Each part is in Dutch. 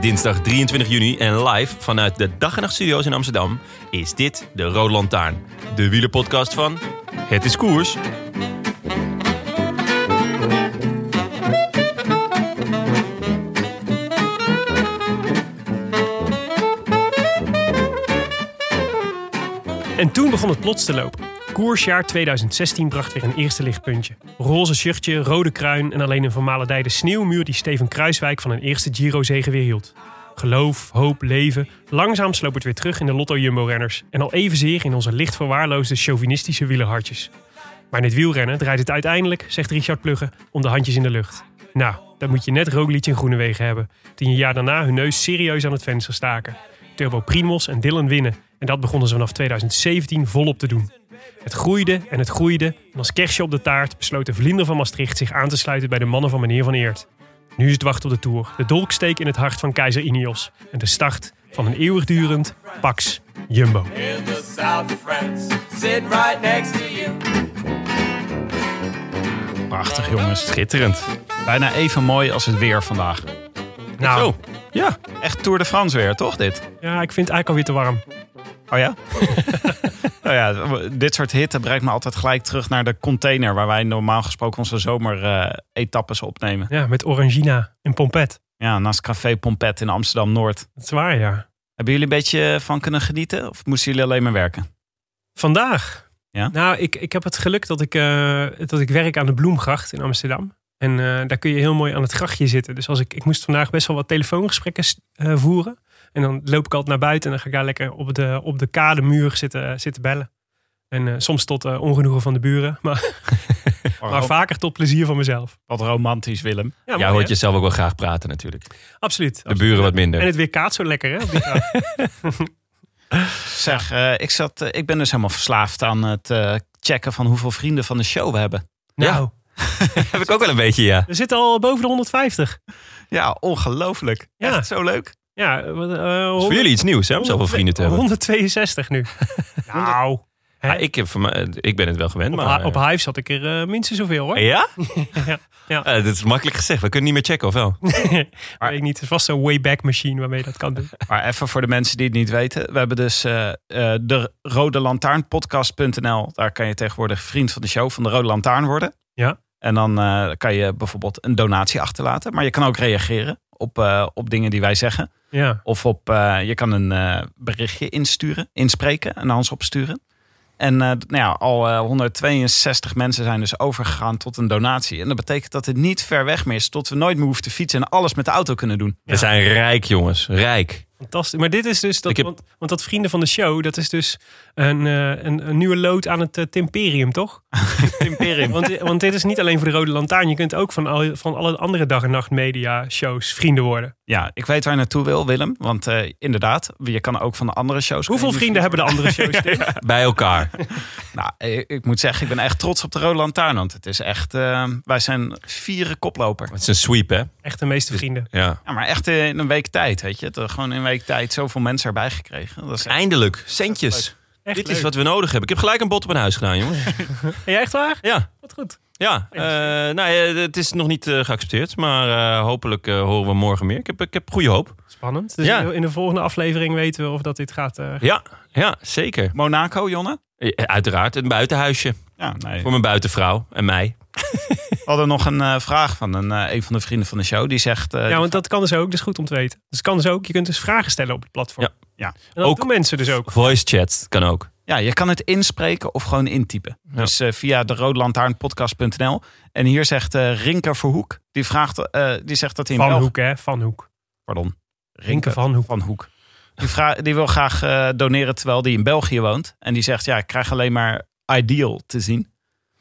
Dinsdag 23 juni en live vanuit de Dag en Nacht Studio's in Amsterdam is dit de Rode Lantaarn. De wielerpodcast van Het is Koers. En toen begon het plots te lopen. Koersjaar 2016 bracht weer een eerste lichtpuntje. Roze shirtje, rode kruin en alleen een vermalendijde sneeuwmuur die Steven Kruiswijk van een eerste Giro-zege weer hield. Geloof, hoop, leven. Langzaam sloop het weer terug in de Lotto Jumbo-renners. En al evenzeer in onze licht verwaarloosde chauvinistische wielerhartjes. Maar in het wielrennen draait het uiteindelijk, zegt Richard Plugge, om de handjes in de lucht. Nou, dan moet je net Roglic en Groenewegen hebben. Die een jaar daarna hun neus serieus aan het venster staken. Turbo Primos en Dylan winnen. En dat begonnen ze vanaf 2017 volop te doen. Het groeide en het groeide. En als kerstje op de taart besloot de vlinder van Maastricht zich aan te sluiten bij de mannen van meneer Van Eert. Nu is het wachten op de Tour. De dolksteek in het hart van keizer Ineos. En de start van een eeuwigdurend Pax Jumbo. in the south of France, sitting right next to you. Prachtig jongens. Schitterend. Bijna even mooi als het weer vandaag. Nou, Zo, ja. Echt Tour de France weer, toch dit? ja, ik vind het eigenlijk alweer te warm. Oh ja? nou ja, dit soort hitte brengt me altijd gelijk terug naar de container... waar wij normaal gesproken onze zomer-etappes opnemen. Ja, met Orangina en Pompet. Ja, naast Café Pompet in Amsterdam-Noord. Dat is waar, ja. Hebben jullie een beetje van kunnen genieten? Of moesten jullie alleen maar werken? Vandaag? Ja? Nou, ik, ik heb het geluk dat ik, eh, dat ik werk aan de Bloemgracht in Amsterdam. En eh, daar kun je heel mooi aan het grachtje zitten. Dus als ik, ik moest vandaag best wel wat telefoongesprekken eh, voeren. En dan loop ik altijd naar buiten en dan ga ik daar lekker op de, op de kademuur zitten, zitten bellen. En eh, soms tot eh, ongenoegen van de buren. Maar, maar vaker tot plezier van mezelf. Wat romantisch, Willem. Ja, Jij mooi, hoort jezelf ook wel graag praten natuurlijk. Absoluut. De buren wat minder. En het weer kaat zo lekker, hè? op die. Zeg, eh, ik, zat, ik ben dus helemaal verslaafd aan het eh, checken van hoeveel vrienden van de show we hebben. nou, Heb ik ook wel een beetje, ja. we zitten al boven de 150. Ja, ongelooflijk. Ja. Echt zo leuk. Ja, wat, eh, Dat is voor jullie iets nieuws, hè, om zoveel vrienden te hebben. 162 nu. nou? Ja, ik, heb, voor mij- ik ben het wel gewend, op, maar... Op Hive zat ik er eh, minstens zoveel hoor. Ja? Ja, ja. Eh, dat is makkelijk gezegd. We kunnen niet meer checken, of wel? Weet ik niet. Het is vast zo'n Wayback machine waarmee je dat kan doen. Maar even voor de mensen die het niet weten. We hebben dus eh, eh, de Rode Lantaarn podcast.nl. Daar kan je tegenwoordig vriend van de show van de Rode Lantaarn worden. Ja. En dan eh, kan je bijvoorbeeld een donatie achterlaten. Maar je kan ook reageren op, eh, op dingen die wij zeggen. Ja. Of op, eh, je kan een eh, berichtje insturen, inspreken en Hans opsturen. En eh, nou ja, al eh, 162 mensen zijn dus overgegaan tot een donatie. En dat betekent dat het niet ver weg meer is tot we nooit meer hoeven te fietsen en alles met de auto kunnen doen. We zijn rijk, jongens. Rijk. Fantastisch. Maar dit is dus, dat, Ik heb- want, want dat vrienden van de show, dat is dus een, eh, een, een nieuwe lood aan het uh, Timperium, toch? Imperium. Want, want dit is niet alleen voor de Rode Lantaarn. Je kunt ook van, al, van alle andere dag en nacht media shows vrienden worden. Ja, ik weet waar je naartoe wil, Willem. Want eh, inderdaad, je kan ook van de andere shows... Hoeveel vrienden hebben de andere shows? Bij elkaar. Nou, ik, ik moet zeggen, ik ben echt trots op de Rode Lantaarn. Want het is echt... wij zijn vierde koploper. Het is een sweep, hè? Echt de meeste vrienden. Ja. Ja, maar echt in een week tijd, weet je. Het, Gewoon in een week tijd zoveel mensen erbij gekregen. Dat is echt- Eindelijk. Centjes. Echt Dit leuk. is wat we nodig hebben. Ik heb gelijk een bot op een huis gedaan, jongens. Ben jij echt waar? Ja. Wat goed. Ja, eh, nou, ja, het is nog niet eh, geaccepteerd, maar eh, hopelijk eh, horen we morgen meer. Ik heb, ik heb goede hoop. Spannend. Dus Ja. in de- volgende aflevering weten we of dat dit gaat. eh, Ja, ja zeker. Monaco, Jonne? Uiteraard, een buitenhuisje. Ja, nee. Voor mijn buitenvrouw en mij. We hadden nog een eh, vraag van een, eh, een van de vrienden van de show. Die zegt... eh, Ja, want dat kan dus ook. Dat is goed om te weten. Dus het kan dus ook. Je kunt dus vragen stellen op het platform. Ja. Ja. En dat Ook- doen mensen dus ook. Voice chat kan ook. Ja, je kan het inspreken of gewoon intypen. Ja. Dus eh, via de roodlantaarnpodcast.nl. En hier zegt eh Rinker Verhoek. Die, vraagt, eh, die zegt dat hij in Van België... Hoek, hè? Van Hoek. Pardon. Rinke van Hoek. Van Hoek. Die, vra- die wil graag eh, doneren terwijl die in België woont. En die zegt, ja, ik krijg alleen maar Ideal te zien.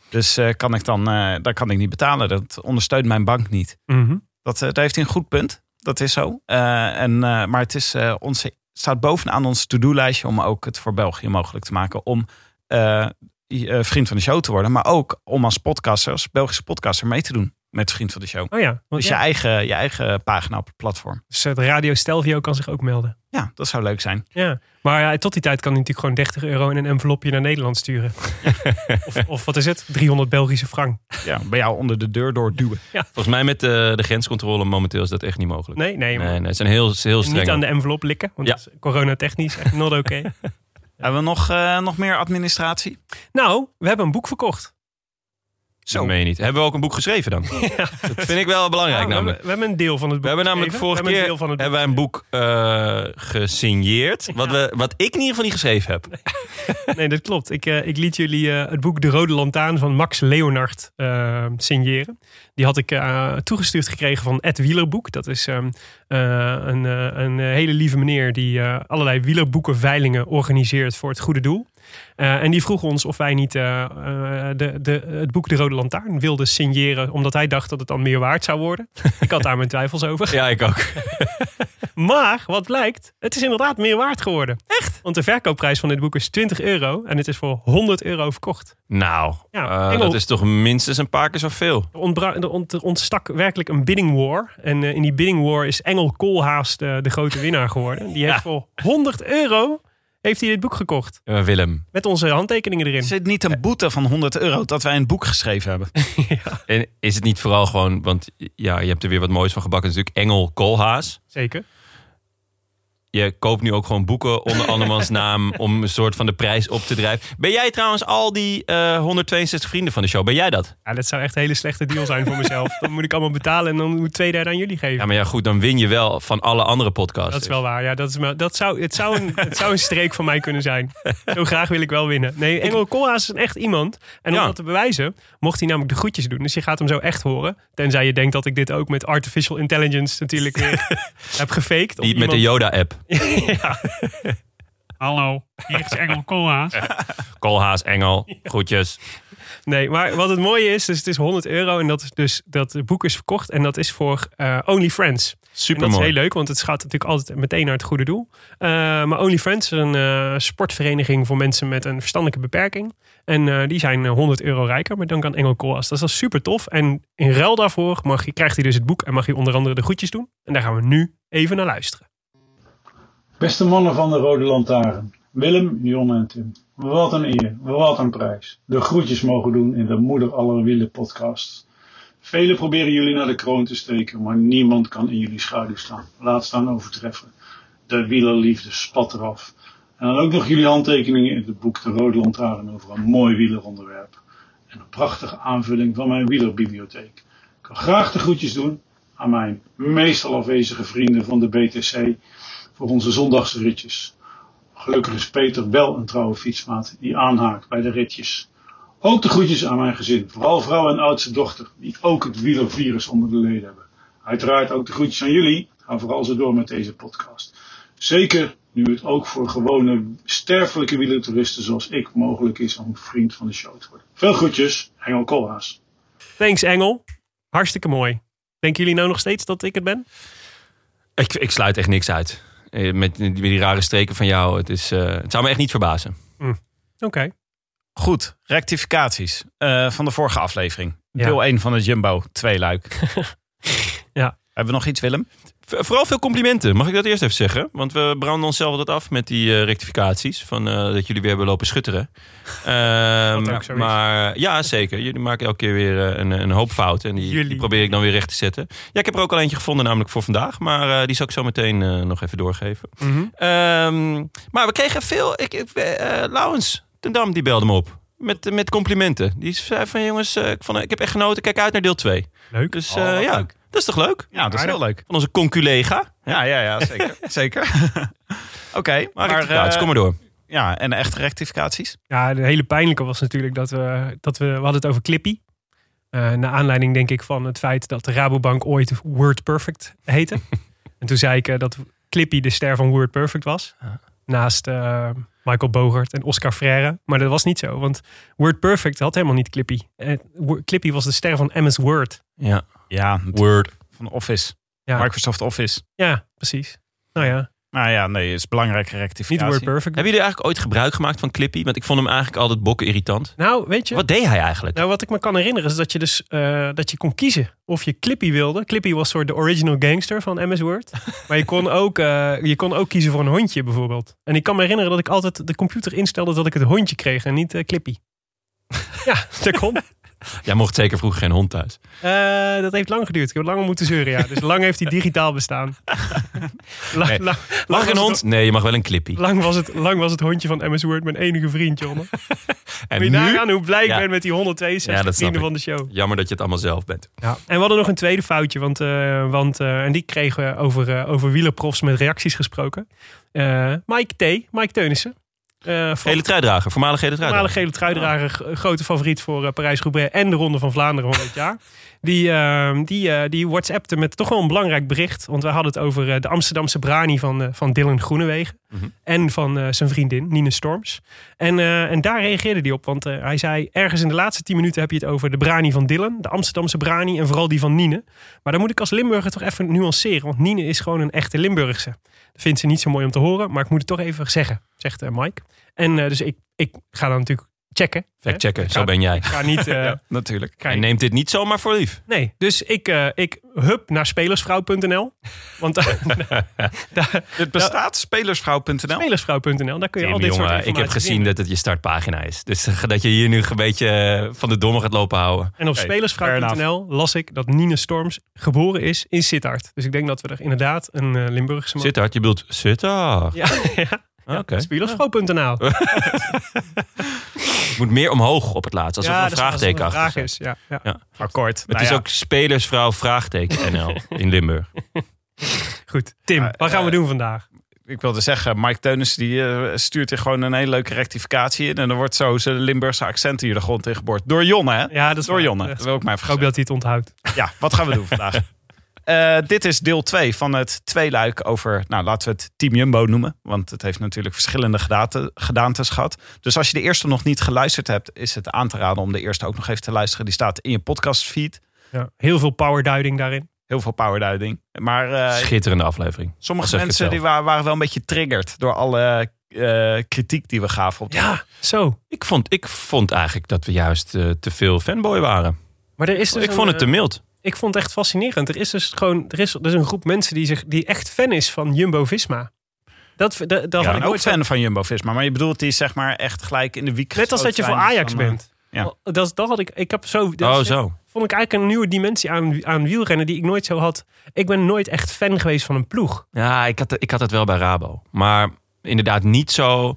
Dus eh, kan ik dan, eh dat kan ik niet betalen. Dat ondersteunt mijn bank niet. Mhm. Dat, eh, daar heeft hij een goed punt. Dat is zo. En, maar het is, onze, staat bovenaan ons to-do-lijstje om ook het voor België mogelijk te maken. Om vriend van de show te worden. Maar ook om als podcaster, als Belgische podcaster mee te doen met vriend van de show. Oh ja. Want Dus ja, je, eigen, je eigen pagina op het platform. dus het Radio Stelvio kan zich ook melden. Ja, dat zou leuk zijn. Ja. Maar ja, tot die tijd kan hij natuurlijk gewoon 30 euro in een envelopje naar Nederland sturen. of, of wat is het? 300 Belgische frank. Ja, bij jou onder de deur door duwen. Volgens mij met de, de grenscontrole momenteel is dat echt niet mogelijk. Nee, nee. maar Nee, nee, het zijn heel, heel streng. Niet aan de envelop likken. Want Ja. dat is coronatechnisch echt not oké. Hebben we nog, eh, nog meer administratie? nou, we hebben een boek verkocht. Dat meen je niet. Hebben we ook een boek geschreven dan? Dat vind ik wel belangrijk Ja, we, namelijk. hebben, we hebben een deel van het boek We hebben namelijk geschreven. vorige hebben keer hebben wij een boek eh, gesigneerd. Wat, we, wat ik in ieder geval niet geschreven heb. Nee, dat klopt. Ik, eh, ik liet jullie eh, het boek De Rode Lantaan van Max Leonard signeren. Die had ik toegestuurd gekregen van Ed Wielerboek. Dat is ehm, eh, een, een hele lieve meneer die allerlei wielerboekenveilingen organiseert voor het goede doel. Eh, en die vroeg ons of wij niet eh, eh, de, de, het boek De Rode Lantaarn wilden signeren. Omdat hij dacht dat het dan meer waard zou worden. ik had daar mijn twijfels over. Ja, ik ook. Maar wat blijkt, het is inderdaad meer waard geworden. Echt? Want de verkoopprijs van dit boek is 20 euro en het is voor 100 euro verkocht. Nou, Ja, Engel- dat is toch minstens een paar keer zoveel. Er, ontbra- er ont- er ontstak werkelijk een bidding war. En in die bidding war is Engel Koolhaas de, de grote winnaar geworden. Die heeft Ja. voor 100 euro heeft hij dit boek gekocht. Willem, Met onze handtekeningen erin. Is het niet een boete van 100 euro dat wij een boek geschreven hebben? en is het niet vooral gewoon... Want ja, je hebt er weer wat moois van gebakken natuurlijk. Engel Koolhaas. Zeker. Je koopt nu ook gewoon boeken onder andermans naam... om een soort van de prijs op te drijven. Ben jij trouwens al die eh, 162 vrienden van de show? Ben jij dat? Ja, dat zou echt een hele slechte deal zijn voor mezelf. Dan moet ik allemaal betalen en dan moet ik twee derde aan jullie geven. Ja, maar ja, goed, dan win je wel van alle andere podcasts. Dat is wel waar. Ja, dat is, maar dat zou, het, zou een, het zou een streek van mij kunnen zijn. Zo graag wil ik wel winnen. Nee, Engel Koolhaas is een echt iemand. En om Ja. dat te bewijzen, mocht hij namelijk de groetjes doen. Dus je gaat hem zo echt horen. Tenzij je denkt dat ik dit ook met artificial intelligence natuurlijk weer heb gefaked. Die met de Yoda-app. Ja. Hallo, hier is Engel Koolhaas. Koolhaas, Engel, groetjes. Nee, maar wat het mooie is, dus het is 100 euro. En dat, is dus, dat boek is verkocht. En dat is voor eh OnlyFriends. Super En dat is heel leuk, want het gaat natuurlijk altijd meteen naar het goede doel. Eh, maar OnlyFriends is een eh, sportvereniging voor mensen met een verstandelijke beperking. En eh, die zijn eh, 100 euro rijker met dank aan Engel Koolhaas. Dat is wel super tof. En in ruil daarvoor mag je, krijgt hij dus het boek en mag hij onder andere de groetjes doen. En daar gaan we nu even naar luisteren. Beste mannen van de Rode Lantaarn, Willem, Jon en Tim. Wat een eer, wat een prijs. De groetjes mogen doen in de Moeder Aller Wielen podcast. Velen proberen jullie naar de kroon te steken, maar niemand kan in jullie schaduw staan. Laat staan overtreffen. De wielerliefde spat eraf. En dan ook nog jullie handtekeningen in het boek De Rode Lantaarn over een mooi wieleronderwerp. En een prachtige aanvulling van mijn wielerbibliotheek. Ik wil graag de groetjes doen aan mijn meestal afwezige vrienden van de BTC voor onze zondagse ritjes. Gelukkig is Peter wel een trouwe fietsmaat die aanhaakt bij de ritjes. Ook de groetjes aan mijn gezin, vooral vrouw en oudste dochter, die ook het wielervirus onder de leden hebben. Uiteraard ook de groetjes aan jullie, ga vooral zo door met deze podcast. Zeker nu het ook voor gewone sterfelijke wielertoeristen zoals ik mogelijk is om vriend van de show te worden. Veel groetjes, Engel Koolhaas. Thanks Engel. Hartstikke mooi. Denken jullie nou nog steeds dat ik het ben? Ik, ik sluit echt niks uit. Eh, Met die, met die rare streken van jou. Het, is, eh, het zou me echt niet verbazen. Oké. Goed, rectificaties eh, van de vorige aflevering. Ja. Deel 1 van het Jumbo, twee luik. Ja. Hebben we nog iets, Willem? Vooral veel complimenten. Mag ik dat eerst even zeggen? Want we branden onszelf altijd af met die eh, rectificaties. Van, eh, dat jullie weer hebben lopen schutteren. Ehm, is. maar ja, zeker. Jullie maken elke keer weer eh, een, een hoop fouten. En die, probeer ik dan weer recht te zetten. Ja, ik heb er ook al eentje gevonden, namelijk voor vandaag. Maar die zal ik zo meteen nog even doorgeven. Mhm. Ehm, maar we kregen veel... Ik, ik, Laurens ten Dam, die belde me op. met, met complimenten. Die zei van jongens, eh, ik, vond, ik heb echt genoten. Kijk uit naar deel 2. Leuk. Dus Oh, ja, leuk. Dat is toch leuk? Ja, dat is heel leuk. Van onze conculega. Ja, ja, ja, zeker. zeker. Oké, Maar, maar maar eh, kom maar door. ja, en echte rectificaties? Ja, de hele pijnlijke was natuurlijk dat we, dat we, we hadden het over Clippy. Eh naar aanleiding denk ik van het feit dat de Rabobank ooit Word Perfect heette. en toen zei ik eh, dat Clippy de ster van Word Perfect was. Naast eh, Michael Bogart en Oscar Freire. Maar dat was niet zo, want Word Perfect had helemaal niet Clippy. Clippy was de ster van MS Word. Ja, Ja, Word. van Office. Ja. Microsoft Office. Ja, precies. Nou ja, Nou ja, nee, is belangrijke niet rectificatie. Word Perfect. Hebben jullie eigenlijk ooit gebruik gemaakt van Clippy? Want ik vond hem eigenlijk altijd bokken irritant. Nou, weet je... Wat deed hij eigenlijk? Nou, wat ik me kan herinneren is dat je dus eh, dat je kon kiezen of je Clippy wilde. Clippy was soort de original gangster van MS Word. maar je kon, ook, eh, je kon ook kiezen voor een hondje bijvoorbeeld. En ik kan me herinneren dat ik altijd de computer instelde dat ik het hondje kreeg en niet eh, Clippy. ja, dat kon. Jij mocht zeker vroeger geen hond thuis. Eh, dat heeft lang geduurd. Ik heb lang moeten zeuren, ja. Dus lang heeft hij digitaal bestaan. lang, Nee. Mag ik een hond? het- Nee, je mag wel een Clippy. Lang was, het, lang was het hondje van MS Word mijn enige vriend, Jonne. En Moet je nagaan hoe blij ik Ja. ben met die 162 Ja, dat snap vrienden van de show. Jammer dat je het allemaal zelf bent. Ja. En we hadden nog een tweede foutje, want, eh, want eh, en die kregen we over, over wielerprofs met reacties gesproken. Mike T, Mike Teunissen. Van Gele truidrager, voormalig gele voormalig truidrager. gele truidrager, g- grote favoriet voor eh, Parijs-Roubaix en de Ronde van Vlaanderen van dit jaar. Die, eh, die, eh, die WhatsAppte met toch wel een belangrijk bericht. Want we hadden het over eh, de Amsterdamse brani van, eh, van Dylan Groenewegen. Mhm. En van zijn vriendin Nine Storms. En, en daar reageerde hij op. Want hij zei, ergens in de laatste tien minuten heb je het over de brani van Dylan. De Amsterdamse brani en vooral die van Nine. Maar dan moet ik als Limburger toch even nuanceren. Want Nine is gewoon een echte Limburgse. Dat vindt ze niet zo mooi om te horen. Maar ik moet het toch even zeggen, zegt Mike. En dus ik, ik ga dan natuurlijk checken. hè. Fact checken, Ik zo ga- ben jij. Ik ga niet... eh, Natuurlijk. kijk, En neemt dit niet zomaar voor lief. Nee, dus ik, eh ik hup naar spelersvrouw.nl. Want Het bestaat spelersvrouw.nl. spelersvrouw.nl, daar kun je al dit soort jongen, ik heb informatie gezien dat het je startpagina is. Dus dat je hier nu een beetje eh, van de domme gaat lopen houden. En op spelersvrouw.nl las ik dat Nine Storms geboren is in Sittard. Dus ik denk dat we er inderdaad een eh, Limburgse man... Sittard, je bedoelt Sittard. Ja, ja. Oké. Spelersvrouw.nl. Het moet meer omhoog op het laatst. Alsof er een vraagteken als er achter een vraag is. Ja, ja. Akkoord. Het Nou is ja, ook spelersvrouw vraagteken NL in Limburg. Goed, Tim, Ja, wat gaan we eh, doen vandaag? Ik wilde zeggen, Mike Teunis die, eh, stuurt hier gewoon een hele leuke rectificatie in. En dan wordt zo zijn Limburgse accent hier de grond in geboord. Door Jonne, hè? Ja, dat is Door waar. Jonne. Dat wil ik maar even Ik hoop dat hij het onthoudt. Ja, wat gaan we doen vandaag? Eh, dit is deel 2 van het tweeluik over, nou laten we het Team Jumbo noemen. Want het heeft natuurlijk verschillende gedaante, gedaantes gehad. Dus als je de eerste nog niet geluisterd hebt, is het aan te raden om de eerste ook nog even te luisteren. Die staat in je podcastfeed. Ja, heel veel powerduiding daarin. Heel veel powerduiding. Maar eh, Schitterende aflevering. sommige mensen die waren wel een beetje triggerd door alle eh, kritiek die we gaven. Op Ja, zo. Ik vond, ik vond eigenlijk dat we juist te veel fanboy waren. Maar er is dus ik een, vond het te mild. Ik vond het echt fascinerend. Er is dus gewoon er is, er is een groep mensen die, zich, die echt fan is van Jumbo Visma. Dat, dat, dat ben ik ook fan van Jumbo-Visma. Maar je bedoelt die zeg maar echt gelijk in de wiek Net als dat je voor Ajax van, eh, bent. ja. Dat, dat had ik. Ik heb zo. dat Oh, is- zo. Vond ik eigenlijk een nieuwe dimensie aan, aan wielrennen die ik nooit zo had. Ik ben nooit echt fan geweest van een ploeg. Ja, ik had, ik had het wel bij Rabo. Maar inderdaad niet zo...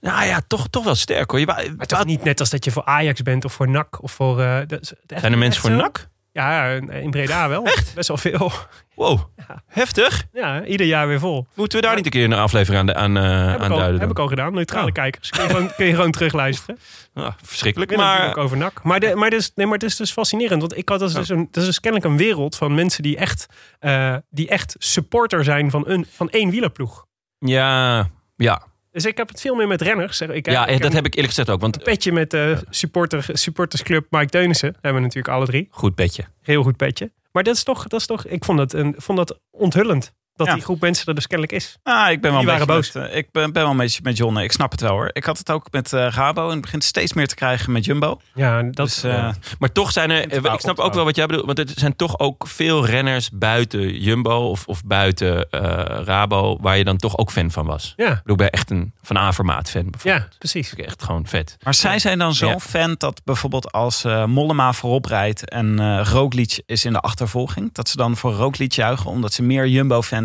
Nou ja, toch, toch wel sterk hoor. Je, wa- Maar toch niet net als dat je voor Ajax bent of voor NAC of voor. eh, dat is- echt- zijn er mensen voor zo? NAC? Ja, in Breda wel. Echt? Best wel veel. Wow, heftig. Ja, ieder jaar weer vol. Moeten we daar niet een keer een aflevering aan, aan, eh, Heb, ik aan al, duiden? heb ik al gedaan. Neutrale Oh. kijkers. Kun je, gewoon, kun je gewoon terugluisteren. Ah, verschrikkelijk. Ik maar, Maar ook over NAC. Maar, de, maar, dus, nee, maar het is dus fascinerend. Want ik had dat is dus, een, dat is dus kennelijk een wereld van mensen die echt, eh, die echt supporter zijn van, een, van één wielerploeg. ja, ja. Dus ik heb het veel meer met renners. Ik, ja ik dat heb ik eerlijk gezegd ook. Want een petje met de supporter, supportersclub Mike Teunissen. Hebben we natuurlijk alle drie. goed petje. Heel goed petje. Maar dat is toch, dat is toch ik vond dat, een, vond dat onthullend. Dat Ja. die groep mensen er dus kennelijk is. Ah, ik ben wel Die een waren Met, eh, ik ben, ben wel een beetje met John. Ik snap het wel hoor. Ik had het ook met eh Rabo en het begint steeds meer te krijgen met Jumbo. Ja, dat Dus eh, Maar toch zijn er, ik snap ook wel wat jij bedoelt, want er zijn toch ook veel renners buiten Jumbo of, of buiten eh, Rabo, waar je dan toch ook fan van was. ja, Ik bedoel, ben echt een Van Avermaat fan ja, bijvoorbeeld. precies. Vind ik echt gewoon vet. Maar zij zijn dan zo Ja. fan dat bijvoorbeeld als Mollema voorop rijdt en eh Roglic is in de achtervolging, dat ze dan voor Roglic juichen omdat ze meer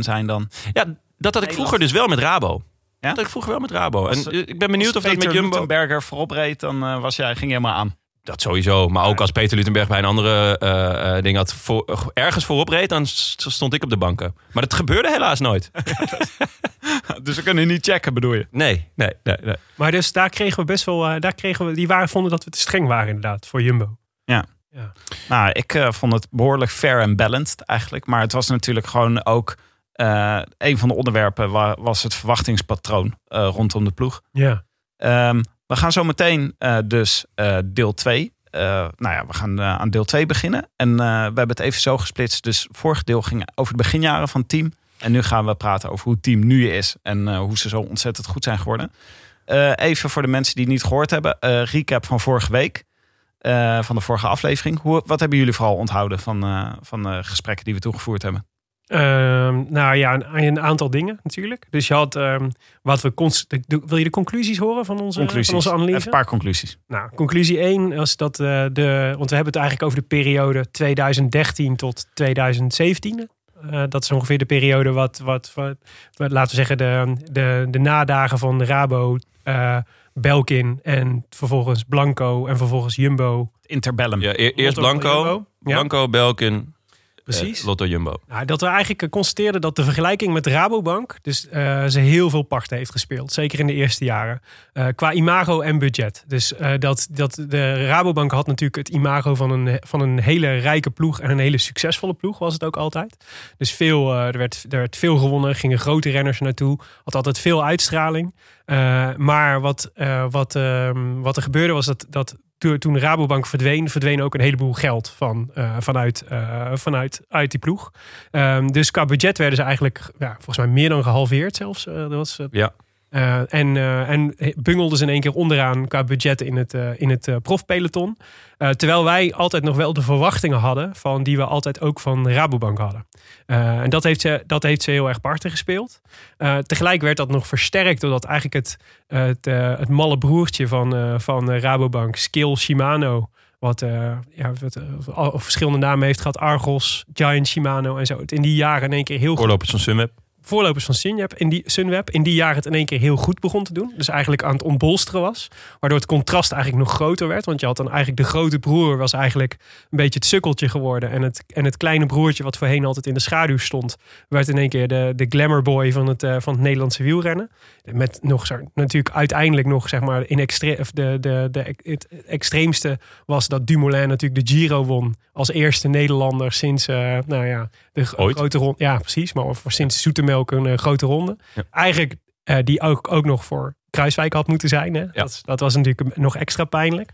Zijn dan... Ja, dat had ik vroeger dus wel met Rabo. Ja? Dat ik vroeger wel met Rabo. En eh, ik ben benieuwd of dat met Jumbo... Lutenberger voorop reed, dan eh, was jij, ging je helemaal aan. Dat sowieso. Maar ook als Peter Lutenberg bij een andere eh, eh, ding had voor, ergens voorop reed, dan stond ik op de banken. Maar dat gebeurde helaas nooit. dus we kunnen niet checken, bedoel je? Nee, nee, nee. nee. Maar dus daar kregen we best wel, daar kregen we, die waren, vonden dat we te streng waren inderdaad voor Jumbo. Nou, ik vond het behoorlijk fair en balanced eigenlijk. Maar het was natuurlijk gewoon ook... eh, een van de onderwerpen wa- was het verwachtingspatroon eh, rondom de ploeg. Ja. Ehm, we gaan zo meteen eh, dus deel 2. nou ja, we gaan aan deel 2 beginnen. En we hebben het even zo gesplitst. Dus vorig deel ging over de beginjaren van het team. En nu gaan we praten over hoe het team nu is. En hoe ze zo ontzettend goed zijn geworden. Even voor de mensen die het niet gehoord hebben. recap van vorige week. van de vorige aflevering. Hoe, wat hebben jullie vooral onthouden van, van de gesprekken die we toegevoerd hebben? Ehm, nou ja, een, een aantal dingen natuurlijk. Dus je had ehm, wat we cons- de- de- wil je de conclusies horen van onze, Conclusies. van onze analyse? Even een paar conclusies. Nou, conclusie 1 was dat eh, de. Want we hebben het eigenlijk over de periode 2013 tot 2017. Eh, dat is ongeveer de periode wat, wat, wat, wat- laten we zeggen, de, de, de nadagen van de Rabo, eh, Belkin en vervolgens Blanco en vervolgens Jumbo. Interbellum. Ja, e- eerst Blanco. Ja. Blanco, Belkin, Precies. eh, Lotto Jumbo. Nou, dat we eigenlijk eh, constateerden dat de vergelijking met de Rabobank dus eh, ze heel veel parten heeft gespeeld. Zeker in de eerste jaren. Qua imago en budget. Dus dat, dat de Rabobank had natuurlijk het imago van een, van een hele rijke ploeg en een hele succesvolle ploeg was het ook altijd. Dus veel, er, werd, er werd veel gewonnen, gingen grote renners naartoe. Had altijd veel uitstraling. Maar wat, wat, ehm, wat er gebeurde was dat, dat toen Rabobank verdween, verdween ook een heleboel geld van, eh, vanuit, eh, vanuit uit die ploeg. Ehm, dus qua budget werden ze eigenlijk ja, volgens mij meer dan gehalveerd zelfs. Eh, was. Ja. Eh, en, eh, en bungelden ze in één keer onderaan qua budget in het, eh, in het profpeloton. Terwijl wij altijd nog wel de verwachtingen hadden van die we altijd ook van Rabobank hadden. En dat heeft, ze, dat heeft ze heel erg parten gespeeld. Tegelijk werd dat nog versterkt doordat eigenlijk het, het, het malle broertje van, van Rabobank, Skill Shimano, wat, ja, wat verschillende namen heeft gehad, Argos, Giant Shimano en zo. Het in die jaren in één keer heel goed Voorlopers van Sunweb. Voorlopers van Sunweb in die, Sunweb in die jaren het in één keer heel goed begon te doen. Dus eigenlijk aan het ontbolsteren was. Waardoor het contrast eigenlijk nog groter werd. Want je had dan eigenlijk de grote broer was eigenlijk een beetje het sukkeltje geworden. En het, en het kleine broertje wat voorheen altijd in de schaduw stond. Werd in één keer de, de glamour boy van het, eh, van het Nederlandse wielrennen. Met nog zo- natuurlijk uiteindelijk nog zeg maar in extre of de, de, de, het extreemste was dat Dumoulin natuurlijk de Giro won. Als eerste Nederlander sinds eh, nou ja, de Ooit. grote ronde. Ja, precies. Maar voor sinds Zoetemelk een eh, grote ronde. Ja. Eigenlijk eh, die ook, ook nog voor Kruiswijk had moeten zijn. Hè? Dat, dat was natuurlijk nog extra pijnlijk.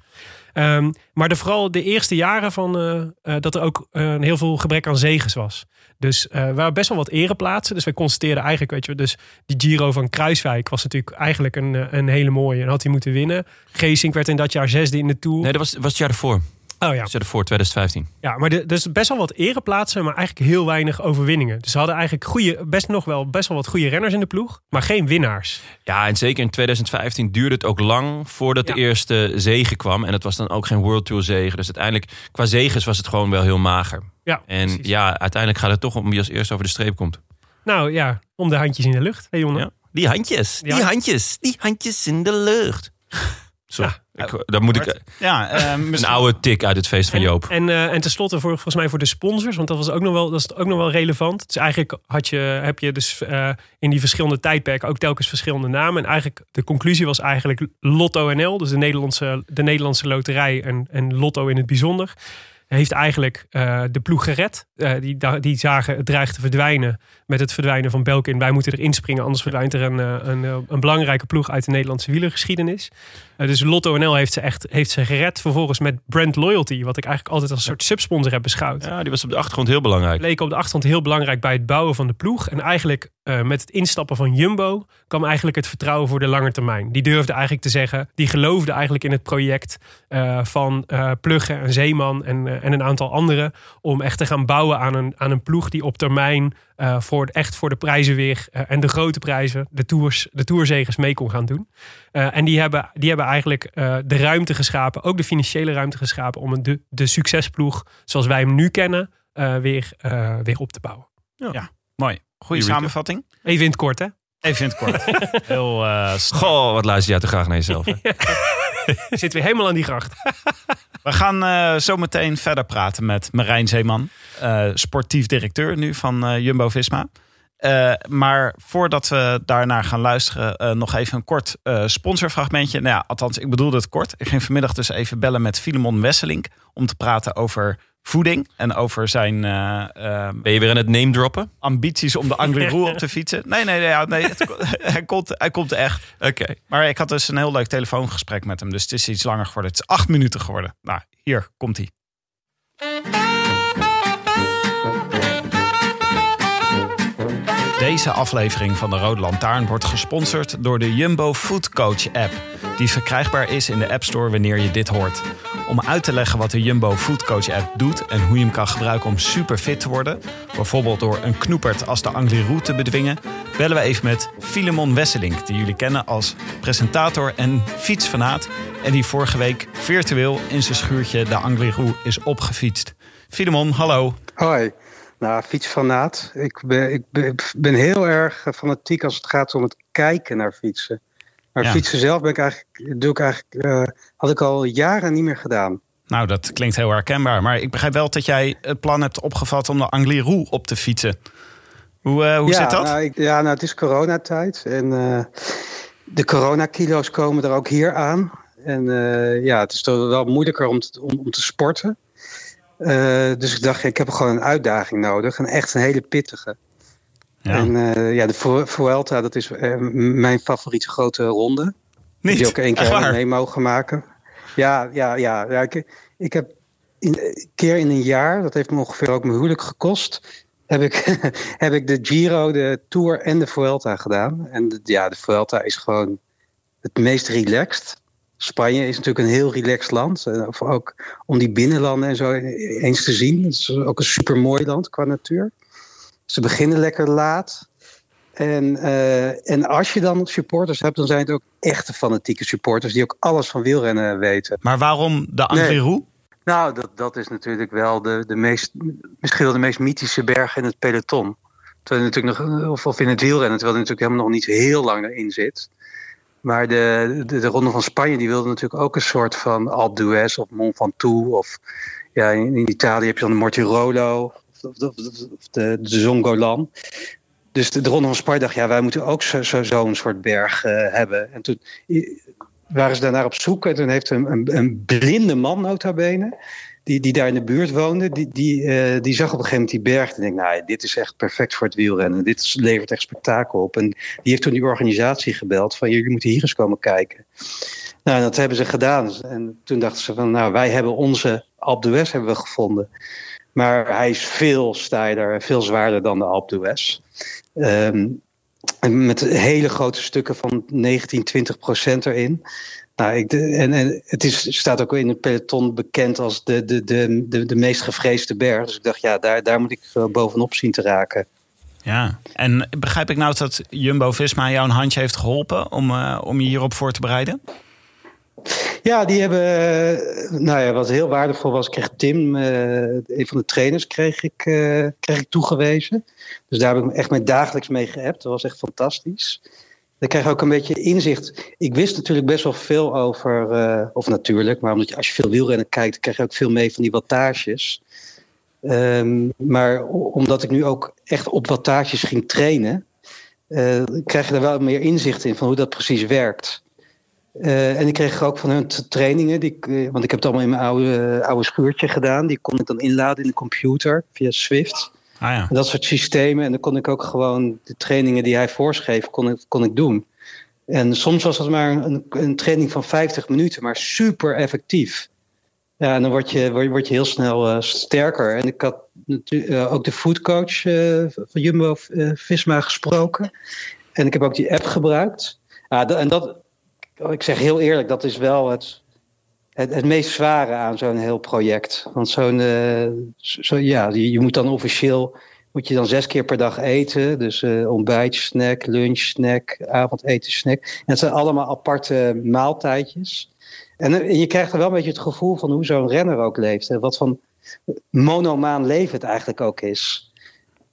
Ehm, maar de, vooral de eerste jaren van eh, dat er ook heel veel gebrek aan zegens was. Dus we waren best wel wat ereplaatsen. Dus wij constateerden eigenlijk, weet je, dus die Giro van Kruiswijk was natuurlijk eigenlijk een, een hele mooie. En had hij moeten winnen. Geesink werd in dat jaar zesde in de Tour. Nee, dat was, was het jaar ervoor. Oh ja. Het jaar ervoor, 2015. Ja, maar de, dus best wel wat ereplaatsen, maar eigenlijk heel weinig overwinningen. Dus ze hadden eigenlijk goede, best nog wel best wel wat goede renners in de ploeg, maar geen winnaars. Ja, en zeker in 2015 duurde het ook lang voordat Ja. de eerste zege kwam. En dat was dan ook geen World Tour zege. Dus uiteindelijk, qua zeges was het gewoon wel heel mager. Ja, En precies. ja, uiteindelijk gaat het toch om wie als eerste over de streep komt. Nou ja, om de handjes in de lucht, hè Jonne? Ja. Die handjes, die handjes, die handjes in de lucht. Sorry, Ja. ik, dan moet ik Ja, eh, een oude tik uit het feest van En, Joop. en, eh, en tenslotte voor, volgens mij voor de sponsors, want dat was ook nog wel, dat is ook nog wel relevant. Dus eigenlijk had je, heb je dus eh, in die verschillende tijdperken ook telkens verschillende namen. En eigenlijk de conclusie was eigenlijk Lotto NL, dus de Nederlandse, de Nederlandse loterij en, en Lotto in het bijzonder. Heeft eigenlijk eh, de ploeg gered. Eh, die, die zagen het dreigt te verdwijnen met het verdwijnen van Belkin. Wij moeten erin springen, anders verdwijnt er een, eh, een, een belangrijke ploeg uit de Nederlandse wielergeschiedenis. Eh, dus Lotto NL heeft ze echt heeft ze gered. Vervolgens met Brand Loyalty, wat ik eigenlijk altijd als een soort subsponsor heb beschouwd. Ja, die was op de achtergrond heel belangrijk. Bleek op de achtergrond heel belangrijk bij het bouwen van de ploeg. En eigenlijk met het instappen van Jumbo kwam eigenlijk het vertrouwen voor de lange termijn. Die durfde eigenlijk te zeggen, die geloofde eigenlijk in het project van eh Plugge en Zeeman en, en een aantal anderen. Om echt te gaan bouwen aan een, aan een ploeg die op termijn eh, voor, echt voor de prijzen weer eh, en de grote prijzen, de, tours, de tourzegers mee kon gaan doen. Eh, en die hebben, die hebben eigenlijk eh, de ruimte geschapen, ook de financiële ruimte geschapen, om een, de, de succesploeg zoals wij hem nu kennen, eh, weer, eh, weer op te bouwen. Mooi. Goede Die recap. samenvatting. Even in het kort, hè? Even in het kort. Heel eh, st- Goh, wat luister jij te graag naar jezelf. hè? Zit weer helemaal aan die gracht. We gaan eh, zo meteen verder praten met Marijn Zeeman, eh, sportief directeur nu van eh, Jumbo Visma. Eh, maar voordat we daarnaar gaan luisteren, eh, nog even een kort eh, sponsorfragmentje. Nou ja, althans, ik bedoelde het kort. Ik ging vanmiddag dus even bellen met Filemon Wesselink om te praten over voeding en over zijn eh, eh, Ben je weer aan het name droppen? ambities om de Angliru op te fietsen. Nee, nee, nee, nee het- hij, komt, hij komt echt. Oké. Maar ik had dus een heel leuk telefoongesprek met hem. Dus het is iets langer geworden. Het is acht minuten geworden. Nou, hier komt hij. Deze aflevering van de Rode Lantaarn wordt gesponsord door de Jumbo Food Coach app. Die verkrijgbaar is in de App Store wanneer je dit hoort. Om uit te leggen wat de Jumbo Food Coach app doet en hoe je hem kan gebruiken om super fit te worden, bijvoorbeeld door een knoepert als de Angliru te bedwingen, bellen we even met Filemon Wesselink, die jullie kennen als presentator en fietsfanaat en die vorige week virtueel in zijn schuurtje de Angliru is opgefietst. Filemon, hallo. Hoi. Nou, fietsfanaat. Ik ben, ik ben, heel erg fanatiek als het gaat om het kijken naar fietsen. Maar Ja. fietsen zelf ben ik eigenlijk, doe ik eigenlijk, eh, had ik al jaren niet meer gedaan. Nou, dat klinkt heel herkenbaar. Maar ik begrijp wel dat jij het plan hebt opgevat om de Angliru op te fietsen. Hoe, eh, hoe ja, zit dat? Nou, ik- ja, nou, het is coronatijd. En eh, de coronakilo's komen er ook hier aan. En ja, het is toch wel moeilijker om te, om, om te sporten. Dus ik dacht, ik heb gewoon een uitdaging nodig. En echt een hele pittige. Ja. En eh, ja, de Vu- Vuelta, dat is eh, mijn favoriete grote ronde. Niet? Die ook één keer mee mogen maken. Ja, ja, ja. ja ik, ik heb een keer in een jaar, dat heeft me ongeveer ook mijn huwelijk gekost, heb ik, heb ik de Giro, de Tour en de Vuelta gedaan. En de, ja, de Vuelta is gewoon het meest relaxed. Spanje is natuurlijk een heel relaxed land. eh, Of ook om die binnenlanden en zo eens te zien. Het is ook een super mooi land qua natuur. Ze beginnen lekker laat. En, eh, en als je dan supporters hebt, dan zijn het ook echte fanatieke supporters die ook alles van wielrennen weten. Maar waarom de Angliru? Nou, dat, dat is natuurlijk wel de, de meest, misschien wel de meest mythische berg in het peloton. Terwijl natuurlijk nog, of, of in het wielrennen, terwijl er natuurlijk helemaal nog niet heel lang erin zit. Maar de, de, de Ronde van Spanje, die wilde natuurlijk ook een soort van Alpe d'Huez of Mont Ventoux. Of ja, in, in Italië heb je dan de Mortirolo of, de, de Zongolan. Dus de, de Ronde van Spanje dacht, ja, wij moeten ook zo'n zo, zo'n soort berg eh, hebben. En toen waren ze daarnaar op zoek. En toen heeft een, een, een blinde man, nota bene, die, die daar in de buurt woonde, die, die, eh, die zag op een gegeven moment die berg. En denk, nou, dit is echt perfect voor het wielrennen. Dit is- levert echt spektakel op. En die heeft toen die organisatie gebeld van, jullie moeten hier eens komen kijken. Nou, dat hebben ze gedaan. En toen dachten ze van, nou, wij hebben onze Alpe hebben we gevonden. Maar hij is veel steiler en veel zwaarder dan de Alpe d'Huez. En met hele grote stukken van 19, 20 procent erin. Nou, ik, en, en het is, staat ook in het peloton bekend als de, de, de, de, de meest gevreesde berg. Dus ik dacht, ja, daar, daar moet ik bovenop zien te raken. Ja. En begrijp ik nou dat Jumbo-Visma jou een handje heeft geholpen om, eh, om je hierop voor te bereiden? Ja, die hebben, nou ja, wat heel waardevol was, kreeg Tim, eh, een van de trainers, kreeg ik, eh, kreeg ik toegewezen. Dus daar heb ik echt mee dagelijks mee geappt. Dat was echt fantastisch. Dan krijg je ook een beetje inzicht. Ik wist natuurlijk best wel veel over, eh, of natuurlijk, maar omdat je, als je veel wielrennen kijkt, krijg je ook veel mee van die wattages. Ehm, maar omdat ik nu ook echt op wattages ging trainen, krijg je er wel meer inzicht in van hoe dat precies werkt. Eh, en ik kreeg ook van hun trainingen, die, eh, want ik heb het allemaal in mijn oude, oude schuurtje gedaan. Die kon ik dan inladen in de computer via Swift. Ah ja. En dat soort systemen. En dan kon ik ook gewoon de trainingen die hij voorschreef, kon ik, kon ik doen. En soms was dat maar een, een training van 50 minuten, maar super effectief. Ja, en dan word je, word je, word je heel snel eh, sterker. En ik had natu- eh, ook de foodcoach eh, van Jumbo eh, Visma gesproken. En ik heb ook die app gebruikt. Ja, dat- en dat, ik zeg heel eerlijk, dat is wel het, het, het meest zware aan zo'n heel project. Want zo'n, eh, zo, ja, je, je moet dan officieel, moet je dan zes keer per dag eten. Dus eh, ontbijt, snack, lunch, snack, avondeten, snack. En het zijn allemaal aparte maaltijdjes. En, eh, je krijgt er wel een beetje het gevoel van hoe zo'n renner ook leeft. Hè? Wat van monomaan leven het eigenlijk ook is.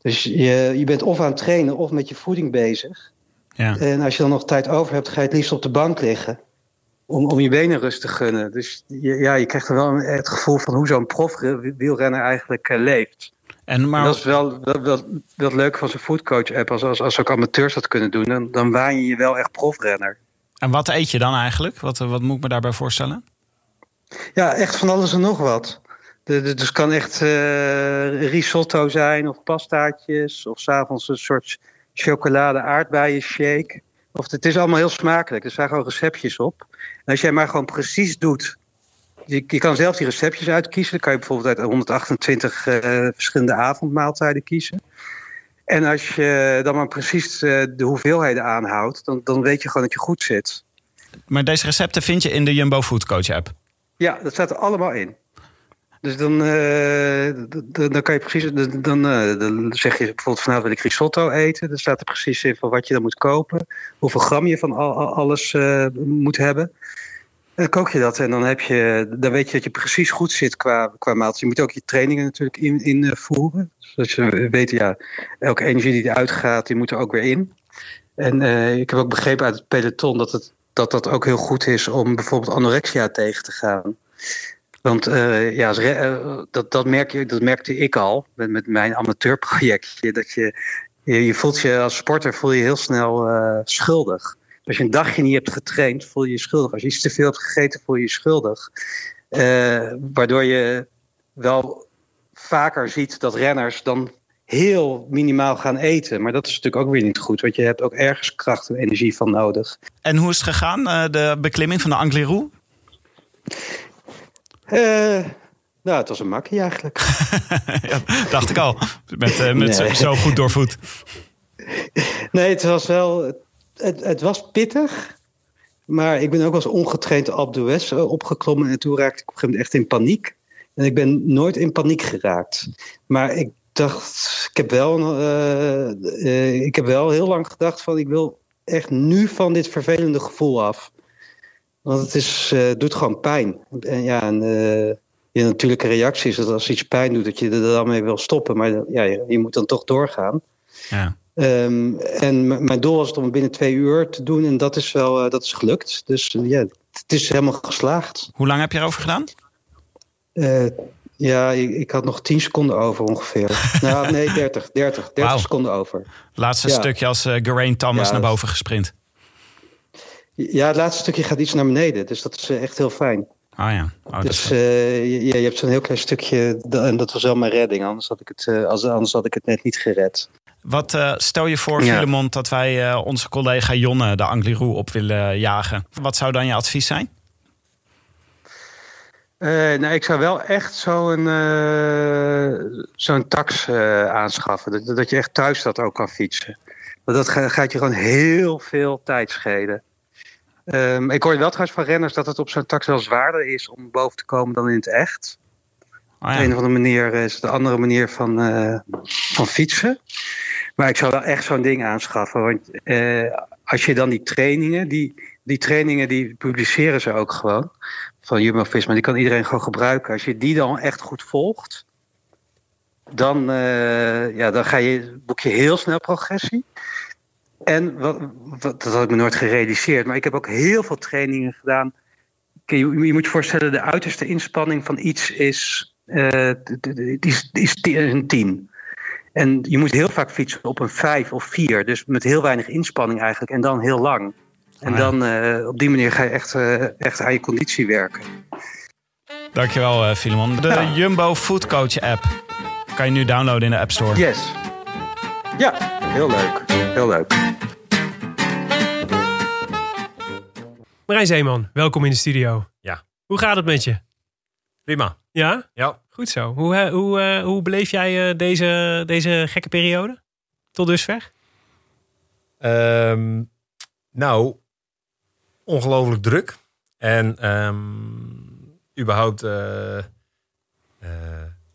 Dus je, je bent of aan het trainen of met je voeding bezig. Ja. En als je dan nog tijd over hebt, ga je het liefst op de bank liggen. Om, om je benen rust te gunnen. Dus ja, je krijgt er wel een- het gevoel van hoe zo'n profwielrenner eigenlijk eh, leeft. En maar, Dat is wel, wel het leuke van zo'n foodcoach-app. Als, als, als ook amateurs dat kunnen doen, dan, dan waan je je wel echt profrenner. en wat eet je dan eigenlijk? Wat, wat moet ik me daarbij voorstellen? Ja, echt van alles en nog wat. Dus het kan echt eh, risotto zijn, of pastaatjes, of s'avonds een soort chocolade aardbeien shake. Of het is allemaal heel smakelijk. Er staan gewoon receptjes op. En als jij maar gewoon precies doet. Je, je kan zelf die receptjes uitkiezen. Dan kan je bijvoorbeeld uit 128 eh, verschillende avondmaaltijden kiezen. En als je dan maar precies eh, de hoeveelheden aanhoudt, dan, dan weet je gewoon dat je goed zit. Maar deze recepten vind je in de Jumbo Food Coach app. Ja, dat staat er allemaal in. Dus dan, eh, d- d- dan kan je precies, dan, eh, dan zeg je bijvoorbeeld vanavond wil ik risotto eten. Dan staat er precies in van wat je dan moet kopen. Hoeveel gram je van al, al- alles eh, moet hebben. En dan kook je dat en dan, heb je, dan weet je dat je precies goed zit qua, qua maaltijd. Je moet ook je trainingen natuurlijk invoeren. In. Zodat je weet, ja, elke energie die eruit gaat, die moet er ook weer in. En ik heb ook begrepen uit het peloton dat, het, dat dat ook heel goed is om bijvoorbeeld anorexia tegen te gaan. Want eh, ja, eh, dat, dat, merk je, dat merkte ik al met, met mijn amateurprojectje. Dat je, je, voelt je als sporter voel je heel snel eh, schuldig. Als je een dagje niet hebt getraind, voel je je schuldig. Als je iets te veel hebt gegeten, voel je je schuldig. Waardoor je wel vaker ziet dat renners dan heel minimaal gaan eten. Maar dat is natuurlijk ook weer niet goed. Want je hebt ook ergens kracht en energie van nodig. En hoe is het gegaan, de beklimming van de Angliru? Eh, nou, het was een makkie eigenlijk. ja, dacht ik al. Met, eh, met zo- Nee. zo goed doorvoed. Nee, het was wel. Het, het was pittig. Maar ik ben ook als ongetraind op de West eh, opgeklommen. En toen raakte ik op een gegeven moment echt in paniek. En ik ben nooit in paniek geraakt. Maar ik dacht, ik heb wel, eh, ik heb wel heel lang gedacht van ik wil echt nu van dit vervelende gevoel af. Want het is, eh, doet gewoon pijn. En ja, en, eh, je natuurlijke reactie is dat als iets pijn doet, dat je er dan mee wil stoppen. Maar ja, je, je moet dan toch doorgaan. Ja. Ehm, en mijn doel was het om binnen twee uur te doen. En dat is wel eh, dat is gelukt. Dus ja, het is helemaal geslaagd. Hoe lang heb je erover gedaan? Ja, ik, ik had nog 10 seconden over ongeveer. nou, nee, 30. 30, 30 Wauw. seconden over. Laatste Ja. stukje als eh Geraint Thomas Ja, naar boven gesprint. Ja, het laatste stukje gaat iets naar beneden. Dus dat is eh, echt heel fijn. Oh ja. Oh, dus eh, je, je hebt zo'n heel klein stukje. En dat was wel mijn redding. Anders had ik het, eh, als, anders had ik het net niet gered. Wat eh, stel je voor, Ja. Filemon, dat wij eh, onze collega Jonne de Angliru op willen jagen? Wat zou dan je advies zijn? Eh, nou, ik zou wel echt zo'n eh, zo'n tax aanschaffen. Dat, dat je echt thuis dat ook kan fietsen. Want dat ga- gaat je gewoon heel veel tijd schelen. Ehm, ik hoor wel trouwens van renners dat het op zo'n tax wel zwaarder is om boven te komen dan in het echt. Oh Op ja. een of andere manier is het de andere manier van, eh, van fietsen. Maar ik zou wel echt zo'n ding aanschaffen. Want eh, als je dan die trainingen, die, die trainingen die publiceren ze ook gewoon. Van Jumbo-Visma, die kan iedereen gewoon gebruiken. Als je die dan echt goed volgt, dan, eh, ja, dan ga je, boek je heel snel progressie. En wat, wat, dat had ik me nooit gerealiseerd. Maar ik heb ook heel veel trainingen gedaan. Je, je moet je voorstellen, de uiterste inspanning van iets is, d- is, is een 10. En je moet heel vaak fietsen op een 5 of 4. Dus met heel weinig inspanning eigenlijk. En dan heel lang. En Ah dan eh, op die manier ga je echt, eh, echt aan je conditie werken. Dankjewel, Filemon. De Ja. Jumbo Food Coach app kan je nu downloaden in de App Store. Yes. Ja, heel leuk. Heel leuk. Marijn Zeeman, welkom in de studio. Ja. Hoe gaat het met je? Prima. Ja? Ja. Goed zo. Hoe, eh, hoe, eh, hoe beleef jij eh, deze, deze gekke periode? Tot dusver? Ehm, nou, ongelooflijk druk. En ehm, überhaupt eh, eh,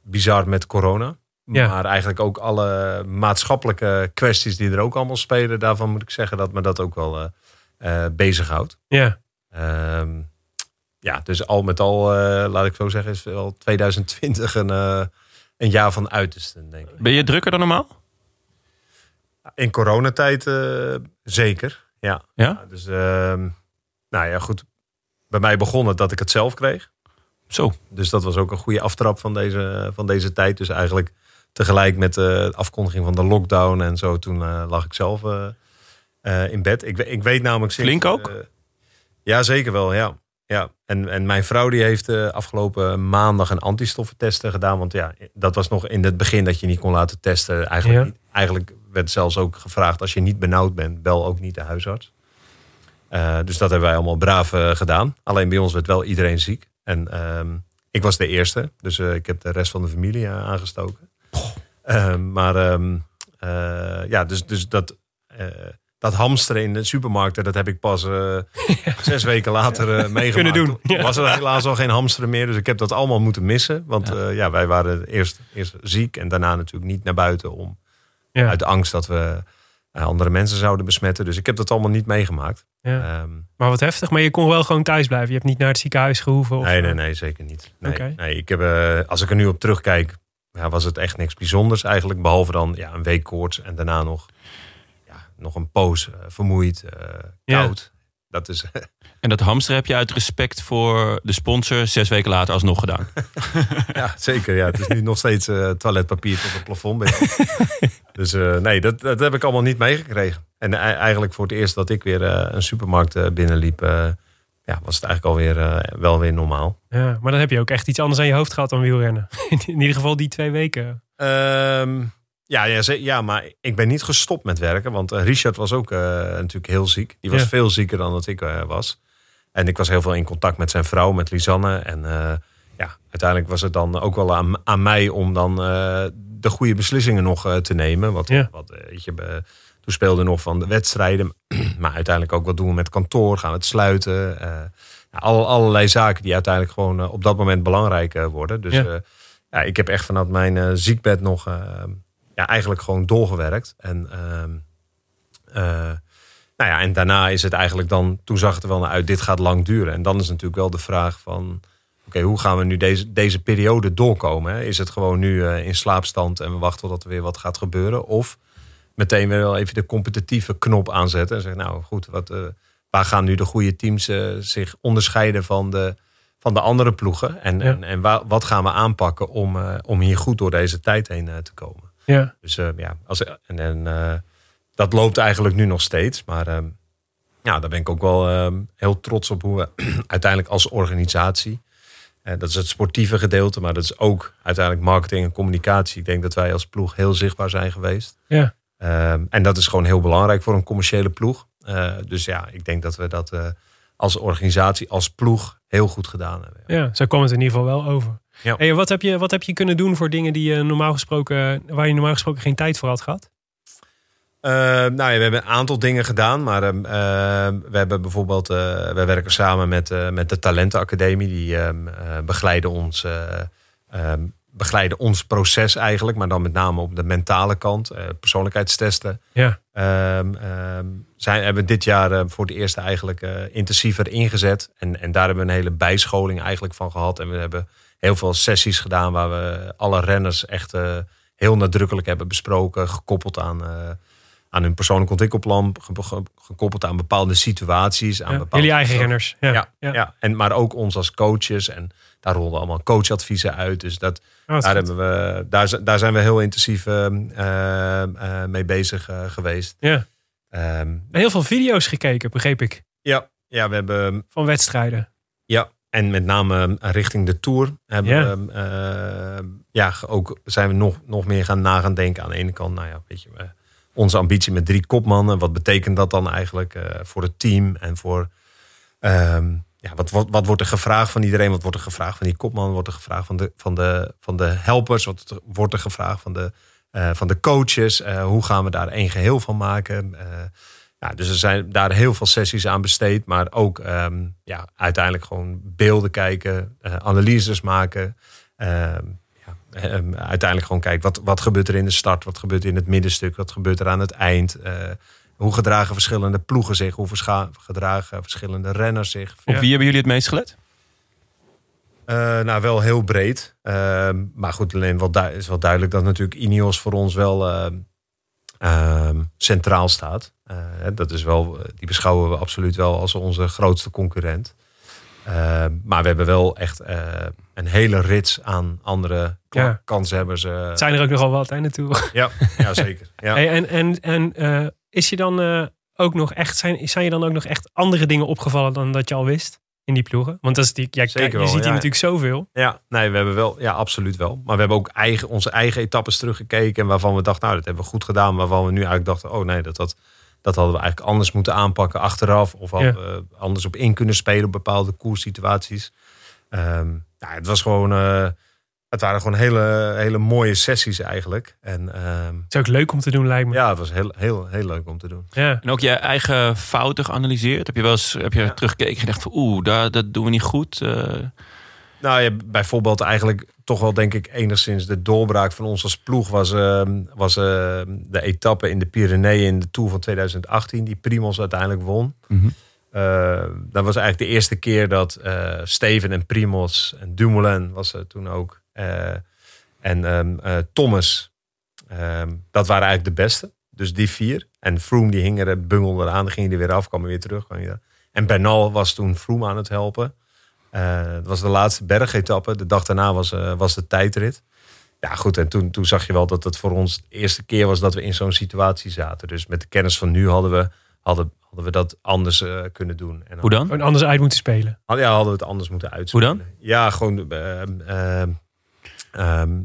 bizar met corona. Ja. Maar eigenlijk ook alle maatschappelijke kwesties die er ook allemaal spelen. Daarvan moet ik zeggen dat me dat ook wel eh eh, bezighoudt. Ja. Ehm, ja, dus al met al, eh, laat ik zo zeggen, is wel 2020 een, eh, een jaar van uitersten, denk ik. Ben je drukker dan normaal? In coronatijd zeker, ja. Ja? Dus, ehm, nou ja, goed. Bij mij begon het dat ik het zelf kreeg. Zo. Dus dat was ook een goede aftrap van deze, van deze tijd. Dus eigenlijk tegelijk met de afkondiging van de lockdown en zo. Toen eh, lag ik zelf eh, eh, in bed. Ik, ik weet namelijk... sinds, Flink ook? eh, ja, zeker wel, ja. ja. En, en mijn vrouw die heeft eh, afgelopen maandag een antistoffentest gedaan. Want ja, dat was nog in het begin dat je niet kon laten testen. Eigenlijk, Ja. Eigenlijk werd zelfs ook gevraagd... als je niet benauwd bent, bel ook niet de huisarts. Eh, dus dat hebben wij allemaal braaf eh, gedaan. Alleen bij ons werd wel iedereen ziek. En ehm, ik was de eerste. Dus eh, ik heb de rest van de familie eh, aangestoken. Ehm, maar ehm, eh, ja, dus, dus dat, eh, dat hamsteren in de supermarkten... dat heb ik pas eh, zes weken later meegemaakt. Kunnen doen, ja. was er helaas al geen hamsteren meer. Dus ik heb dat allemaal moeten missen. Want Ja. ja, wij waren eerst, eerst ziek... en daarna natuurlijk niet naar buiten om... Ja. uit angst dat we andere mensen zouden besmetten. Dus ik heb dat allemaal niet meegemaakt. Ja. Ehm, Maar wat heftig. Maar je kon wel gewoon thuis blijven. Je hebt niet naar het ziekenhuis gehoeven. Of, nee, nee, nee, zeker niet. Nee, ik heb, als ik er nu op terugkijk, ja, was het echt niks bijzonders eigenlijk. Behalve dan ja, een week koorts en daarna nog, ja, nog een poos eh, vermoeid, Ja. koud. Dat is, En dat hamster heb je uit respect voor de sponsor zes weken later alsnog gedaan. ja, zeker. Ja. Het is nu nog steeds eh, toiletpapier tot het plafond. dus nee, dat, dat heb ik allemaal niet meegekregen. En eigenlijk voor het eerst dat ik weer een supermarkt binnenliep, ja, was het eigenlijk alweer eh, wel weer normaal. Ja, maar dan heb je ook echt iets anders aan je hoofd gehad dan wielrennen. In ieder geval die twee weken. Ehm, ja, ja, ze- ja, maar ik ben niet gestopt met werken. Want eh, Richard was ook eh, natuurlijk heel ziek. Die was Ja. veel zieker dan dat ik was. En ik was heel veel in contact met zijn vrouw, met Lisanne. En ja, uiteindelijk was het dan ook wel aan, aan mij om dan de goede beslissingen nog te nemen. Wat, Ja. wat weet je, toen speelden nog van de wedstrijden. maar uiteindelijk ook wat doen we met kantoor? Gaan we het sluiten? Ja, alle- allerlei zaken die uiteindelijk gewoon eh, op dat moment belangrijk eh, worden. Dus Ja. ja. ik heb echt vanaf mijn ziekbed nog ja, eigenlijk gewoon doorgewerkt. En, ehm, eh, nou ja, en daarna is het eigenlijk dan, toen zag het er wel naar uit, dit gaat lang duren. En dan is natuurlijk wel de vraag van, oké, hoe gaan we nu deze, deze periode doorkomen? Hè? Is het gewoon nu in slaapstand en we wachten tot er weer wat gaat gebeuren? Of meteen weer wel even de competitieve knop aanzetten en zeggen, nou goed, wat, eh, waar gaan nu de goede teams eh, zich onderscheiden van de, van de andere ploegen? En, Ja. en, en wa- wat gaan we aanpakken om, eh, om hier goed door deze tijd heen te komen? Ja. Dus ja, als, en, en dat loopt eigenlijk nu nog steeds. Maar ehm, ja, daar ben ik ook wel ehm, heel trots op hoe we uiteindelijk als organisatie. dat is het sportieve gedeelte, maar dat is ook uiteindelijk marketing en communicatie. Ik denk dat wij als ploeg heel zichtbaar zijn geweest. Ja. Ehm, en dat is gewoon heel belangrijk voor een commerciële ploeg. Eh, dus ja, ik denk dat we dat eh, als organisatie, als ploeg heel goed gedaan hebben. Ja, zo kwam het in ieder geval wel over. Ja. Hey, wat, heb je, wat heb je kunnen doen voor dingen die je normaal gesproken, waar je normaal gesproken geen tijd voor had gehad? Eh, nou ja, we hebben een aantal dingen gedaan. Maar ehm, ehm, we hebben bijvoorbeeld... eh, we werken samen met, eh, met de Talentenacademie. Die ehm, eh, begeleiden, ons, eh, ehm, begeleiden ons proces eigenlijk. Maar dan met name op de mentale kant. eh, persoonlijkheidstesten. Ja. Ehm, ehm, zijn, hebben we dit jaar eh, voor het eerst eigenlijk eh, intensiever ingezet. En, en daar hebben we een hele bijscholing eigenlijk van gehad. En we hebben heel veel sessies gedaan waar we alle renners echt heel nadrukkelijk hebben besproken. Gekoppeld aan, aan hun persoonlijk ontwikkelplan. ge- ge- Gekoppeld aan bepaalde situaties. Aan Ja, bepaalde jullie eigen renners. Ja. Ja, Ja. ja. En, maar ook ons als coaches. En daar rolden allemaal coachadviezen uit. Dus dat, Oh, wat daar, hebben we, daar, zijn we heel intensief ehm, ehm, eh, mee bezig eh, geweest. Ja. Ehm, Heel veel video's gekeken, begreep ik, ja, ja, we hebben van wedstrijden. ja, en met name eh, richting de Tour hebben Ja. we, ja, ook zijn we nog, nog meer gaan na gaan denken. Aan de ene kant, nou ja, weet je, onze ambitie met drie kopmannen. Wat betekent dat dan eigenlijk voor het team en voor... ja, wat, wat, wordt er gevraagd van iedereen? Wat wordt er gevraagd van die kopman? Wordt er gevraagd van de, van de, van de helpers? Wat wordt er gevraagd van de, eh, van de coaches? Eh, hoe gaan we daar één geheel van maken? Eh, ja, dus er zijn daar heel veel sessies aan besteed. Maar ook ehm, ja, uiteindelijk gewoon beelden kijken, analyses maken. Ehm, ja, ehm, uiteindelijk gewoon kijken, wat, wat gebeurt er in de start? Wat gebeurt er in het middenstuk? Wat gebeurt er aan het eind? Eh, hoe gedragen verschillende ploegen zich? Hoe gedragen verschillende renners zich? Op wie hebben jullie het meest gelet? Eh, nou, wel heel breed. Ehm, maar goed, alleen wel is wel duidelijk dat natuurlijk Ineos voor ons wel ehm, ehm, centraal staat. Eh, dat is wel, die beschouwen we absoluut wel als onze grootste concurrent. Ehm, maar we hebben wel echt eh, een hele rits aan andere Ja. kanshebbers. eh, Het zijn er ook nogal wat, hè, natuurlijk. ja, ja, zeker. Ja. Hey, en en, en eh, is je dan eh, ook nog echt, zijn, zijn je dan ook nog echt andere dingen opgevallen dan dat je al wist in die ploegen? Want dat is die, ja, Zeker kijk, je wel, ziet hier ja. natuurlijk zoveel. Ja, nee, we hebben wel, ja, absoluut wel. Maar we hebben ook eigen, onze eigen etappes teruggekeken. En waarvan we dachten, nou, dat hebben we goed gedaan. Waarvan we nu eigenlijk dachten, oh nee, dat, dat, dat hadden we eigenlijk anders moeten aanpakken achteraf. Of hadden we anders op in kunnen spelen op bepaalde koerssituaties. Ehm ja, het was gewoon, eh, het waren gewoon hele, hele mooie sessies eigenlijk. En ehm, Het is ook leuk om te doen, lijkt me. ja, het was heel, heel, heel leuk om te doen. Ja. En ook je eigen fouten geanalyseerd? Heb je wel eens heb je teruggekeken en gedacht van oeh, daar- dat doen we niet goed? eh? Nou ja, bijvoorbeeld eigenlijk toch wel denk ik enigszins de doorbraak van ons als ploeg was, ehm, was ehm, de etappe in de Pyreneeën in de Tour van 2018 die Primos uiteindelijk won. Mhm. Eh, dat was eigenlijk de eerste keer dat eh, Steven en Primos en Dumoulin was er toen ook. Eh, en ehm, eh, Thomas, ehm, dat waren eigenlijk de beste. Dus die vier. En Froome die hing er, bungelde eraan, dan ging hij er weer af, kwam weer terug. kwam er- En Bernal was toen Froome aan het helpen. Eh, dat was de laatste bergetappe. De dag daarna was, eh, was de tijdrit. Ja, goed. En toen, toen zag je wel dat het voor ons de eerste keer was dat we in zo'n situatie zaten. Dus met de kennis van nu hadden we, hadden, hadden we dat anders eh, kunnen doen. En Hoe dan? Gewoon anders uit moeten spelen. Had- Ja, hadden we het anders moeten uitspelen. Hoe dan? Ja, gewoon... ehm, ehm,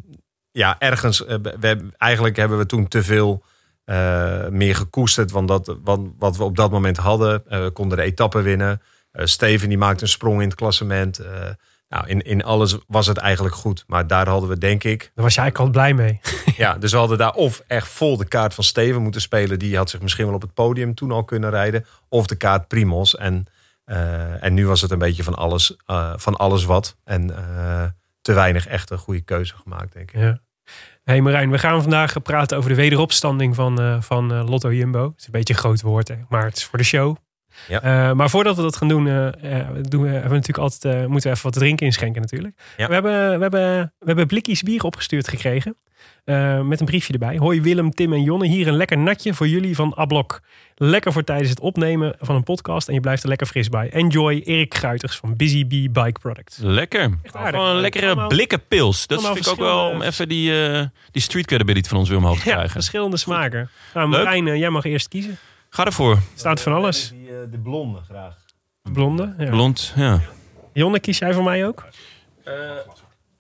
ja, ergens... eh, we, eigenlijk hebben we toen te veel eh, meer gekoesterd. Want dat, wat, wat we op dat moment hadden. eh, we konden de etappe winnen. Steven die maakte een sprong in het klassement. Nou, in, in alles was het eigenlijk goed. Maar daar hadden we denk ik... Daar was jij eigenlijk al blij mee. Ja, dus we hadden daar of echt vol de kaart van Steven moeten spelen. Die had zich misschien wel op het podium toen al kunnen rijden. Of de kaart Primos. En, en nu was het een beetje van alles, van alles wat. En te weinig echt een goede keuze gemaakt, denk ik. Ja. Hey Marijn, we gaan vandaag praten over de wederopstanding van, eh, van eh, Lotto Jumbo. Het is een beetje een groot woord, hè, maar het is voor de show. Ja. Eh, maar voordat we dat gaan doen, eh, doen we, hebben we natuurlijk altijd, moeten we even wat drinken inschenken natuurlijk. Ja. We, hebben, we, hebben, we hebben blikjes bier opgestuurd gekregen. Eh, met een briefje erbij. Hoi Willem, Tim en Jonne. Hier een lekker natje voor jullie van Ablok. Lekker voor tijdens het opnemen van een podcast. En je blijft er lekker fris bij. Enjoy Erik Gruiters van Busy Bee Bike Products. Lekker. aardig. Gewoon een lekkere blikken pils. Dat vind ik ook wel om even die, eh, die street credibility van ons weer omhoog te Ja, krijgen. verschillende smaken. Nou, Leuk. Marijn, eh, jij mag eerst kiezen. Ga ervoor. Staat van alles. Die, eh, de blonde graag. Blonde. Ja. Blond, ja. Jonne, kies jij voor mij ook?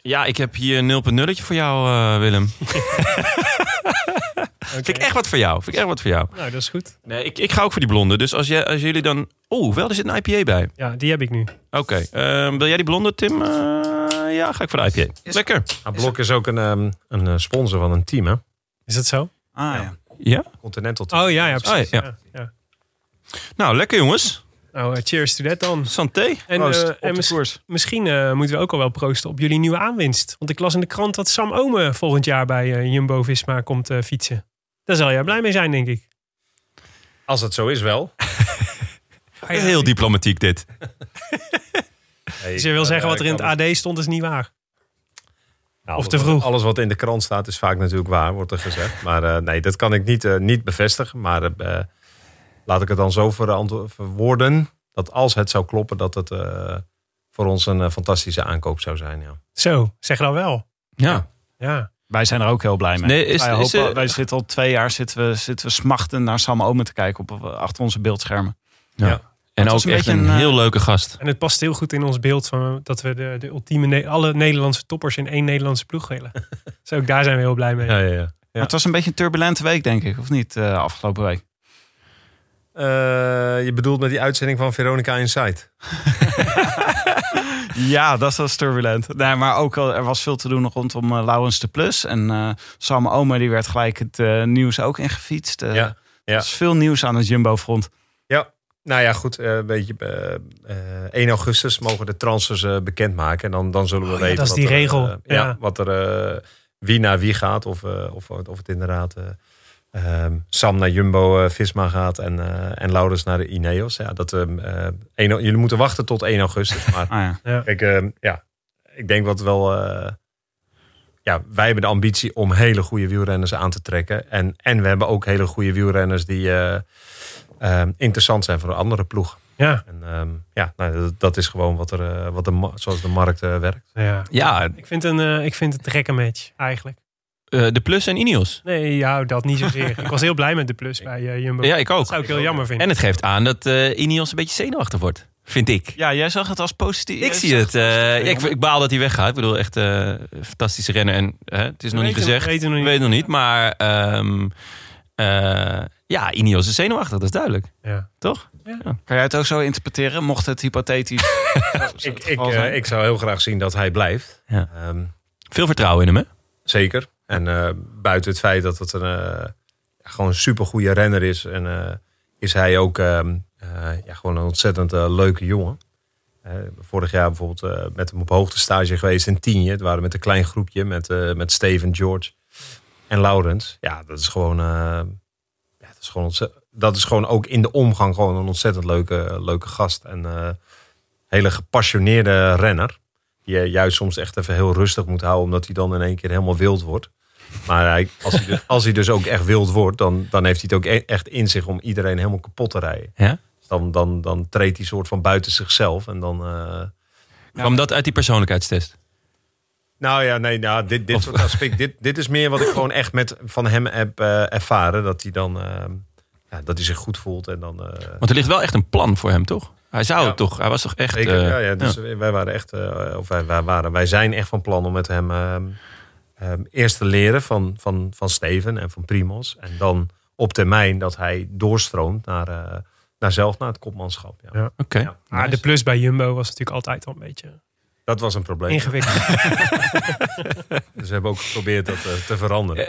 Ja, ik heb hier een 0.0 voor jou, eh, Willem. Vind ik echt wat voor jou. Vind ik echt wat voor jou. Nou, dat is goed. Nee, ik, ik ga ook voor die blonde. Dus als, jij, als jullie dan... Oeh, wel, er zit een IPA bij. Ja, die heb ik nu. Oké. ehm, wil jij die blonde, Tim? Eh, ja, ga ik voor de IPA. Lekker. Ah, Blok is ook een, ehm, een eh, sponsor van een team, hè? Is dat zo? Ah ja. Ja? Continental team. Oh ja, ja precies. ja. ja. ja. Nou, lekker jongens. Nou, eh, cheers to that dan. Santé. En, Proost, eh, op en de mis- koers. misschien eh, moeten we ook al wel proosten op jullie nieuwe aanwinst. Want ik las in de krant dat Sam Ome volgend jaar bij eh, Jumbo-Visma komt eh, fietsen. Daar zal jij blij mee zijn, denk ik. Als het zo is wel. Heel diplomatiek dit. Dus je wil zeggen wat er in het AD stond is niet waar. Nou, Of alles te wat- vroeg. Alles wat in de krant staat is vaak natuurlijk waar, wordt er gezegd. Maar eh, nee, dat kan ik niet, niet bevestigen. Maar eh, laat ik het dan zo verwoorden... dat als het zou kloppen, dat het eh, voor ons een eh, fantastische aankoop zou zijn. Ja. Zo, zeg dan wel. Ja. Ja. Wij zijn er ook heel blij mee. Nee, is- wij, is, hopen- wij zitten al twee jaar zitten we, zitten we smachten naar Sam Omen te kijken op, achter onze beeldschermen. ja. En ook een echt een een, eh, heel leuke gast. En het past heel goed in ons beeld van dat we de, de ultieme, Ne- alle Nederlandse toppers in één Nederlandse ploeg willen. dus ook daar zijn we heel blij mee. Ja, ja, ja. Maar het was een beetje een turbulente week, denk ik, of niet, eh, afgelopen week? Eh, je bedoelt met die uitzending van Veronica Insight? Ja, dat was turbulent. Nee, maar ook al, er was veel te doen rondom eh Laurens de Plus. En eh, Sam Omer die werd gelijk het eh, nieuws ook ingefietst. Ja, ja. Er is veel nieuws aan het Jumbo-front. Ja, nou ja, goed. eh, Een beetje, eh, eh, 1 augustus mogen de transfers eh, bekendmaken. En dan, dan zullen we Oh ja, weten dat is wat die er, regel. ja, Ja. wat er, eh, wie naar wie gaat. Of, eh, of, of het inderdaad eh, ehm, Sam naar Jumbo-Visma gaat. En, eh, en Laurens naar de Ineos. Ja, dat, ehm, eh, 1 au- jullie moeten wachten tot 1 augustus. Maar Ah, ja. Kijk, ehm, ja, ik denk wat wel... eh, ja, wij hebben de ambitie om hele goede wielrenners aan te trekken. En, en we hebben ook hele goede wielrenners die eh, eh, interessant zijn voor een andere ploeg. Ja. En ehm, ja, nou, dat, dat is gewoon wat er, eh, wat de, zoals de markt eh, werkt. Ja. Ja, Ik vind, een, eh, ik vind het een gekke match, eigenlijk. Eh, de Plus en Ineos. Nee, ja, dat niet zozeer. ik was heel blij met de plus bij eh, Jumbo. Ja, ik ook. Dat zou ik heel jammer vinden. En het geeft aan dat eh Ineos een beetje zenuwachtig wordt. Vind ik. Ja, jij zag het als positief. Ik zie het. eh, ja, ik, ik baal dat hij weggaat. Ik bedoel, echt eh, een fantastische renner. En hè, het is nog niet gezegd. weten nog We niet. weten nog niet. Maar ehm, eh, ja, Ineos is zenuwachtig. Dat is duidelijk. Ja. Toch? Kan jij het ook zo interpreteren? Mocht het hypothetisch Ik, ik, ik zou heel graag zien dat hij blijft. Ja. Ehm, Veel vertrouwen in hem, hè? Zeker. En eh, buiten het feit dat het een eh, gewoon een supergoeie renner is, en, eh, is hij ook ehm, eh, ja, gewoon een ontzettend leuke jongen. Vorig jaar bijvoorbeeld met hem op hoogtestage geweest in Tienje. Het waren met een klein groepje met, met Steven, George en Laurens. Ja, dat is gewoon, ja, dat is gewoon, dat is gewoon ook in de omgang gewoon een ontzettend leuke, leuke gast. En eh hele gepassioneerde renner. Die je juist soms echt even heel rustig moet houden, omdat hij dan in één keer helemaal wild wordt. Maar hij, als, hij dus, als hij dus ook echt wild wordt, dan, dan heeft hij het ook e- echt in zich om iedereen helemaal kapot te rijden. Ja? Dus dan, dan, dan treedt hij soort van buiten zichzelf. En dan, eh, Kwam dat uit die persoonlijkheidstest? nou ja, nee, nou, dit, dit Of- soort aspect, dit, dit is meer wat ik gewoon echt met, van hem heb eh, ervaren. Dat hij dan eh, ja, dat hij zich goed voelt. En dan, Want er ligt wel echt een plan voor hem, toch? Hij zou Ja. het toch? Hij was toch echt... Zeker, ja, ja, dus wij waren echt, of wij, wij, waren, wij zijn echt van plan om met hem ehm, eerst te leren van, van, van Steven en van Primos. En dan op termijn dat hij doorstroomt naar, eh, naar zelf naar het kopmanschap. Ja. Ja. Oké. Ja. Maar de plus bij Jumbo was natuurlijk altijd al een beetje Dat was een probleem. ingewikkeld. Dus we hebben ook geprobeerd dat eh, te veranderen.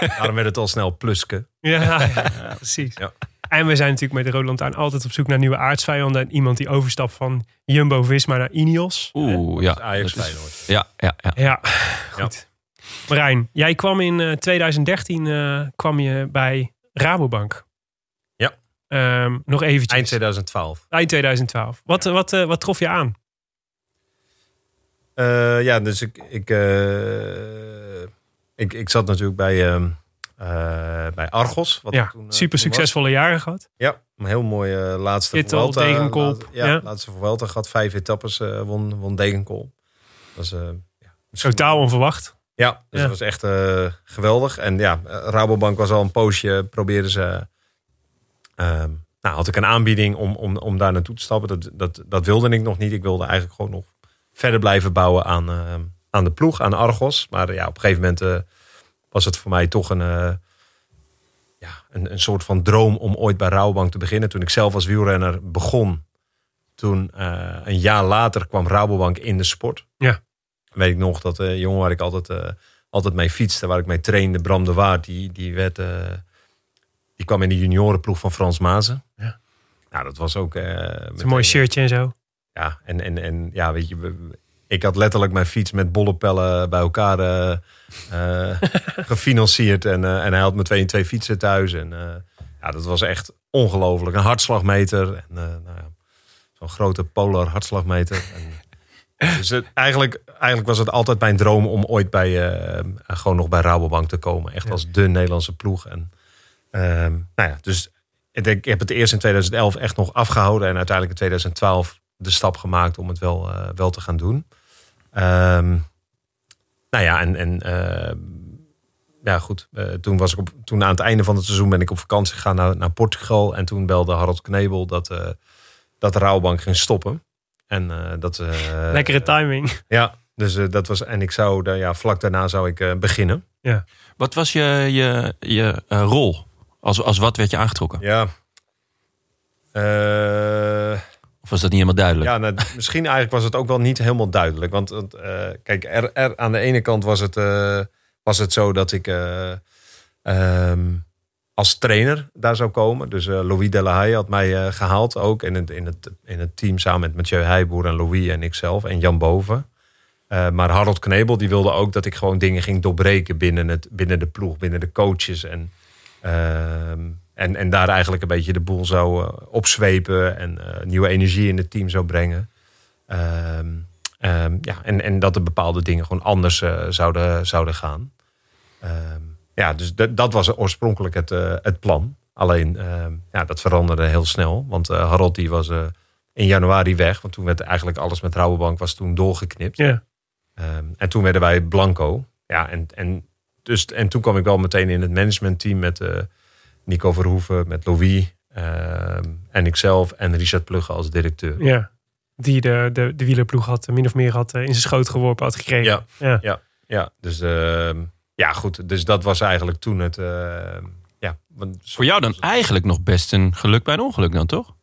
Daarom werd het al snel pluske. ja, ja, precies. Ja. En we zijn natuurlijk met de Rode Lantaarn altijd op zoek naar nieuwe aardsvijanden. En iemand die overstapt van Jumbo-Visma naar Ineos. Oeh, ja. Ajax. Ja, ja, ja. Ja, goed. Marijn, jij kwam in eh, 2013 eh, kwam je bij Rabobank. Ja. Ehm, nog eventjes. Eind 2012. Eind 2012. Wat, eh, wat, eh, wat trof je aan? Eh, ja, dus ik, ik, eh, ik, ik zat natuurlijk bij, ehm, eh, bij Argos. Wat Ja, er toen, eh, super toen succesvolle jaren gehad. Ja, een heel mooie eh, laatste Kittel, Vuelta. Degenkolb, ja, ja. laatste Vuelta gehad. Vijf etappes eh, won, won Degenkolb. Dat was, eh, ja, misschien- Totaal onverwacht. Ja, dus dat was echt eh, geweldig. En ja, Rabobank was al een poosje, probeerden ze... ehm, nou, had ik een aanbieding om, om, om daar naartoe te stappen. Dat, dat, dat wilde ik nog niet. Ik wilde eigenlijk gewoon nog verder blijven bouwen aan, ehm, aan de ploeg, aan Argos. Maar ja, op een gegeven moment eh, was het voor mij toch een, eh, ja, een, een soort van droom om ooit bij Rabobank te beginnen. Toen ik zelf als wielrenner begon, toen een jaar later kwam Rabobank in de sport. Ja. Weet ik nog dat de jongen waar ik altijd, eh, altijd mee fietste, waar ik mee trainde, Bram de Waard, die, die, werd, eh, die kwam in de juniorenploeg van Frans Mazen. Ja. Nou, dat was ook... eh, een mooi shirtje en zo. ja, en, en, en ja, weet je, we- ik had letterlijk mijn fiets met bollepellen bij elkaar eh, eh, gefinancierd. En, eh, en hij had me twee en twee fietsen thuis. En eh, ja, dat was echt ongelooflijk. Een hartslagmeter. En, eh, nou ja, Zo'n grote polar hartslagmeter. En, dus het, eigenlijk, eigenlijk was het altijd mijn droom om ooit bij, eh, gewoon nog bij Rabobank te komen. Echt Ja. als de Nederlandse ploeg. En, ehm, nou ja, dus ik, heb het eerst in 2011 echt nog afgehouden. En uiteindelijk in 2012 de stap gemaakt om het wel, eh, wel te gaan doen. Ehm, nou ja, en, en eh, ja, goed. toen, was ik op, toen aan het einde van het seizoen ben ik op vakantie gegaan naar, naar Portugal. En toen belde Harold Knebel dat, dat de Rabobank ging stoppen. En dat... Lekkere timing. Ja, dus eh, dat was... En ik zou, daar, ja, vlak daarna zou ik eh, beginnen. Wat was je, je, je eh, rol? Als, als wat werd je aangetrokken? Ja. Eh, Of was dat niet helemaal duidelijk? Ja, nou, misschien eigenlijk was het ook wel niet helemaal duidelijk. Want eh, kijk, er, er, aan de ene kant was het, eh, was het zo dat ik eh, ehm, als trainer daar zou komen. Dus eh, Louis Delahaye had mij eh, gehaald ook in het, in, het, in het team samen met Mathieu Heijboer en Louis en ikzelf en Jan Boven. Eh, maar Harold Knebel die wilde ook dat ik gewoon dingen ging doorbreken binnen, het, binnen de ploeg, binnen de coaches. En, ehm, en, en daar eigenlijk een beetje de boel zou eh, opzwepen en eh, nieuwe energie in het team zou brengen. Ehm, Ehm, ja, en, en dat er bepaalde dingen gewoon anders zouden, zouden gaan. Ja, dus dat- was oorspronkelijk het, het plan. Alleen, ja, dat veranderde heel snel. Want Harold die was in januari weg. Want toen werd eigenlijk alles met Rabobank was toen doorgeknipt. Ehm, en toen werden wij Blanco. Ja, en, en, dus, en toen kwam ik wel meteen in het managementteam met eh, Nico Verhoeven, met Louis ehm, en ikzelf en Richard Plugge als directeur. Ja. Die de, de, de wielerploeg had, min of meer had eh, in zijn schoot geworpen had gekregen. Ja, Ja. ja, ja. Dus, ehm, ja, goed. Dus dat was eigenlijk toen het. ehm, ja, want Voor jou dan eigenlijk nog best een geluk bij een ongeluk dan, toch?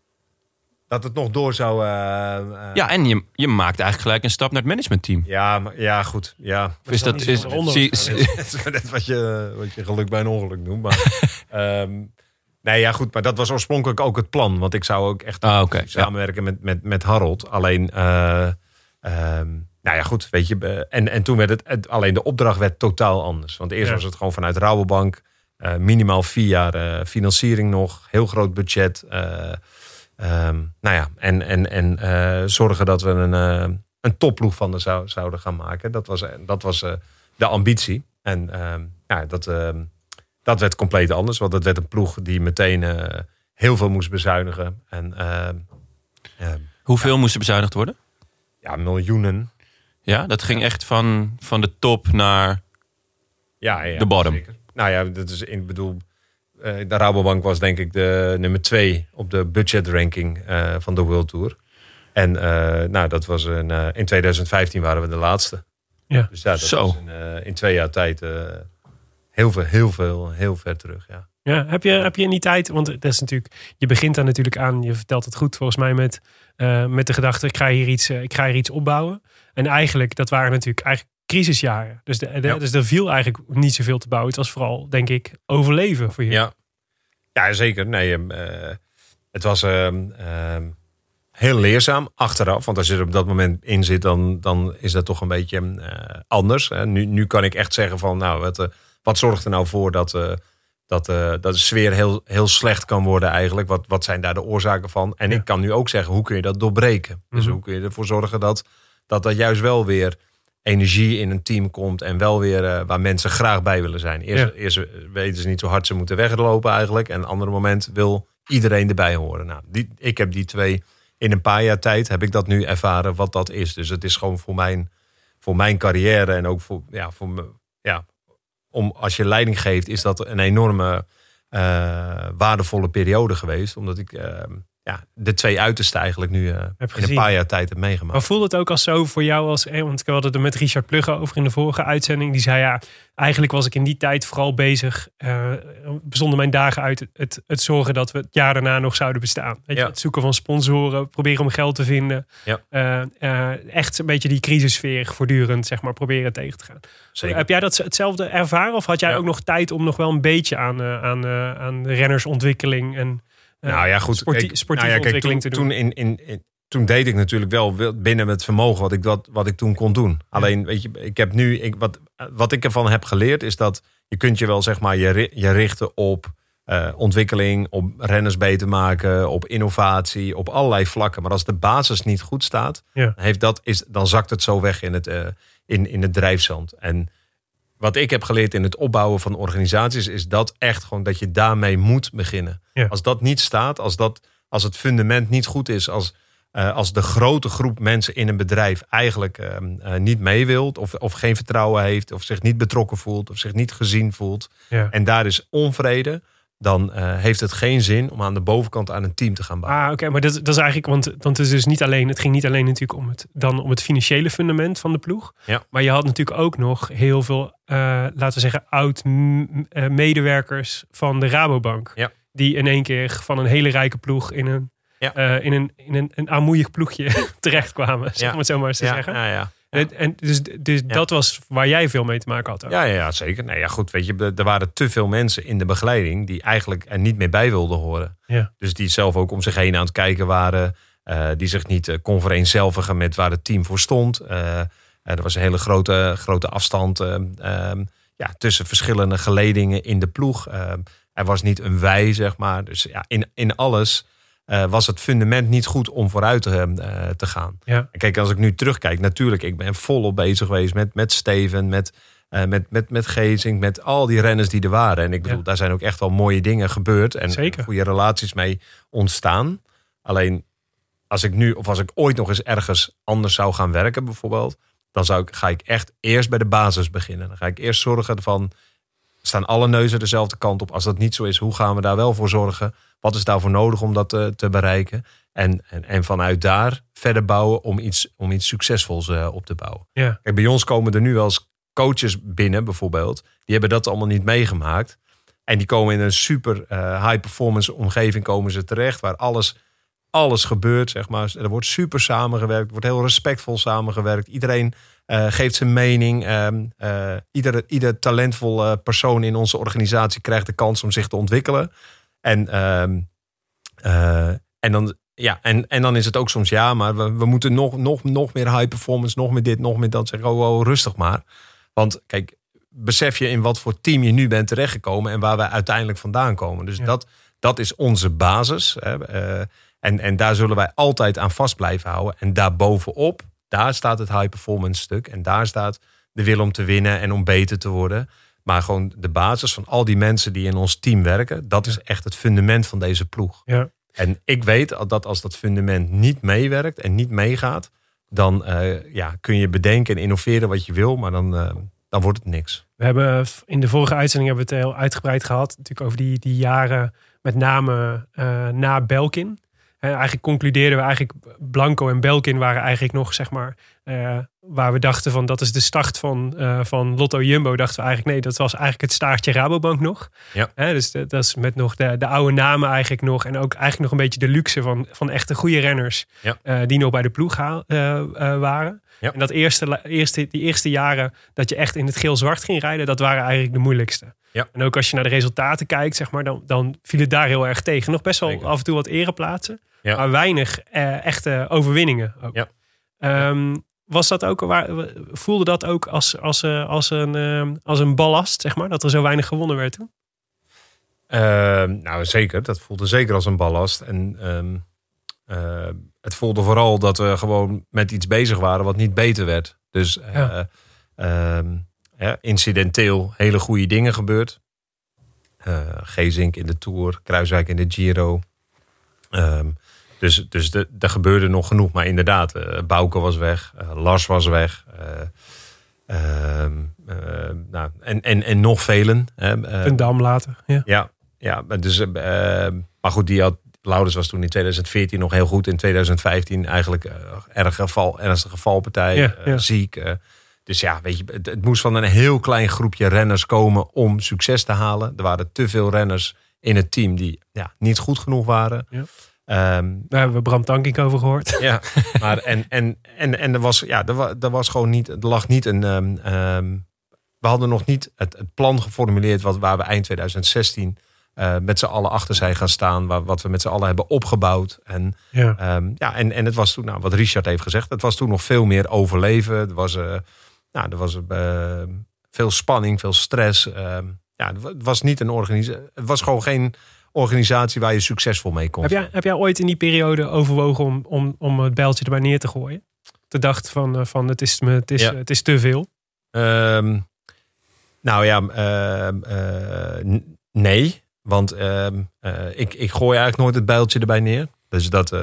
Dat het nog door zou. eh, eh, Ja, en je, je maakt eigenlijk gelijk een stap naar het managementteam. ja, maar, ja, goed. Ja. Is dat... Is, net wat je, wat je geluk bij een ongeluk noemt. Maar, ehm, nee, ja, goed. Maar dat was oorspronkelijk ook het plan. Want ik zou ook echt Ah, samenwerken met, met, met Harold. Alleen, eh, ehm, nou ja, goed. Weet je, en, en toen werd het, het- alleen de opdracht werd totaal anders. Want eerst Ja. was het gewoon vanuit Rabobank. eh, minimaal vier jaar eh, financiering nog. Heel groot budget. Eh, ehm, nou ja, en, en, en eh, zorgen dat we een, eh, een topploeg van de zou, zouden gaan maken. Dat was, dat was eh, de ambitie. En ehm, ja, dat, ehm, dat werd compleet anders. Want dat werd een ploeg die meteen eh, heel veel moest bezuinigen. En Hoeveel moest er bezuinigd worden? ja, miljoenen. Ja, dat ging echt van, van de top naar... Ja, ja, De bottom. zeker. Nou ja, dat is, ik bedoel, eh, de Rabobank was denk ik de nummer twee op de budgetranking eh van de World Tour. En eh, nou, dat was een, eh, in 2015 waren we de laatste. Ja. Dus ja, dat Zo. was in, eh, in twee jaar tijd eh, heel veel, heel veel, heel ver terug. Ja. Ja, heb je, heb je in die tijd, want dat is natuurlijk, je begint daar natuurlijk aan, je vertelt het goed volgens mij met, eh, met de gedachte, ik ga hier iets, eh, ik ga hier iets opbouwen. En eigenlijk, dat waren natuurlijk eigenlijk crisisjaren. Dus, de, de- Ja. dus er viel eigenlijk niet zoveel te bouwen. Het was vooral, denk ik, overleven voor je. Ja, ja zeker. Nee, ehm, eh, het was ehm, ehm, heel leerzaam achteraf. Want als je er op dat moment in zit, dan, dan is dat toch een beetje eh, anders. Hè. Nu, nu kan ik echt zeggen van, nou, wat, eh, wat zorgt er nou voor dat, dat, dat de sfeer heel, heel slecht kan worden eigenlijk? Wat, wat zijn daar de oorzaken van? En Ja. ik kan nu ook zeggen, hoe kun je dat doorbreken? Dus Mhm. hoe kun je ervoor zorgen dat dat, dat juist wel weer energie in een team komt en wel weer eh, waar mensen graag bij willen zijn. Eerst, Ja. eerst weten ze niet zo hard ze moeten weglopen eigenlijk. En een ander moment wil iedereen erbij horen. Nou, die, ik heb die twee in een paar jaar tijd heb ik dat nu ervaren wat dat is. Dus het is gewoon voor mijn, voor mijn carrière en ook voor, ja, voor me, ja, om als je leiding geeft, is dat een enorme eh, waardevolle periode geweest. Omdat ik eh, ja, de twee uitersten eigenlijk nu eh, in een gezien. paar jaar tijd heb meegemaakt. Maar voelde het ook als zo voor jou als, eh, want ik had het er met Richard Plugge over in de vorige uitzending. Die zei ja, eigenlijk was ik in die tijd vooral bezig, bezonden mijn dagen uit het, het, het zorgen dat we het jaar daarna nog zouden bestaan. Weet je, Ja. het zoeken van sponsoren, proberen om geld te vinden. Ja. Eh, echt een beetje die crisissfeer voortdurend, zeg maar, proberen tegen te gaan. Zeker. Heb jij dat hetzelfde ervaren? Of had jij Ja. ook nog tijd om nog wel een beetje aan, aan, aan de rennersontwikkeling en nou ja, goed. sportie- kijk, sportieve nou ja, kijk, ontwikkeling toen, te doen? Toen, in, in, in- toen deed ik natuurlijk wel binnen het vermogen wat ik, dat, wat ik toen kon doen. Alleen, weet je, ik heb nu, ik, wat, wat ik ervan heb geleerd is dat je kunt je wel zeg maar je, je richten op eh, ontwikkeling, op renners beter maken, op innovatie, op allerlei vlakken. Maar als de basis niet goed staat, Ja. heeft dat, is, dan zakt het zo weg in het, eh, in, in het drijfzand. En wat ik heb geleerd in het opbouwen van organisaties, is dat echt gewoon dat je daarmee moet beginnen. Ja. Als dat niet staat, als, dat, als het fundament niet goed is, als, eh, als de grote groep mensen in een bedrijf eigenlijk ehm, eh, niet mee wilt, of, of geen vertrouwen heeft, of zich niet betrokken voelt, of zich niet gezien voelt, Ja. en daar is onvrede, dan eh, heeft het geen zin om aan de bovenkant aan een team te gaan bouwen. Ah, oké, maar dat, dat is eigenlijk, want, want het is dus niet alleen, het ging niet alleen natuurlijk om het, dan om het financiële fundament van de ploeg. Ja. Maar je had natuurlijk ook nog heel veel, eh, laten we zeggen, oud m- eh, medewerkers van de Rabobank. Ja. Die in één keer van een hele rijke ploeg in een, Ja. in een, in een, een ploegje terechtkwamen, zeg maar het zo maar eens te zeggen. ja, ja. En, en dus dus dat was waar jij veel mee te maken had. ook. Ja, ja, zeker. Nee, ja, goed, weet je, er waren te veel mensen in de begeleiding die eigenlijk er niet meer bij wilden horen. Ja. Dus die zelf ook om zich heen aan het kijken waren, eh, die zich niet uh, kon vereenzelvigen met waar het team voor stond. Eh, er was een hele grote, grote afstand eh, eh, ja, tussen verschillende geledingen in de ploeg. Eh, er was niet een wij, zeg maar. Dus ja, in, in alles eh, was het fundament niet goed om vooruit te, eh, te gaan. Ja. En kijk, als ik nu terugkijk, natuurlijk, ik ben volop bezig geweest met, met Steven, met, eh, met, met, met Gezing, met al die renners die er waren. En ik bedoel, Ja. daar zijn ook echt wel mooie dingen gebeurd en Zeker. goede relaties mee ontstaan. Alleen als ik nu, of als ik ooit nog eens ergens anders zou gaan werken, bijvoorbeeld, dan zou ik, ga ik echt eerst bij de basis beginnen. Dan ga ik eerst zorgen van, staan alle neuzen dezelfde kant op? Als dat niet zo is, hoe gaan we daar wel voor zorgen? Wat is daarvoor nodig om dat te, te bereiken? En, en, en vanuit daar verder bouwen om iets, om iets succesvols eh, op te bouwen. Ja. Kijk, bij ons komen er nu wel eens coaches binnen, bijvoorbeeld. Die hebben dat allemaal niet meegemaakt. En die komen in een super eh, high performance omgeving komen ze terecht. Waar alles, alles gebeurt, zeg maar. Er wordt super samengewerkt. Er wordt heel respectvol samengewerkt. Iedereen eh, geeft zijn mening. Ehm, eh, ieder, ieder talentvolle persoon in onze organisatie krijgt de kans om zich te ontwikkelen. En, ehm, eh, en, dan, ja, en, en dan is het ook soms ja, maar we, we moeten nog, nog, nog meer high performance, nog meer dit, nog meer dat. Zeg, oh, oh, rustig maar. Want kijk, besef je in wat voor team je nu bent terechtgekomen en waar wij uiteindelijk vandaan komen. Dus Ja. dat, dat is onze basis. Hè. En, en daar zullen wij altijd aan vast blijven houden. En daarbovenop, daar staat het high performance stuk. En daar staat de wil om te winnen en om beter te worden. Maar gewoon de basis van al die mensen die in ons team werken, dat is echt het fundament van deze ploeg. Ja. En ik weet dat als dat fundament niet meewerkt en niet meegaat, dan eh, ja, kun je bedenken en innoveren wat je wil, maar dan, eh, dan wordt het niks. We hebben in de vorige uitzending hebben we het heel uitgebreid gehad. Natuurlijk over die, die jaren, met name eh, na Belkin. En eigenlijk concludeerden we eigenlijk Blanco en Belkin waren eigenlijk nog, zeg maar, eh, waar we dachten van dat is de start van, eh, van Lotto Jumbo. Dachten we eigenlijk nee, dat was eigenlijk het staartje Rabobank nog. Ja. Dus de- dat is met nog de, de oude namen eigenlijk nog. En ook eigenlijk nog een beetje de luxe van, van echte goede renners. Ja. eh, die nog bij de ploeg haal- eh, eh, waren. Ja. En dat eerste, eerste, die eerste jaren dat je echt in het geel-zwart ging rijden, dat waren eigenlijk de moeilijkste. Ja. En ook als je naar de resultaten kijkt, zeg maar, dan, dan viel het daar heel erg tegen. Nog best wel Zeker. af en toe wat ereplaatsen, Ja. maar weinig eh, echte overwinningen. Ook. Ja. Ehm, was dat ook, waar, voelde dat ook als, als, eh, als, een, eh, als een ballast, zeg maar, dat er zo weinig gewonnen werd toen? Ehm, nou, zeker. Dat voelde zeker als een ballast. En ehm, eh, het voelde vooral dat we gewoon met iets bezig waren wat niet beter werd. Dus Ja. ehm, ja, incidenteel hele goede dingen gebeurd. Gezink in de Tour, Kruiswijk in de Giro. Ehm, dus dus de, er gebeurde nog genoeg. Maar inderdaad, eh Bouke was weg, eh, Lars was weg. eh, ehm, eh, nou, en, en, en nog velen. hè. Eh, Een dam later. Ja. ja, dus, maar goed, die had, was toen in 2014 nog heel goed. In 2015 eigenlijk erg geval, ernstige valpartij, Ja, ja. ziek. dus ja, weet je, het, het moest van een heel klein groepje renners komen om succes te halen. Er waren te veel renners in het team die ja, niet goed genoeg waren. Ja. Ehm, Daar hebben we Bram Tankink over gehoord. ja, maar en, en, en, en er was, ja, er, er was gewoon niet, er lag niet een. ehm, ehm, we hadden nog niet het, het plan geformuleerd wat, waar we eind 2016 eh, met z'n allen achter zijn gaan staan. Waar, wat we met z'n allen hebben opgebouwd. En, Ja. ja, en, en het was toen, nou, wat Richard heeft gezegd, het was toen nog veel meer overleven. Er was, eh, nou, er was veel spanning, veel stress. ja, het was niet een organisatie. Het was gewoon geen organisatie waar je succesvol mee kon. Heb jij, heb jij ooit in die periode overwogen om, om, om het bijltje erbij neer te gooien? De dacht van, eh, van het, is, het, is, Ja. het is te veel. Ehm, nou ja, ehm, eh, nee. Want ehm, eh, ik, ik gooi eigenlijk nooit het bijltje erbij neer. Dus dat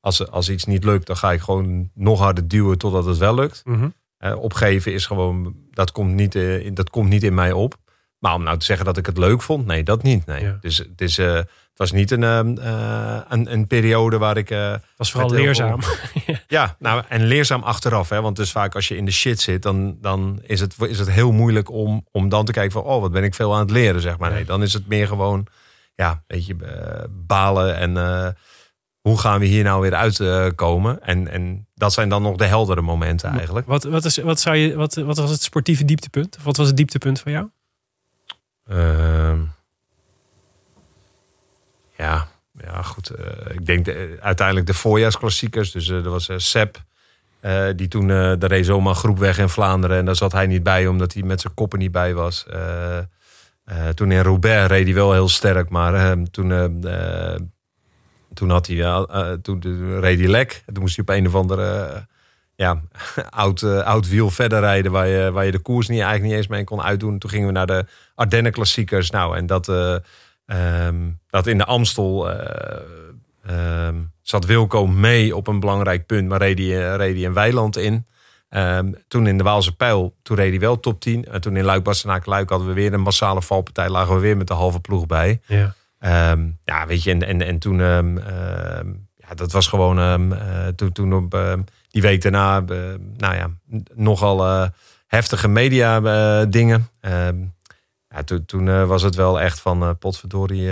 als, als iets niet lukt, dan ga ik gewoon nog harder duwen totdat het wel lukt. Mhm. Opgeven is gewoon, dat komt, niet, in- dat komt niet in mij op. Maar om nou te zeggen dat ik het leuk vond, nee, dat niet. Nee. Ja. Dus het, is, eh, het was niet een, ehm, eh, een, een periode waar ik. eh, Dat was vooral leerzaam. ja, nou, en leerzaam achteraf. Hè? Want dus vaak als je in de shit zit, dan, dan is, het, is het heel moeilijk om, om dan te kijken van... oh, wat ben ik veel aan het leren, zeg maar. Nee, dan is het meer gewoon, ja, weet je, balen en... hoe gaan we hier nou weer uitkomen? en, en dat zijn dan nog de heldere momenten eigenlijk. Wat, wat, is, wat, zou je, wat, wat was het sportieve dieptepunt? Wat was het dieptepunt van jou? Ehm, ja, ja, goed. eh, ik denk de- uiteindelijk de voorjaarsklassiekers. Dus eh, er was eh, Sepp. eh, die toen de zomaar groep weg in Vlaanderen. En daar zat hij niet bij, omdat hij met zijn koppen niet bij was. Toen in Roubaix reed hij wel heel sterk. Maar eh, toen eh, eh, Toen had hij toen reed hij lek. Toen moest hij op een of andere ja, oud, eh, oud wiel verder rijden waar je, waar je de koers niet, eigenlijk niet eens mee kon uitdoen. Toen gingen we naar de Ardennen klassiekers. Nou, en dat, eh, ehm, dat in de Amstel eh, ehm, zat Wilco mee op een belangrijk punt, maar reed hij, reed hij een weiland in. Ehm, toen in de Waalse Pijl, toen reed hij wel top 10. En toen in luik bastenaak luik hadden we weer een massale valpartij. Lagen we weer met de halve ploeg bij. Ja. Ja, weet je, en, en, en toen, ja, dat was gewoon, toen, toen op die week daarna, eh, nou ja, nogal eh, heftige media eh, dingen. Ehm, ja, toen toen was het wel echt van, potverdorie.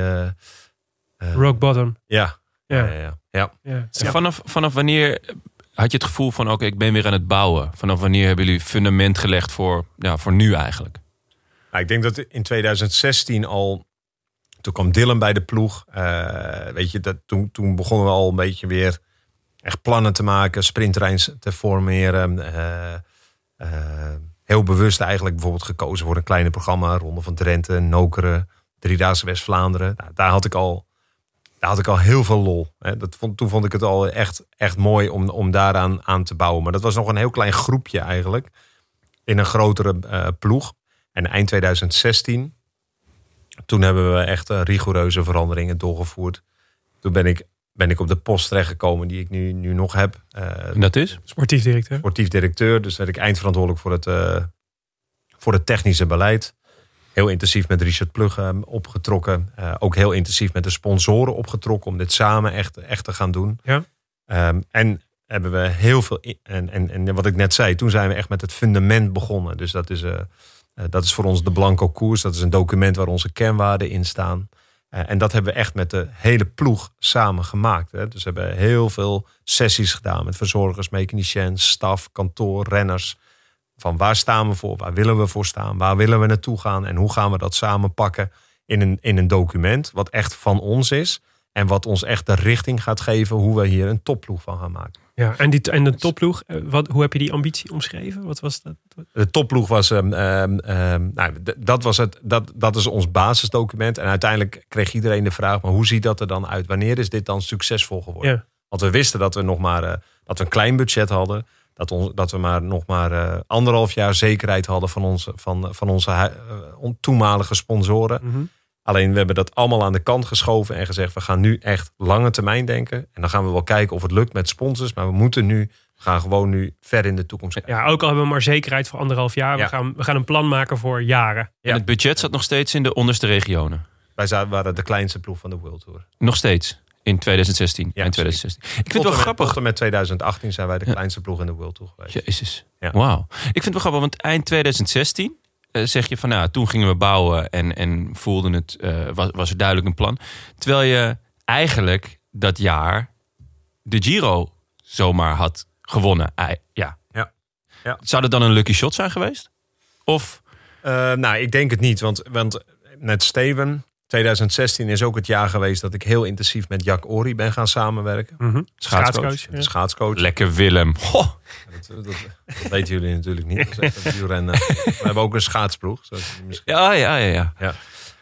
Rock bottom. ja. Ja. Ja, ja, ja. En vanaf, vanaf wanneer had je het gevoel van oké, ik ben weer aan het bouwen? Vanaf wanneer hebben jullie fundament gelegd voor, ja, voor nu eigenlijk? Nou, ik denk dat in 2016 al. Toen kwam Dylan bij de ploeg. Eh, weet je, dat, toen, toen begonnen we al een beetje weer echt plannen te maken, sprinttreins te formeren. eh, eh, heel bewust eigenlijk bijvoorbeeld gekozen voor een kleine programma. Ronde van Drenthe, Nokeren, Driedaagse West-Vlaanderen. Nou, daar had ik al. Daar had ik al heel veel lol. Hè. Dat vond, toen vond ik het al echt, echt mooi om, om daaraan aan te bouwen. Maar dat was nog een heel klein groepje eigenlijk. In een grotere eh, ploeg. En eind 2016, toen hebben we echt rigoureuze veranderingen doorgevoerd. Toen ben ik, ben ik op de post terechtgekomen die ik nu, nu nog heb. Eh, En dat is? Sportief directeur. sportief directeur. Dus werd ik eindverantwoordelijk voor het, eh, voor het technische beleid. Heel intensief met Richard Plug eh, opgetrokken. Eh, ook heel intensief met de sponsoren opgetrokken om dit samen echt, echt te gaan doen. Ja. Ehm, en hebben we heel veel. En, en, en wat ik net zei, toen zijn we echt met het fundament begonnen. Dus dat is, eh, dat is voor ons de Blanco Koers. Dat is een document waar onze kernwaarden in staan. Eh, en dat hebben we echt met de hele ploeg samen gemaakt. Hè. Dus we hebben heel veel sessies gedaan met verzorgers, mechaniciëns, staf, kantoor, renners. Van waar staan we voor? Waar willen we voor staan? Waar willen we naartoe gaan? En hoe gaan we dat samen pakken in een, in een document wat echt van ons is. En wat ons echt de richting gaat geven hoe we hier een topploeg van gaan maken. Ja, en, die, en de topploeg, eh, wat, hoe heb je die ambitie omschreven? Wat was dat? De topploeg was, ehm, ehm, ehm, nou, dat, was het, dat, dat is ons basisdocument. En uiteindelijk kreeg iedereen de vraag, maar hoe ziet dat er dan uit? Wanneer is dit dan succesvol geworden? Ja. Want we wisten dat we nog maar eh, dat we een klein budget hadden. Dat, ons, dat we maar nog maar eh, anderhalf jaar zekerheid hadden van onze, van, van onze on- toenmalige sponsoren. Mhm. Alleen we hebben dat allemaal aan de kant geschoven en gezegd: we gaan nu echt lange termijn denken. En dan gaan we wel kijken of het lukt met sponsors. Maar we moeten nu, we gaan gewoon nu ver in de toekomst kijken. Ja, ook al hebben we maar zekerheid voor anderhalf jaar. We, gaan, we gaan een plan maken voor jaren. Ja. En het budget zat nog steeds in de onderste regionen. Wij waren de kleinste ploeg van de World Tour. Nog steeds. In 2016. Ja, in 2016. Ik vind het wel met- grappig. Tot en met 2018 zijn wij de kleinste ploeg in de World Tour geweest. Jezus. Ja. Wauw. Ik vind het wel grappig, want eind 2016 eh, zeg je van nou, toen gingen we bouwen en, en voelden het, eh, was, was er duidelijk een plan. Terwijl je eigenlijk dat jaar de Giro zomaar had gewonnen. Ei- Ja. Ja. Ja. Zou dat dan een lucky shot zijn geweest? Of Eh, nou, ik denk het niet. Want, want net Steven, 2016 is ook het jaar geweest dat ik heel intensief met Jack Ori ben gaan samenwerken. Mhm. schaatscoach? Schaatscoach, De ja. schaatscoach. Lekker Willem. Dat, dat, dat weten jullie natuurlijk niet. Dat is echt een wielrenner. We hebben ook een schaatsploeg. Misschien Ja, ja, ja. ja.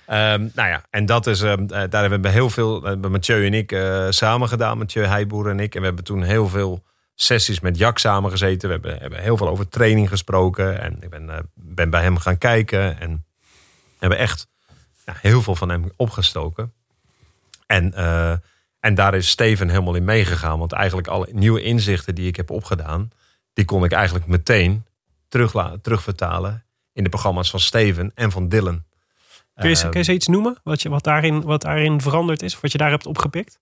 Ehm, nou ja, en dat is, ehm, eh, daar hebben we heel veel, dat hebben Mathieu en ik eh, samen gedaan, Mathieu Heijboer en ik. En we hebben toen heel veel sessies met Jack samen gezeten. We hebben, hebben heel veel over training gesproken. En ik ben, eh, ben bij hem gaan kijken. En hebben echt heel veel van hem opgestoken. En, eh, en daar is Steven helemaal in meegegaan. Want eigenlijk alle nieuwe inzichten die ik heb opgedaan, die kon ik eigenlijk meteen terugla- terugvertalen in de programma's van Steven en van Dylan. Kun je, Ehm, kun je zoiets noemen? Wat, je, wat, daarin, wat daarin veranderd is? Of wat je daar hebt opgepikt?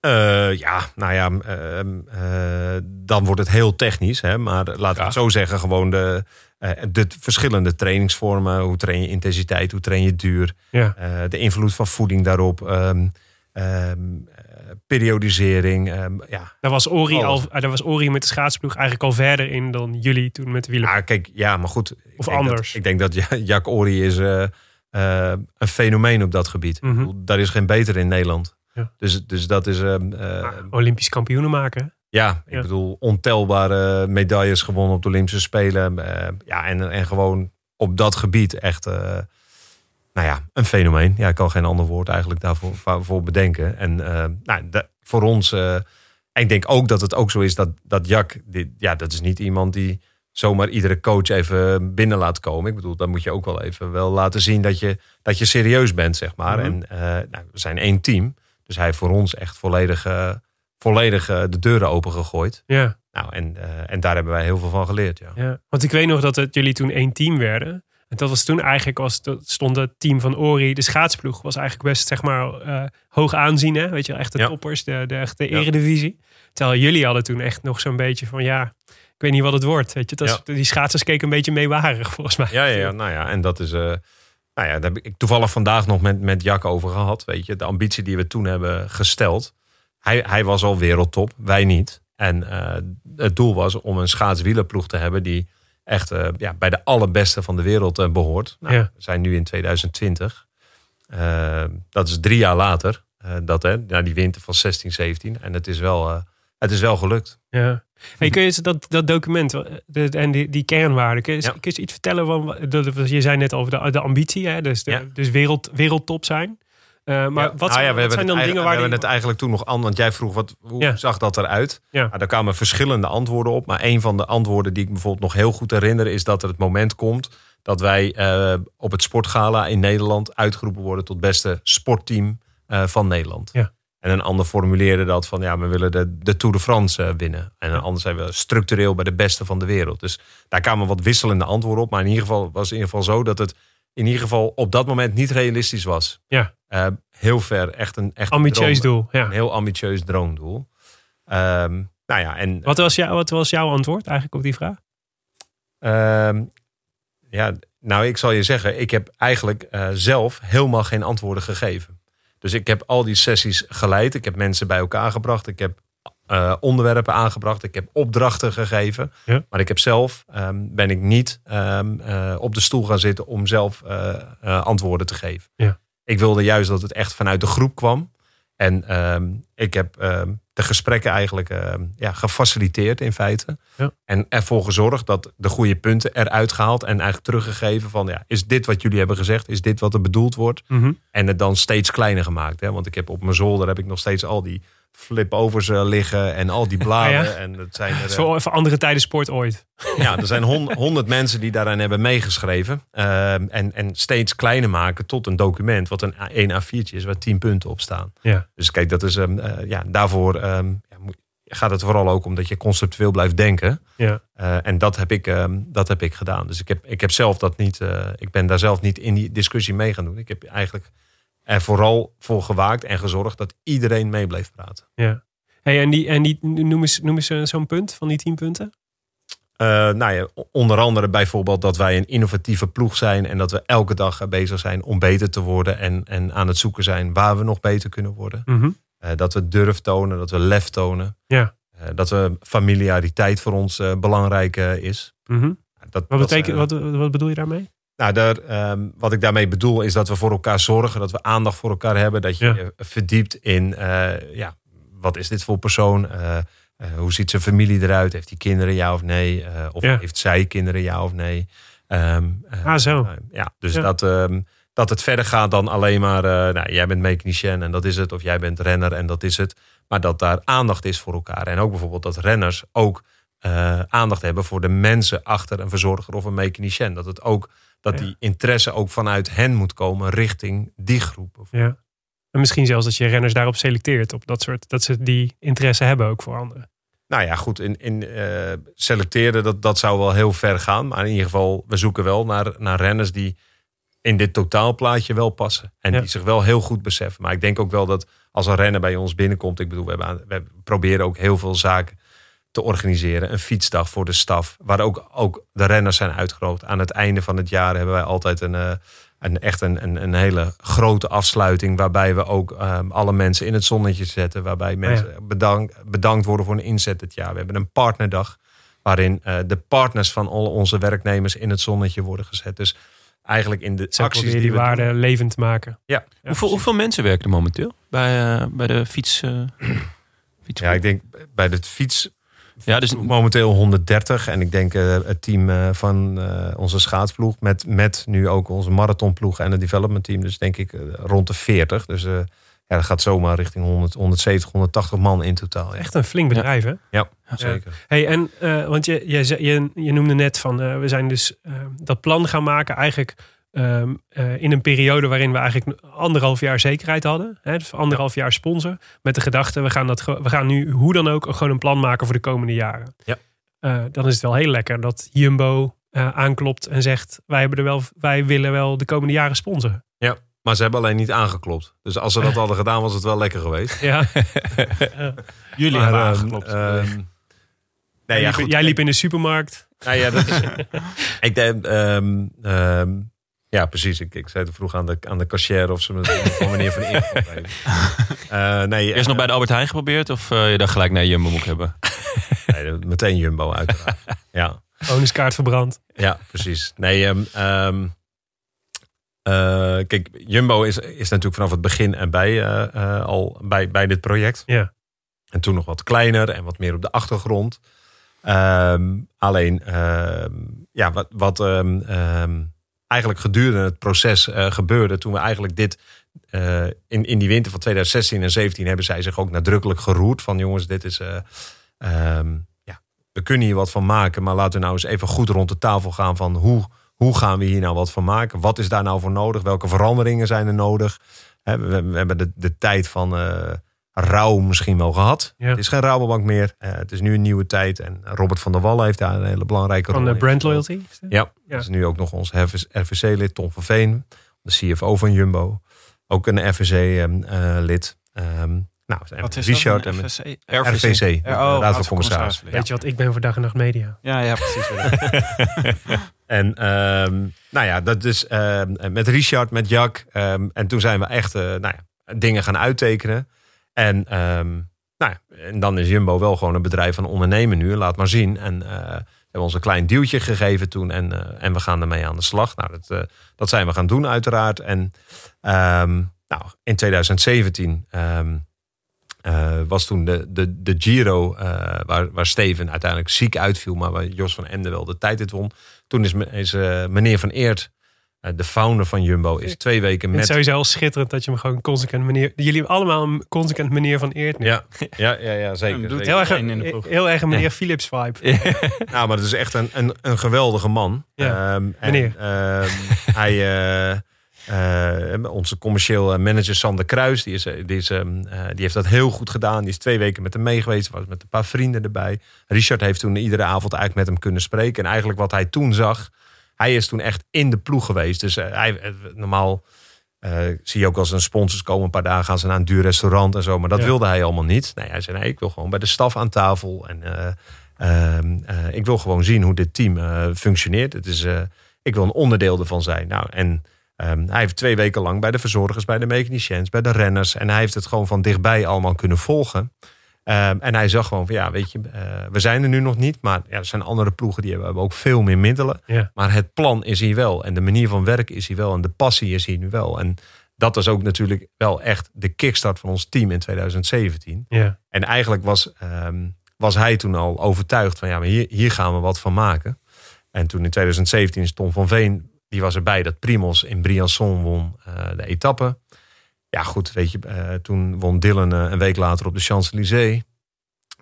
Eh, ja, nou ja, ehm, eh, dan wordt het heel technisch. Hè? Maar laten we het zo zeggen, gewoon de, eh, de verschillende trainingsvormen. Hoe train je intensiteit, hoe train je duur. Ja. eh, de invloed van voeding daarop. ehm, ehm, eh, periodisering. ehm, ja. Daar was, Ori al, daar was Ori met de schaatsploeg eigenlijk al verder in dan jullie toen met de wielen. Ah, kijk, ja, maar goed. ik Of denk anders. Dat, ik denk dat Ja- Jack Ori is een fenomeen op dat gebied. Ik bedoel, Daar is geen beter in Nederland. Ja. Dus, dus dat is... Olympisch kampioenen maken. Ja, ik Ja. bedoel, ontelbare medailles gewonnen op de Olympische Spelen. Eh, ja, en, en gewoon op dat gebied echt, eh, nou ja, een fenomeen. Ja, ik kan geen ander woord eigenlijk daarvoor voor- bedenken. En eh, nou, voor ons. en ik denk ook dat het ook zo is dat, dat Jack, dit, ja, dat is niet iemand die zomaar iedere coach even binnen laat komen. Ik bedoel, dan moet je ook wel even wel laten zien dat je, dat je serieus bent, zeg maar. Mhm. En nou, we zijn één team. Dus hij heeft voor ons echt volledig, volledig eh, de deuren opengegooid. Ja, Nou, en, eh, en daar hebben wij heel veel van geleerd, ja. ja. Want ik weet nog dat het, jullie toen één team werden. En dat was toen eigenlijk, was, dat stond het team van Ori, de schaatsploeg, was eigenlijk best zeg maar eh, hoog aanzien. Hè? Weet je, wel, echt de Ja. toppers, de, de echte Ja. eredivisie. Terwijl jullie hadden toen echt nog zo'n beetje van, ja, ik weet niet wat het wordt. Weet je, dat is- die schaatsers keken een beetje meewarig volgens mij. Ja, ja, ja, nou ja, en dat is. nou ja, daar heb ik toevallig vandaag nog met, met Jack over gehad. Weet je, de ambitie die we toen hebben gesteld. Hij, hij was al wereldtop, wij niet. En eh, het doel was om een schaatswielerploeg te hebben die echt eh, ja, bij de allerbeste van de wereld eh, behoort. Nou, Ja. We zijn nu in 2020. Eh, dat is drie jaar later. dat, hè, na die winter van 16, 17. En het is wel, het is wel gelukt. Ja. Hey, kun je eens dat, dat document en die, die kernwaarden, kun je, Ja. kun je iets vertellen? Van, je zei net over de, de ambitie, hè? dus, de, Ja. dus wereld, wereldtop zijn. Eh, maar Ja. wat, Nou zijn- ja, we wat zijn dan het dingen waar we hebben het eigenlijk toen nog aan, want jij vroeg wat, hoe Ja. zag dat eruit? Ja. Nou, daar kwamen verschillende antwoorden op, maar een van de antwoorden die ik bijvoorbeeld nog heel goed herinner is dat er het moment komt dat wij eh, op het sportgala in Nederland uitgeroepen worden tot beste sportteam eh, van Nederland. Ja. En een ander formuleerde dat van ja, we willen de, de Tour de France winnen. En een ander zei we structureel bij de beste van de wereld. Dus daar kwamen wat wisselende antwoorden op. Maar in ieder geval was het in ieder geval zo dat het in ieder geval op dat moment niet realistisch was. Ja. Eh, heel ver, echt een echt Ambitieus droom- doel, ja. Een heel ambitieus droomdoel. Ehm, nou ja, en Wat was, jou, wat was jouw antwoord eigenlijk op die vraag? Ehm, ja, nou, ik zal je zeggen, ik heb eigenlijk eh, zelf helemaal geen antwoorden gegeven. Dus ik heb al die sessies geleid. Ik heb mensen bij elkaar gebracht. Ik heb eh, onderwerpen aangebracht. Ik heb opdrachten gegeven. Ja. Maar ik heb zelf, ehm, ben ik niet ehm, eh, op de stoel gaan zitten om zelf eh, antwoorden te geven. Ja. Ik wilde juist dat het echt vanuit de groep kwam. En ehm, ik heb de gesprekken eigenlijk ja, gefaciliteerd in feite. Ja. En ervoor gezorgd dat de goede punten eruit gehaald. En eigenlijk teruggegeven van ja, is dit wat jullie hebben gezegd? Is dit wat er bedoeld wordt? Mhm. En het dan steeds kleiner gemaakt. Hè? Want ik heb op mijn zolder heb ik nog steeds al die flip-overs eh, liggen. En al die bladen. Ah, ja? En dat zijn er, eh, Zo even andere tijden sport ooit. ja, er zijn hon- honderd mensen die daaraan hebben meegeschreven. Ehm, en, en steeds kleiner maken tot een document. Wat een A- één A4'tje is waar tien punten op staan. Ja. Dus kijk, dat is, eh, ja, daarvoor ehm, ja, gaat het vooral ook om dat je conceptueel blijft denken. Ja. Eh, en dat heb, ik, dat heb ik gedaan. Dus ik heb, ik heb zelf dat niet. eh, ik ben daar zelf niet in die discussie mee gaan doen. Ik heb eigenlijk er vooral voor gewaakt en gezorgd dat iedereen mee bleef praten. Ja. Hey, en die, en die, noem eens, noem eens eh, zo'n punt van die tien punten. Eh, nou ja, onder andere bijvoorbeeld dat wij een innovatieve ploeg zijn en dat we elke dag bezig zijn om beter te worden en, en aan het zoeken zijn waar we nog beter kunnen worden. Mhm. Eh, dat we durf tonen, dat we lef tonen. Ja. Dat we familiariteit voor ons belangrijk is. Mhm. Dat, Wat, betekent, wat, wat bedoel je daarmee? Nou, daar, ehm, wat ik daarmee bedoel is dat we voor elkaar zorgen, dat we aandacht voor elkaar hebben, dat je Ja. je verdiept in, eh, ja, wat is dit voor persoon? Eh, eh, hoe ziet zijn familie eruit? Heeft hij kinderen, ja of nee? Of Ja. heeft zij kinderen, ja of nee? Eh, Ah, zo. ja, dus Ja. Dat, ehm, dat het verder gaat dan alleen maar, nou, jij bent mechanicien en dat is het, of jij bent renner en dat is het. Maar dat daar aandacht is voor elkaar. En ook bijvoorbeeld dat renners ook aandacht hebben voor de mensen achter een verzorger of een mechanicien. Dat het ook dat Ja. die interesse ook vanuit hen moet komen richting die groep. Ja. En misschien zelfs dat je renners daarop selecteert. Op dat soort, dat ze die interesse hebben ook voor anderen. Nou ja, goed, in, in eh, selecteren, dat, dat zou wel heel ver gaan. Maar in ieder geval, we zoeken wel naar, naar renners die in dit totaalplaatje wel passen. En Ja. die zich wel heel goed beseffen. Maar ik denk ook wel dat als een renner bij ons binnenkomt... Ik bedoel, we, hebben we proberen ook heel veel zaken te organiseren. Een fietsdag voor de staf, waar ook, ook de renners zijn uitgerood. Aan het einde van het jaar hebben wij altijd een... eh, een, echt een, een, een hele grote afsluiting. Waarbij we ook ehm, alle mensen in het zonnetje zetten. Waarbij mensen bedankt, bedankt worden voor een inzet dit jaar. We hebben een partnerdag. Waarin eh, de partners van al onze werknemers in het zonnetje worden gezet. Dus eigenlijk in de Zo acties die die we waarde doen- levend te maken. Ja. hoeveel, hoeveel mensen werken er momenteel bij, eh, bij de fiets? fiets ja, ik denk bij de fiets ja, dus momenteel 130. En ik denk eh, het team eh, van eh, onze schaatsploeg. Met, met nu ook onze marathonploeg en het development team. Dus denk ik rond de 40. Dus Ja, dat gaat zomaar richting 100, 170, 180 man in totaal. Ja, Echt een flink bedrijf, hè? ja zeker. Hey, en want je, je, je, je noemde net van we zijn dus dat plan gaan maken eigenlijk ehm, eh, in een periode waarin we eigenlijk anderhalf jaar zekerheid hadden. Hè, dus anderhalf jaar sponsor. Met de gedachte, we gaan, dat, we gaan nu hoe dan ook gewoon een plan maken voor de komende jaren. Ja. Eh, dan is het wel heel lekker dat Jumbo eh, aanklopt en zegt wij, hebben er wel, wij willen wel de komende jaren sponsoren. Maar ze hebben alleen niet aangeklopt. Dus als ze dat hadden gedaan, was het wel lekker geweest. Ja. Jullie Maar, hebben ehm, aangeklopt. ehm, nee, jij, ja, liep, goed. jij liep in de supermarkt. Nou ja, dat is, ik denk, ehm, ehm, ja, precies. Ik, ik zei het vroeg aan de, aan de cashier of ze me van meneer Van geven. Eh, nee, Eerst nog bij de Albert Heijn geprobeerd of eh, je dacht gelijk naar Jumbo moet hebben? nee, meteen Jumbo uiteraard. Ja, Bonuskaart verbrand. ja precies. Nee, ehm, ehm, eh, kijk, Jumbo is, is natuurlijk vanaf het begin erbij eh, eh, al bij, bij dit project. Ja. En toen nog wat kleiner en wat meer op de achtergrond. Ehm, alleen, ehm, ja, wat, wat ehm, ehm, eigenlijk gedurende het proces eh, gebeurde, toen we eigenlijk dit eh, in, in die winter van 2016 en 2017 hebben zij zich ook nadrukkelijk geroerd van jongens, dit is, eh, ehm, ja, we kunnen hier wat van maken, maar laten we nou eens even goed rond de tafel gaan van hoe, hoe gaan we hier nou wat van maken? Wat is daar nou voor nodig? Welke veranderingen zijn er nodig? We, we hebben de, de tijd van rouw misschien wel gehad. Ja. Het is geen Rabobank meer. Eh, het is nu een nieuwe tijd. En Robert van der Wallen heeft daar een hele belangrijke rol Van de in brand loyalty. Ja, Ja. dat is nu ook nog ons RVC-lid Tom van Veen. De CFO van Jumbo. Ook een RVC-lid. Ehm, nou, en Wat is Richard dat? en? RVC, de Oh, Raad van Commissarissen. Weet je wat, ik ben voor dag en nacht media. Ja, ja, precies. En ehm, nou ja, dat is ehm, met Richard, met Jack. ehm, en toen zijn we echt eh, nou ja, dingen gaan uittekenen. En, ehm, nou en dan is Jumbo wel gewoon een bedrijf van ondernemen nu. Laat maar zien. En we hebben ons een klein duwtje gegeven toen. En, eh, en we gaan ermee aan de slag. Nou, dat, eh, dat zijn we gaan doen uiteraard. En ehm, nou, in 2017 ehm, eh, was toen de, de, de Giro, waar, waar Steven uiteindelijk ziek uitviel, maar waar Jos van Emden wel de tijd het won. Toen is, is meneer Van Eert, de founder van Jumbo, is twee weken met... het sowieso al schitterend dat je hem gewoon consequent meneer... Jullie hebben allemaal een consequent meneer van Eert nu. Ja, ja, ja, ja zeker. doet zeker. Heel erg, Iedereen in de heel erg een meneer Philips vibe. Nou, maar het is echt een, een, een geweldige man. Ja, Ehm, en, meneer. ehm, hij, eh, eh, onze commercieel manager Sander Kruis, die, is, eh, die, is, ehm, eh, die heeft dat heel goed gedaan. Die is twee weken met hem meegeweest, was met een paar vrienden erbij. Richard heeft toen iedere avond eigenlijk met hem kunnen spreken. En eigenlijk wat hij toen zag, hij is toen echt in de ploeg geweest. Dus eh, hij, eh, normaal eh, zie je ook als een sponsors komen een paar dagen gaan ze naar een duur restaurant en zo. Maar dat Ja. wilde hij allemaal niet. Nee, hij zei nee, ik wil gewoon bij de staf aan tafel. En eh, ehm, eh, ik wil gewoon zien hoe dit team functioneert. Het is, ik wil een onderdeel ervan zijn. Nou, en ehm, hij heeft twee weken lang bij de verzorgers, bij de mechaniciëns, bij de renners. En hij heeft het gewoon van dichtbij allemaal kunnen volgen. Ehm, en hij zag gewoon van ja, weet je, eh, we zijn er nu nog niet. Maar ja, er zijn andere ploegen die hebben, hebben ook veel meer middelen. Ja. Maar het plan is hier wel. En de manier van werken is hier wel. En de passie is hier nu wel. En dat was ook natuurlijk wel echt de kickstart van ons team in 2017. Ja. En eigenlijk was, ehm, was hij toen al overtuigd van ja, maar hier, hier gaan we wat van maken. En toen in 2017 is Tom van Veen, die was erbij dat Primos in Briançon won eh, de etappe. Ja, goed, weet je, eh, toen won Dylan eh, een week later op de Champs-Élysées.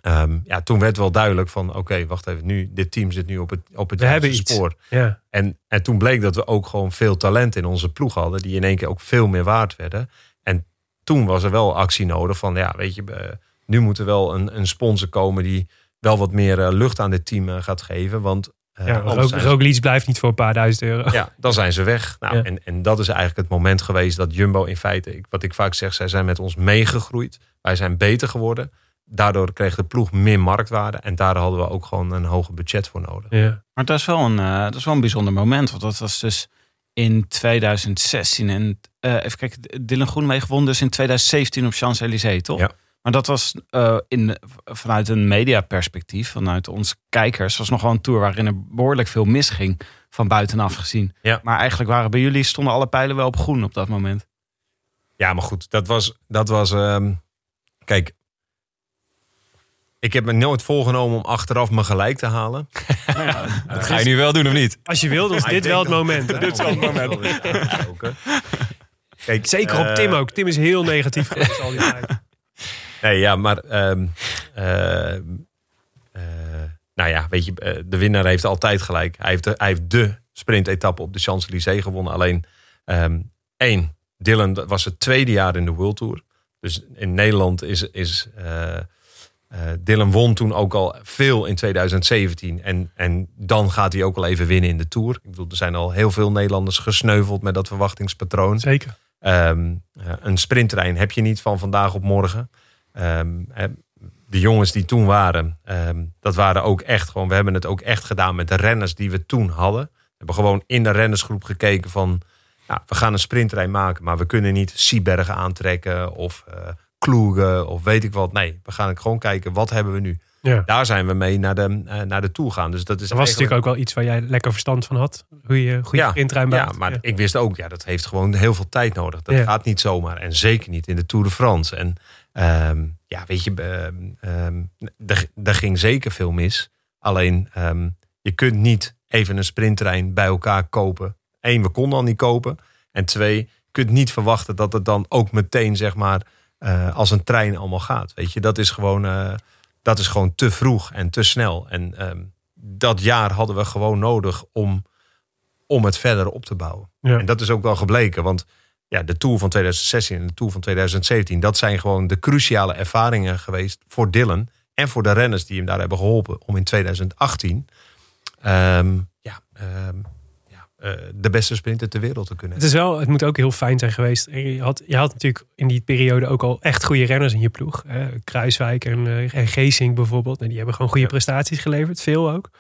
Ehm, ja, toen werd wel duidelijk van oké, wacht even, nu, dit team zit nu op het, op het We hebben juiste iets. spoor. Ja. En, en toen bleek dat we ook gewoon veel talent in onze ploeg hadden, die in één keer ook veel meer waard werden. En toen was er wel actie nodig van, ja, weet je, eh, nu moet er wel een, een sponsor komen die wel wat meer lucht aan dit team gaat geven. Want Ja, zijn ze- Roglic blijft niet voor een paar duizend euro. ja, dan zijn ze weg. Nou, Ja. en, en dat is eigenlijk het moment geweest dat Jumbo in feite, ik, wat ik vaak zeg, zij zijn met ons meegegroeid. Wij zijn beter geworden. Daardoor kreeg de ploeg meer marktwaarde. En daar hadden we ook gewoon een hoger budget voor nodig. Ja. Maar dat is, wel een, eh, dat is wel een bijzonder moment. Want dat was dus in 2016. En eh, even kijken, Dylan Groenewegen won dus in 2017 op Champs-Élysées, toch? Ja. Maar dat was eh, in, vanuit een mediaperspectief, vanuit onze kijkers, was nog wel een tour waarin er behoorlijk veel misging van buitenaf gezien. Ja. Maar eigenlijk waren bij jullie stonden alle pijlen wel op groen op dat moment. Ja, maar goed, dat was. Dat was ehm, kijk, ik heb me nooit voorgenomen om achteraf me gelijk te halen. Dat ga je nu wel doen of niet? Als je wil, dan is dit wel het moment. Dit is wel het moment. kijk, Zeker op eh, Tim ook. Tim is heel negatief geweest al die tijd. Nee, ja, maar. ehm, eh, eh, nou ja, weet je, eh, de winnaar heeft altijd gelijk. Hij heeft de, hij heeft de sprintetappe op de Champs-Élysées gewonnen. Alleen ehm, één, Dylan dat was het tweede jaar in de World Tour. Dus in Nederland is. is Dylan won toen ook al veel in 2017. En, en dan gaat hij ook al even winnen in de Tour. Ik bedoel, er zijn al heel veel Nederlanders gesneuveld met dat verwachtingspatroon. Zeker. Ehm, eh, een sprinttrein heb je niet van vandaag op morgen. Ehm, de jongens die toen waren, ehm, dat waren ook echt gewoon. We hebben het ook echt gedaan met de renners die we toen hadden. We hebben gewoon in de rennersgroep gekeken van. Nou, we gaan een sprinttrein maken, maar we kunnen niet Siebergen aantrekken of eh Kloegen of weet ik wat. Nee, we gaan gewoon kijken wat hebben we nu. Ja. Daar zijn we mee naar de, eh, naar de Tour gaan. Dus dat is Dat was eigenlijk- natuurlijk ook wel iets waar jij lekker verstand van had. Hoe je goede ja, sprintruim ja, maar ik wist ook, ja, dat heeft gewoon heel veel tijd nodig. Dat gaat niet zomaar. En zeker niet in de Tour de France. En ehm, ja, weet je, ehm, ehm, er, er ging zeker veel mis. Alleen, ehm, je kunt niet even een sprinttrein bij elkaar kopen. Eén, we konden al niet kopen. En twee, je kunt niet verwachten dat het dan ook meteen, zeg maar, eh, als een trein allemaal gaat. Weet je, dat is gewoon, eh, dat is gewoon te vroeg en te snel. En ehm, dat jaar hadden we gewoon nodig om om het verder op te bouwen. Ja. En dat is ook wel gebleken. Want ja, de Tour van 2016 en de Tour van 2017... dat zijn gewoon de cruciale ervaringen geweest voor Dylan... en voor de renners die hem daar hebben geholpen... om in 2018 ehm, ja, ehm, ja, eh, de beste sprinter ter wereld te kunnen Het, is wel, het moet ook heel fijn zijn geweest. Je had, je had natuurlijk in die periode ook al echt goede renners in je ploeg. Hè? Kruiswijk en, eh, en Geesink bijvoorbeeld. En die hebben gewoon goede Ja. prestaties geleverd. Veel ook.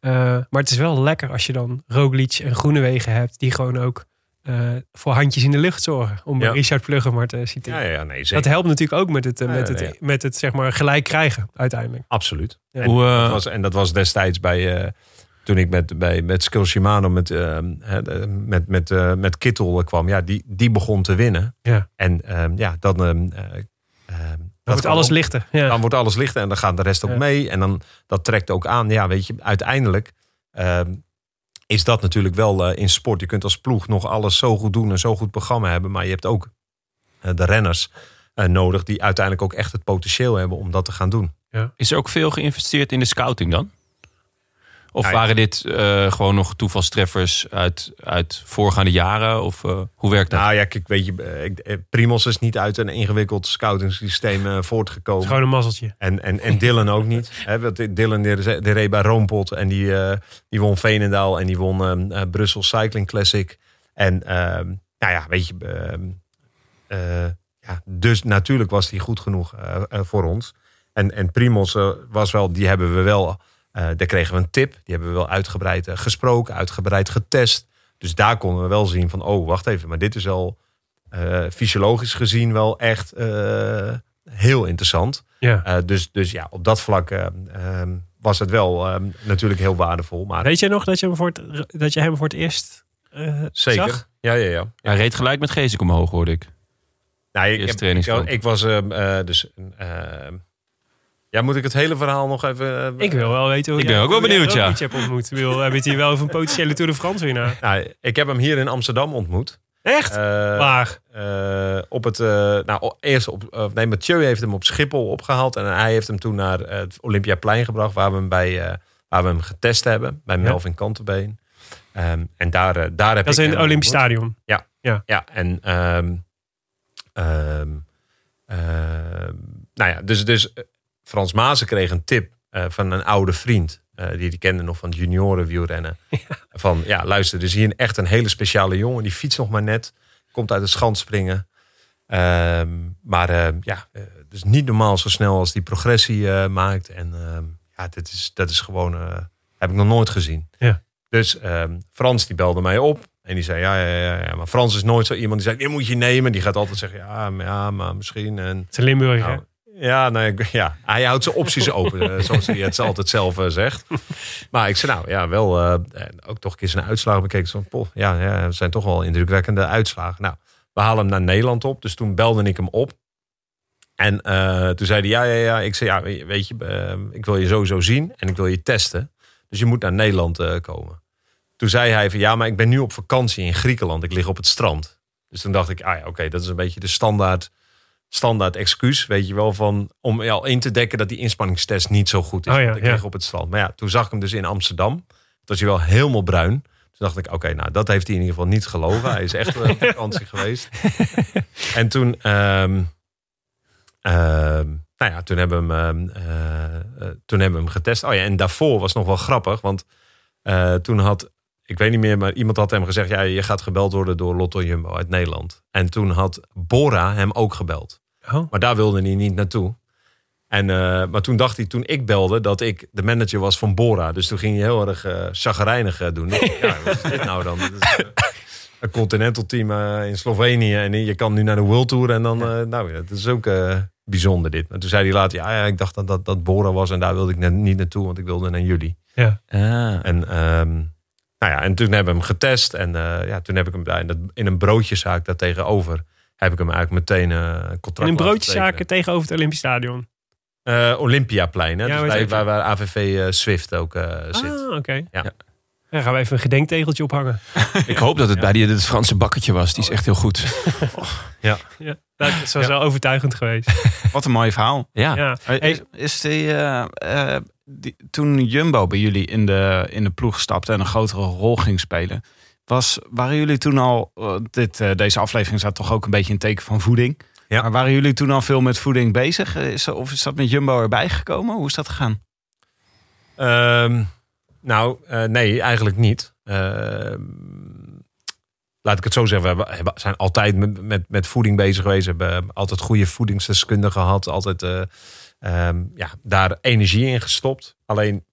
Eh, maar het is wel lekker als je dan Roglic en Groenewegen hebt. Die gewoon ook eh, voor handjes in de lucht zorgen. Om Ja. Richard Plugger maar te citeren. Ja, ja, nee, Dat helpt natuurlijk ook met het, eh, met ja, het, ja. Met het zeg maar, gelijk krijgen uiteindelijk. Absoluut. Ja. En, Hoe, eh, dat was, en dat was destijds bij... eh, toen ik met, bij, met Skill Shimano met, met, met, eh, met Kittel kwam. Ja, die, die begon te winnen. Ja. En ehm, ja, dan... ehm, eh, ehm, Dan wordt alles lichter. Ja. Dan wordt alles lichter en dan gaat de rest ook Ja. mee. En dan dat trekt ook aan. Ja, weet je, uiteindelijk ehm, is dat natuurlijk wel eh, in sport. Je kunt als ploeg nog alles zo goed doen en zo goed programma hebben. Maar je hebt ook eh, de renners eh, nodig die uiteindelijk ook echt het potentieel hebben om dat te gaan doen. Is er ook veel geïnvesteerd in de scouting dan? Of ja. waren dit eh, gewoon nog toevalstreffers uit, uit voorgaande jaren? Of eh, hoe werkt dat? Nou ja, kijk, weet je, eh, ik- Primos is niet uit een ingewikkeld scoutingssysteem eh, Het voortgekomen. is gewoon een mazzeltje. En, en, en Dylan ook niet. Hè, want Dylan die, die reed bij Roompot en die, eh, die won Veenendaal en die won ehm, eh, Brussel Cycling Classic. En ehm, nou ja, weet je, ehm, eh, ja, dus natuurlijk was die goed genoeg voor ons. En, en Primos was wel, die hebben we wel, eh, daar kregen we een tip. Die hebben we wel uitgebreid eh, gesproken, uitgebreid getest. Dus daar konden we wel zien van, oh, wacht even, maar dit is wel eh, fysiologisch gezien wel echt eh, heel interessant. Ja. Eh, dus, dus ja, op dat vlak eh, ehm, was het wel ehm, natuurlijk heel waardevol. Maar Weet je nog dat je hem voor het, dat je hem voor het eerst eh, zeker. zag? Ja, ja, ja. Hij reed gelijk met Geesik omhoog, hoorde ik. Nou, ik, heb- ik, ik was ehm, eh, dus. Ja, moet ik het hele verhaal nog even. eh, Ik wil wel weten hoe Ik jij- ben ook wel benieuwd, ja. Hebt ontmoet. Ik Wil, heb je het hier wel over een potentiële Tour de France winnaar? Nou, ik heb hem hier in Amsterdam ontmoet. Echt? Eh, Waar? eh, op het, eh, nou, eerst op, nee, Mathieu heeft hem op Schiphol opgehaald en hij heeft hem toen naar het Olympiaplein gebracht, waar we hem bij, eh, waar we hem getest hebben bij Ja. Melvin Kantenbeen. Ehm, en daar, daar heb Dat is ik in het Olympisch ontmoet. Stadion. Ja, en ehm, ehm, nou ja, dus, dus Frans Maassen kreeg een tip eh, van een oude vriend. eh, die die kende nog van het junioren wielrennen. Van ja, luister, er is hier echt een hele speciale jongen. Die fietst nog maar net. Komt uit het schandspringen. Ehm, maar eh, ja, het is niet normaal zo snel als die progressie maakt. En ehm, ja, dit is, dat is gewoon, heb ik nog nooit gezien. Ja. Dus ehm, Frans die belde mij op. En die zei, ja, ja, ja, ja. Maar Frans is nooit zo iemand die zegt, die moet je nemen. Die gaat altijd zeggen, ja, maar, ja, maar misschien. En, Het is een Limburger. nou, ja, nee, ik- ja, hij houdt zijn opties open, eh, zoals hij het altijd zelf eh, zegt. Maar ik zei, nou ja, wel eh, ook toch een keer zijn uitslagen bekeken. Zo, poh, ja, ja, het zijn toch wel indrukwekkende uitslagen. Nou, we halen hem naar Nederland op. Dus toen belde ik hem op. En toen zei hij, ja, ja, ja. Ik zei, ja, weet je, ik wil je sowieso zien en ik wil je testen. Dus je moet naar Nederland komen. Toen zei hij van, ja, maar ik ben nu op vakantie in Griekenland. Ik lig op het strand. Dus toen dacht ik, ah ja, oké, dat is een beetje de standaard, standaard excuus, weet je wel, van, om al in te dekken dat die inspanningstest niet zo goed is. Oh ja, ik op het strand. Maar ja, toen zag ik hem dus in Amsterdam. Toen was hij wel helemaal bruin. Toen dacht ik, oké, nou, dat heeft hij in ieder geval niet gelogen. Hij is echt wel op vakantie geweest. En toen, ehm, ehm, nou ja, toen hebben, we hem, ehm, eh, eh, toen hebben we hem getest. Oh ja, en daarvoor was nog wel grappig, want eh, toen had, ik weet niet meer, maar iemand had hem gezegd, ja, je gaat gebeld worden door Lotto Jumbo uit Nederland. En toen had Bora hem ook gebeld. Oh. Maar daar wilde hij niet naartoe. En, eh, maar toen dacht hij, toen ik belde, dat ik de manager was van Bora. Dus toen ging hij heel erg eh chagrijnig eh, doen. ja, wat is dit nou dan? Dat is, een continental team in Slovenië. En je kan nu naar de World Tour. En dan, eh, nou ja, het is ook eh, bijzonder dit. Maar toen zei hij later, ja, ja ik dacht dat dat, dat Bora was. En daar wilde ik net niet naartoe, want ik wilde naar jullie. Ja. En, ehm, nou ja, en toen hebben we hem getest. En eh, ja, toen heb ik hem daar in, dat, in een broodjeszaak daar tegenover. Heb ik hem eigenlijk meteen eh, een contract In een broodjeszaken tegenover het Olympisch Stadion. Eh, Olympiaplein, hè? Ja, dus waar bij, waar, waar AVV eh, Swift ook eh, zit. Ah, oké. Ja. Dan gaan we even een gedenktegeltje ophangen. Ik hoop dat het bij die, het Franse bakkertje was. Die is echt heel goed. Ja. Ja, dat is wel overtuigend geweest. Wat een mooi verhaal. Ja. Ja. Hey, Is, is die, eh, eh, die- toen Jumbo bij jullie in de, in de ploeg stapte en een grotere rol ging spelen, was, waren jullie toen al, eh, dit, eh, deze aflevering staat toch ook een beetje in teken van voeding. Ja. Maar waren jullie toen al veel met voeding bezig? Eh, Is, of is dat met Jumbo erbij gekomen? Hoe is dat gegaan? Ehm, nou, nee, eigenlijk niet. Ehm, laat ik het zo zeggen. We hebben- zijn altijd met, met, met voeding bezig geweest. We hebben altijd goede voedingsdeskundigen gehad. Altijd eh, ehm, ja, daar energie in gestopt. Alleen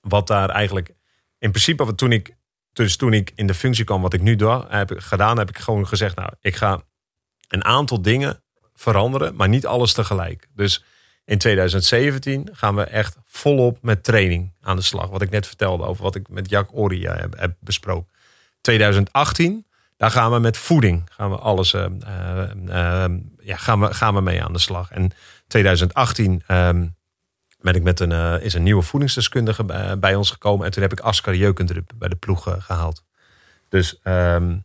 wat daar eigenlijk... In principe, toen ik, dus toen ik in de functie kwam, wat ik nu doe, heb gedaan, heb ik gewoon gezegd, nou, ik ga een aantal dingen veranderen, maar niet alles tegelijk. Dus in 2017 gaan we echt volop met training aan de slag. Wat ik net vertelde over wat ik met Jack Oria heb, besproken. 2018, daar gaan we met voeding gaan we alles, eh, eh, eh, ja, gaan, we, gaan we mee aan de slag. En 2018 ehm, ben ik met een, eh, is een nieuwe voedingsdeskundige bij, bij ons gekomen. En toen heb ik Askar Jeukendrup bij de ploeg eh, gehaald. Dus ehm,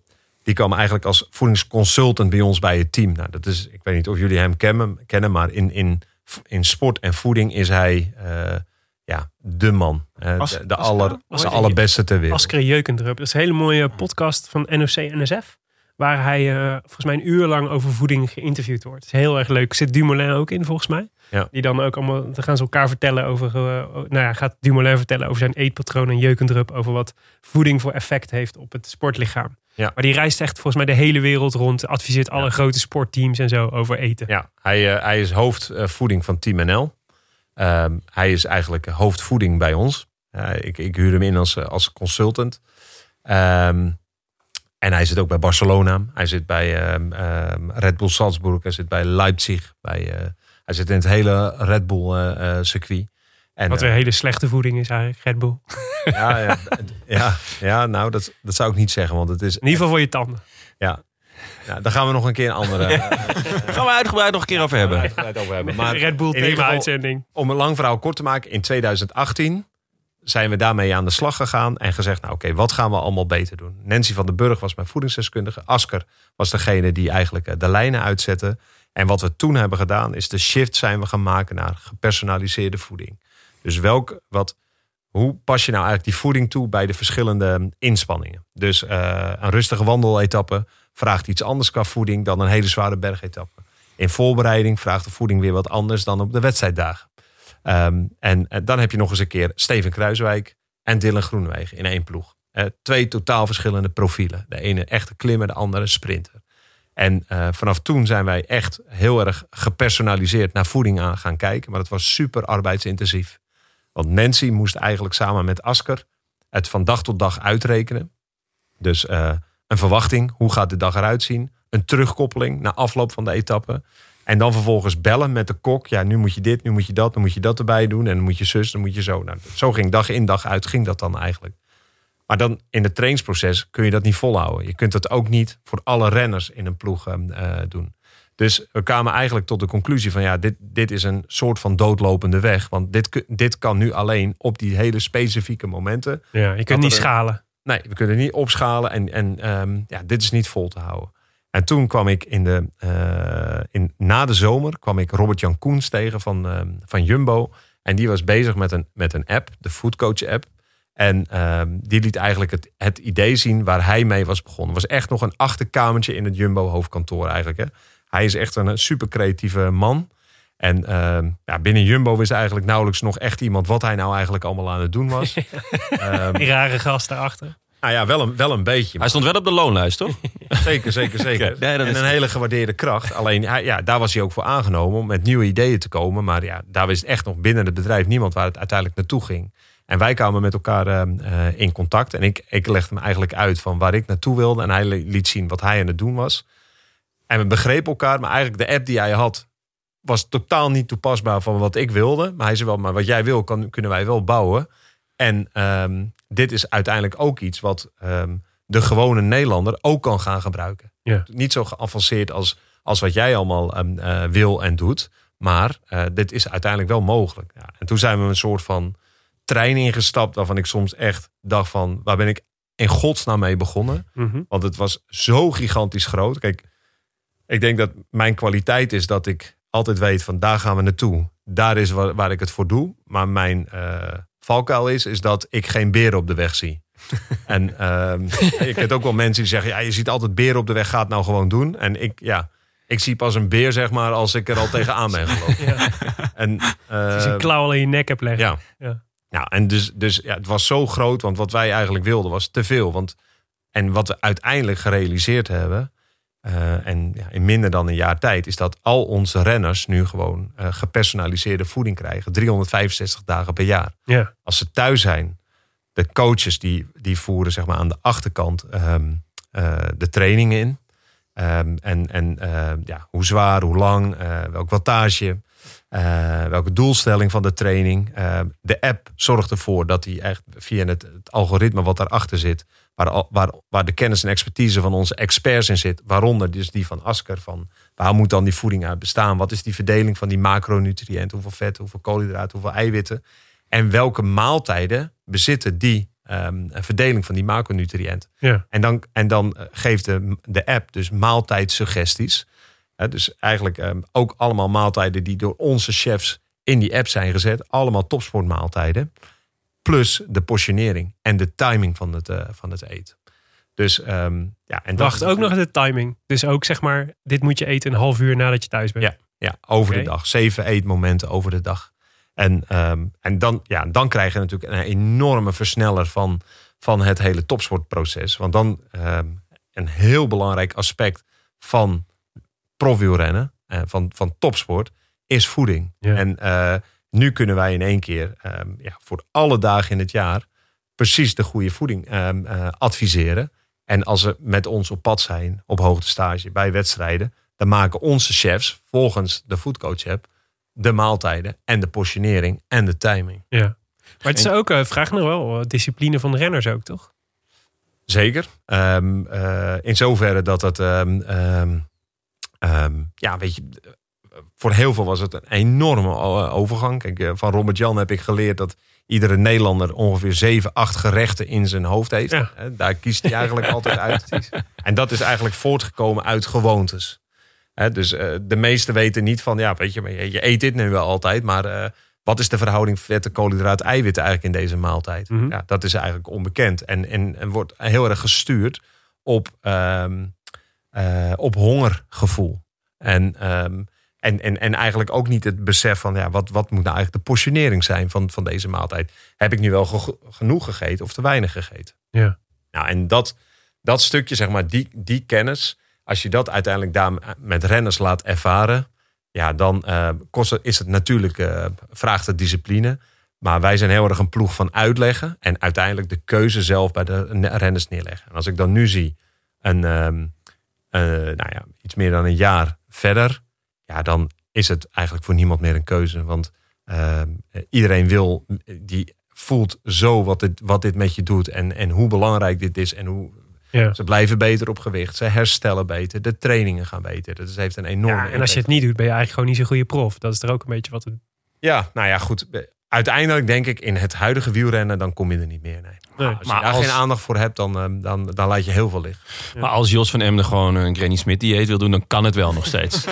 die kwam eigenlijk als voedingsconsultant bij ons bij het team. Nou, dat is, ik weet niet of jullie hem kennen, kennen maar in, in, in sport en voeding is hij eh, ja, de man. As- de, aller, de allerbeste ter wereld. Asker Jeukendrup. Dat is een hele mooie podcast van NOC-NSF. Waar hij eh, volgens mij een uur lang over voeding geïnterviewd wordt. Het is heel erg leuk. Zit Dumoulin ook in volgens mij. Ja. Die dan ook allemaal, dan gaan ze elkaar vertellen over, eh, nou ja, gaat Dumoulin vertellen over zijn eetpatroon en Jeukendrup. Over wat voeding voor effect heeft op het sportlichaam. Ja. Maar die reist echt volgens mij de hele wereld rond. Adviseert alle Ja. grote sportteams en zo over eten. Ja, hij, eh, hij is hoofdvoeding van Team NL. Ehm, hij is eigenlijk hoofdvoeding bij ons. Ik, ik huur hem in als, als consultant. Ehm, en hij zit ook bij Barcelona. Hij zit bij ehm, ehm, Red Bull Salzburg. Hij zit bij Leipzig. Bij, eh, hij zit in het hele Red Bull eh, eh, circuit. En, Wat weer hele slechte voeding is eigenlijk, Red Bull. ja, ja, ja, ja, nou, dat, dat zou ik niet zeggen. Want het is. In ieder geval voor je tanden. Ja, ja, daar gaan we nog een keer een andere. Gaan we uitgebreid nog een keer over hebben. uitgebreid over hebben. Maar Red Bull thema-uitzending. om een lang verhaal kort te maken, in 2018 zijn we daarmee aan de slag gegaan en gezegd, nou oké, wat gaan we allemaal beter doen? Nancy van den Burg was mijn voedingsdeskundige. Asker was degene die eigenlijk eh, de lijnen uitzette. En wat we toen hebben gedaan, is de shift zijn we gaan maken naar gepersonaliseerde voeding. Dus welk, wat, hoe pas je nou eigenlijk die voeding toe bij de verschillende inspanningen? Dus eh, een rustige wandeletappe vraagt iets anders qua voeding dan een hele zware bergetappe. In voorbereiding vraagt de voeding weer wat anders dan op de wedstrijddagen. Ehm, en, eh, dan heb je nog eens een keer Steven Kruiswijk en Dylan Groenewegen in één ploeg. Eh, twee totaal verschillende profielen. De ene echte klimmer, de andere sprinter. En eh, vanaf toen zijn wij echt heel erg gepersonaliseerd naar voeding aan gaan kijken. Maar dat was super arbeidsintensief. Want Nancy moest eigenlijk samen met Asker het van dag tot dag uitrekenen. Dus een verwachting, hoe gaat de dag eruit zien? Een terugkoppeling na afloop van de etappe. En dan vervolgens bellen met de kok. Ja, nu moet je dit, nu moet je dat, dan moet je dat erbij doen. En dan moet je zus, dan moet je zo. Nou, zo ging dag in dag uit, ging dat dan eigenlijk. Maar dan in het trainingsproces kun je dat niet volhouden. Je kunt dat ook niet voor alle renners in een ploeg eh, eh, doen. Dus we kwamen eigenlijk tot de conclusie van ja, dit, dit is een soort van doodlopende weg. Want dit, dit kan nu alleen op die hele specifieke momenten. Ja, je kunt niet er- schalen. Nee, we kunnen niet opschalen en, en ehm, ja, dit is niet vol te houden. En toen kwam ik in de, eh, in, na de zomer kwam ik Robert-Jan Koens tegen van, eh, van Jumbo. En die was bezig met een, met een app, de Foodcoach app. En ehm, die liet eigenlijk het, het idee zien waar hij mee was begonnen. Het was echt nog een achterkamertje in het Jumbo hoofdkantoor eigenlijk. Hè. Hij is echt een super creatieve man. En ehm, ja, binnen Jumbo wist eigenlijk nauwelijks nog echt iemand wat hij nou eigenlijk allemaal aan het doen was. Die rare gast daarachter. Nou ja, wel een, wel een beetje. Hij stond wel op de loonlijst, toch? Zeker, zeker, zeker. Oké, nee, en een hele gewaardeerde kracht. Alleen, hij- ja, daar was hij ook voor aangenomen om met nieuwe ideeën te komen. Maar ja, daar wist echt nog binnen het bedrijf niemand waar het uiteindelijk naartoe ging. En wij kwamen met elkaar ehm, eh, in contact. En ik, ik legde hem eigenlijk uit van waar ik naartoe wilde. En hij li- liet zien wat hij aan het doen was. En we begrepen elkaar. Maar eigenlijk de app die hij had, was totaal niet toepasbaar van wat ik wilde. Maar hij zei wel, maar wat jij wil, kan, kunnen wij wel bouwen. En ehm, dit is uiteindelijk ook iets wat ehm, de gewone Nederlander ook kan gaan gebruiken. Ja. Niet zo geavanceerd als, als wat jij allemaal ehm, eh, wil en doet. Maar eh, dit is uiteindelijk wel mogelijk. Ja, en toen zijn we een soort van trein ingestapt waarvan ik soms echt dacht van... waar ben ik in godsnaam mee begonnen? Mhm. Want het was zo gigantisch groot. Kijk, ik denk dat mijn kwaliteit is dat ik altijd weet van daar gaan we naartoe. Daar is waar, waar ik het voor doe. Maar mijn eh valkuil is, is dat ik geen beren op de weg zie. en ehm je kent ook wel mensen die zeggen, ja, je ziet altijd beren op de weg, ga het nou gewoon doen. En ik, ja, ik zie pas een beer, zeg maar, als ik er al tegenaan ben gelopen. Ja. En, Als je een klauw al in je nek hebt leggen. ja. Ja. Nou, en dus, dus ja, het was zo groot, want wat wij eigenlijk wilden was te veel. Want, en wat we uiteindelijk gerealiseerd hebben, eh, en ja, in minder dan een jaar tijd, is dat al onze renners nu gewoon eh, gepersonaliseerde voeding krijgen. 365 dagen per jaar. Ja. Als ze thuis zijn, de coaches die, die voeren zeg maar, aan de achterkant ehm, eh, de trainingen in. Ehm, en en ja, hoe zwaar, hoe lang, welk wattage, eh, welke doelstelling van de training. Eh, de app zorgt ervoor dat die echt via het, het algoritme wat daarachter zit, waar, waar, waar de kennis en expertise van onze experts in zit, waaronder dus die van Asker, van waar moet dan die voeding uit bestaan? Wat is die verdeling van die macronutriënten? Hoeveel vet, hoeveel koolhydraten, hoeveel eiwitten? En welke maaltijden bezitten die ehm, verdeling van die macronutriënten? Ja. En dan, en dan eh, geeft de, de app dus maaltijdsuggesties. Dus eigenlijk ehm, ook allemaal maaltijden die door onze chefs in die app zijn gezet. Allemaal topsportmaaltijden. Plus de portionering en de timing van het, eh, van het eten. Dus ehm, ja, en Wacht, ook nog de timing. Dus ook zeg maar, dit moet je eten een half uur nadat je thuis bent. Ja, ja over de dag. Zeven eetmomenten over de dag. En, ehm, en dan, ja, dan krijg je natuurlijk een enorme versneller van, van het hele topsportproces. Want dan ehm, een heel belangrijk aspect van profwielrennen, eh, van, van topsport, is voeding. Ja. En eh, nu kunnen wij in één keer ehm, ja, voor alle dagen in het jaar precies de goede voeding ehm, eh, adviseren. En als ze met ons op pad zijn, op hoogtestage, bij wedstrijden, dan maken onze chefs volgens de foodcoach app de maaltijden en de portionering en de timing. Ja. Maar het is ook, eh, vraag nog wel, discipline van de renners ook, toch? Zeker. Ehm, eh, in zoverre dat het, ehm, ja, weet je, voor heel veel was het een enorme eh, overgang. Kijk, eh, van Robert Jan heb ik geleerd dat iedere Nederlander ongeveer 7, 8 gerechten in zijn hoofd heeft. Ja. Daar kiest hij eigenlijk altijd uit. En dat is eigenlijk voortgekomen uit gewoontes. Dus eh, de meesten weten niet van, ja, weet je, je, eet dit nu wel altijd, maar wat is de verhouding vetten, koolhydraten, eiwitten eigenlijk in deze maaltijd? Mhm. Ja, dat is eigenlijk onbekend en, en, en wordt heel erg gestuurd op, ehm, eh, op hongergevoel. En, ehm, en, en, en eigenlijk ook niet het besef van, ja, wat, wat moet nou eigenlijk de portionering zijn van, van deze maaltijd? Heb ik nu wel ge- genoeg gegeten of te weinig gegeten? Ja. Nou, en dat, dat stukje, zeg maar, die, die kennis, als je dat uiteindelijk daar met renners laat ervaren, ja, dan eh, kost het, is het natuurlijk, eh, vraagt het discipline. Maar wij zijn heel erg een ploeg van uitleggen en uiteindelijk de keuze zelf bij de ne- renners neerleggen. En als ik dan nu zie, een, ehm, eh, nou ja, iets meer dan een jaar verder, ja, dan is het eigenlijk voor niemand meer een keuze. Want ehm, iedereen wil, die voelt zo wat dit, wat dit met je doet en, en hoe belangrijk dit is en hoe Ja. ze blijven beter op gewicht, ze herstellen beter, de trainingen gaan beter. Dat heeft een enorme ja. En als je het niet doet, ben je eigenlijk gewoon niet zo'n goede prof. Dat is er ook een beetje wat het... Ja, nou ja, goed. Uiteindelijk denk ik in het huidige wielrennen, dan kom je er niet meer. Nee. Nee. Als je Maar daar als- geen aandacht voor hebt, dan, eh, dan, dan laat je heel veel liggen. Maar als Jos van Emden gewoon een Granny Smith dieet wil doen, dan kan het wel nog steeds.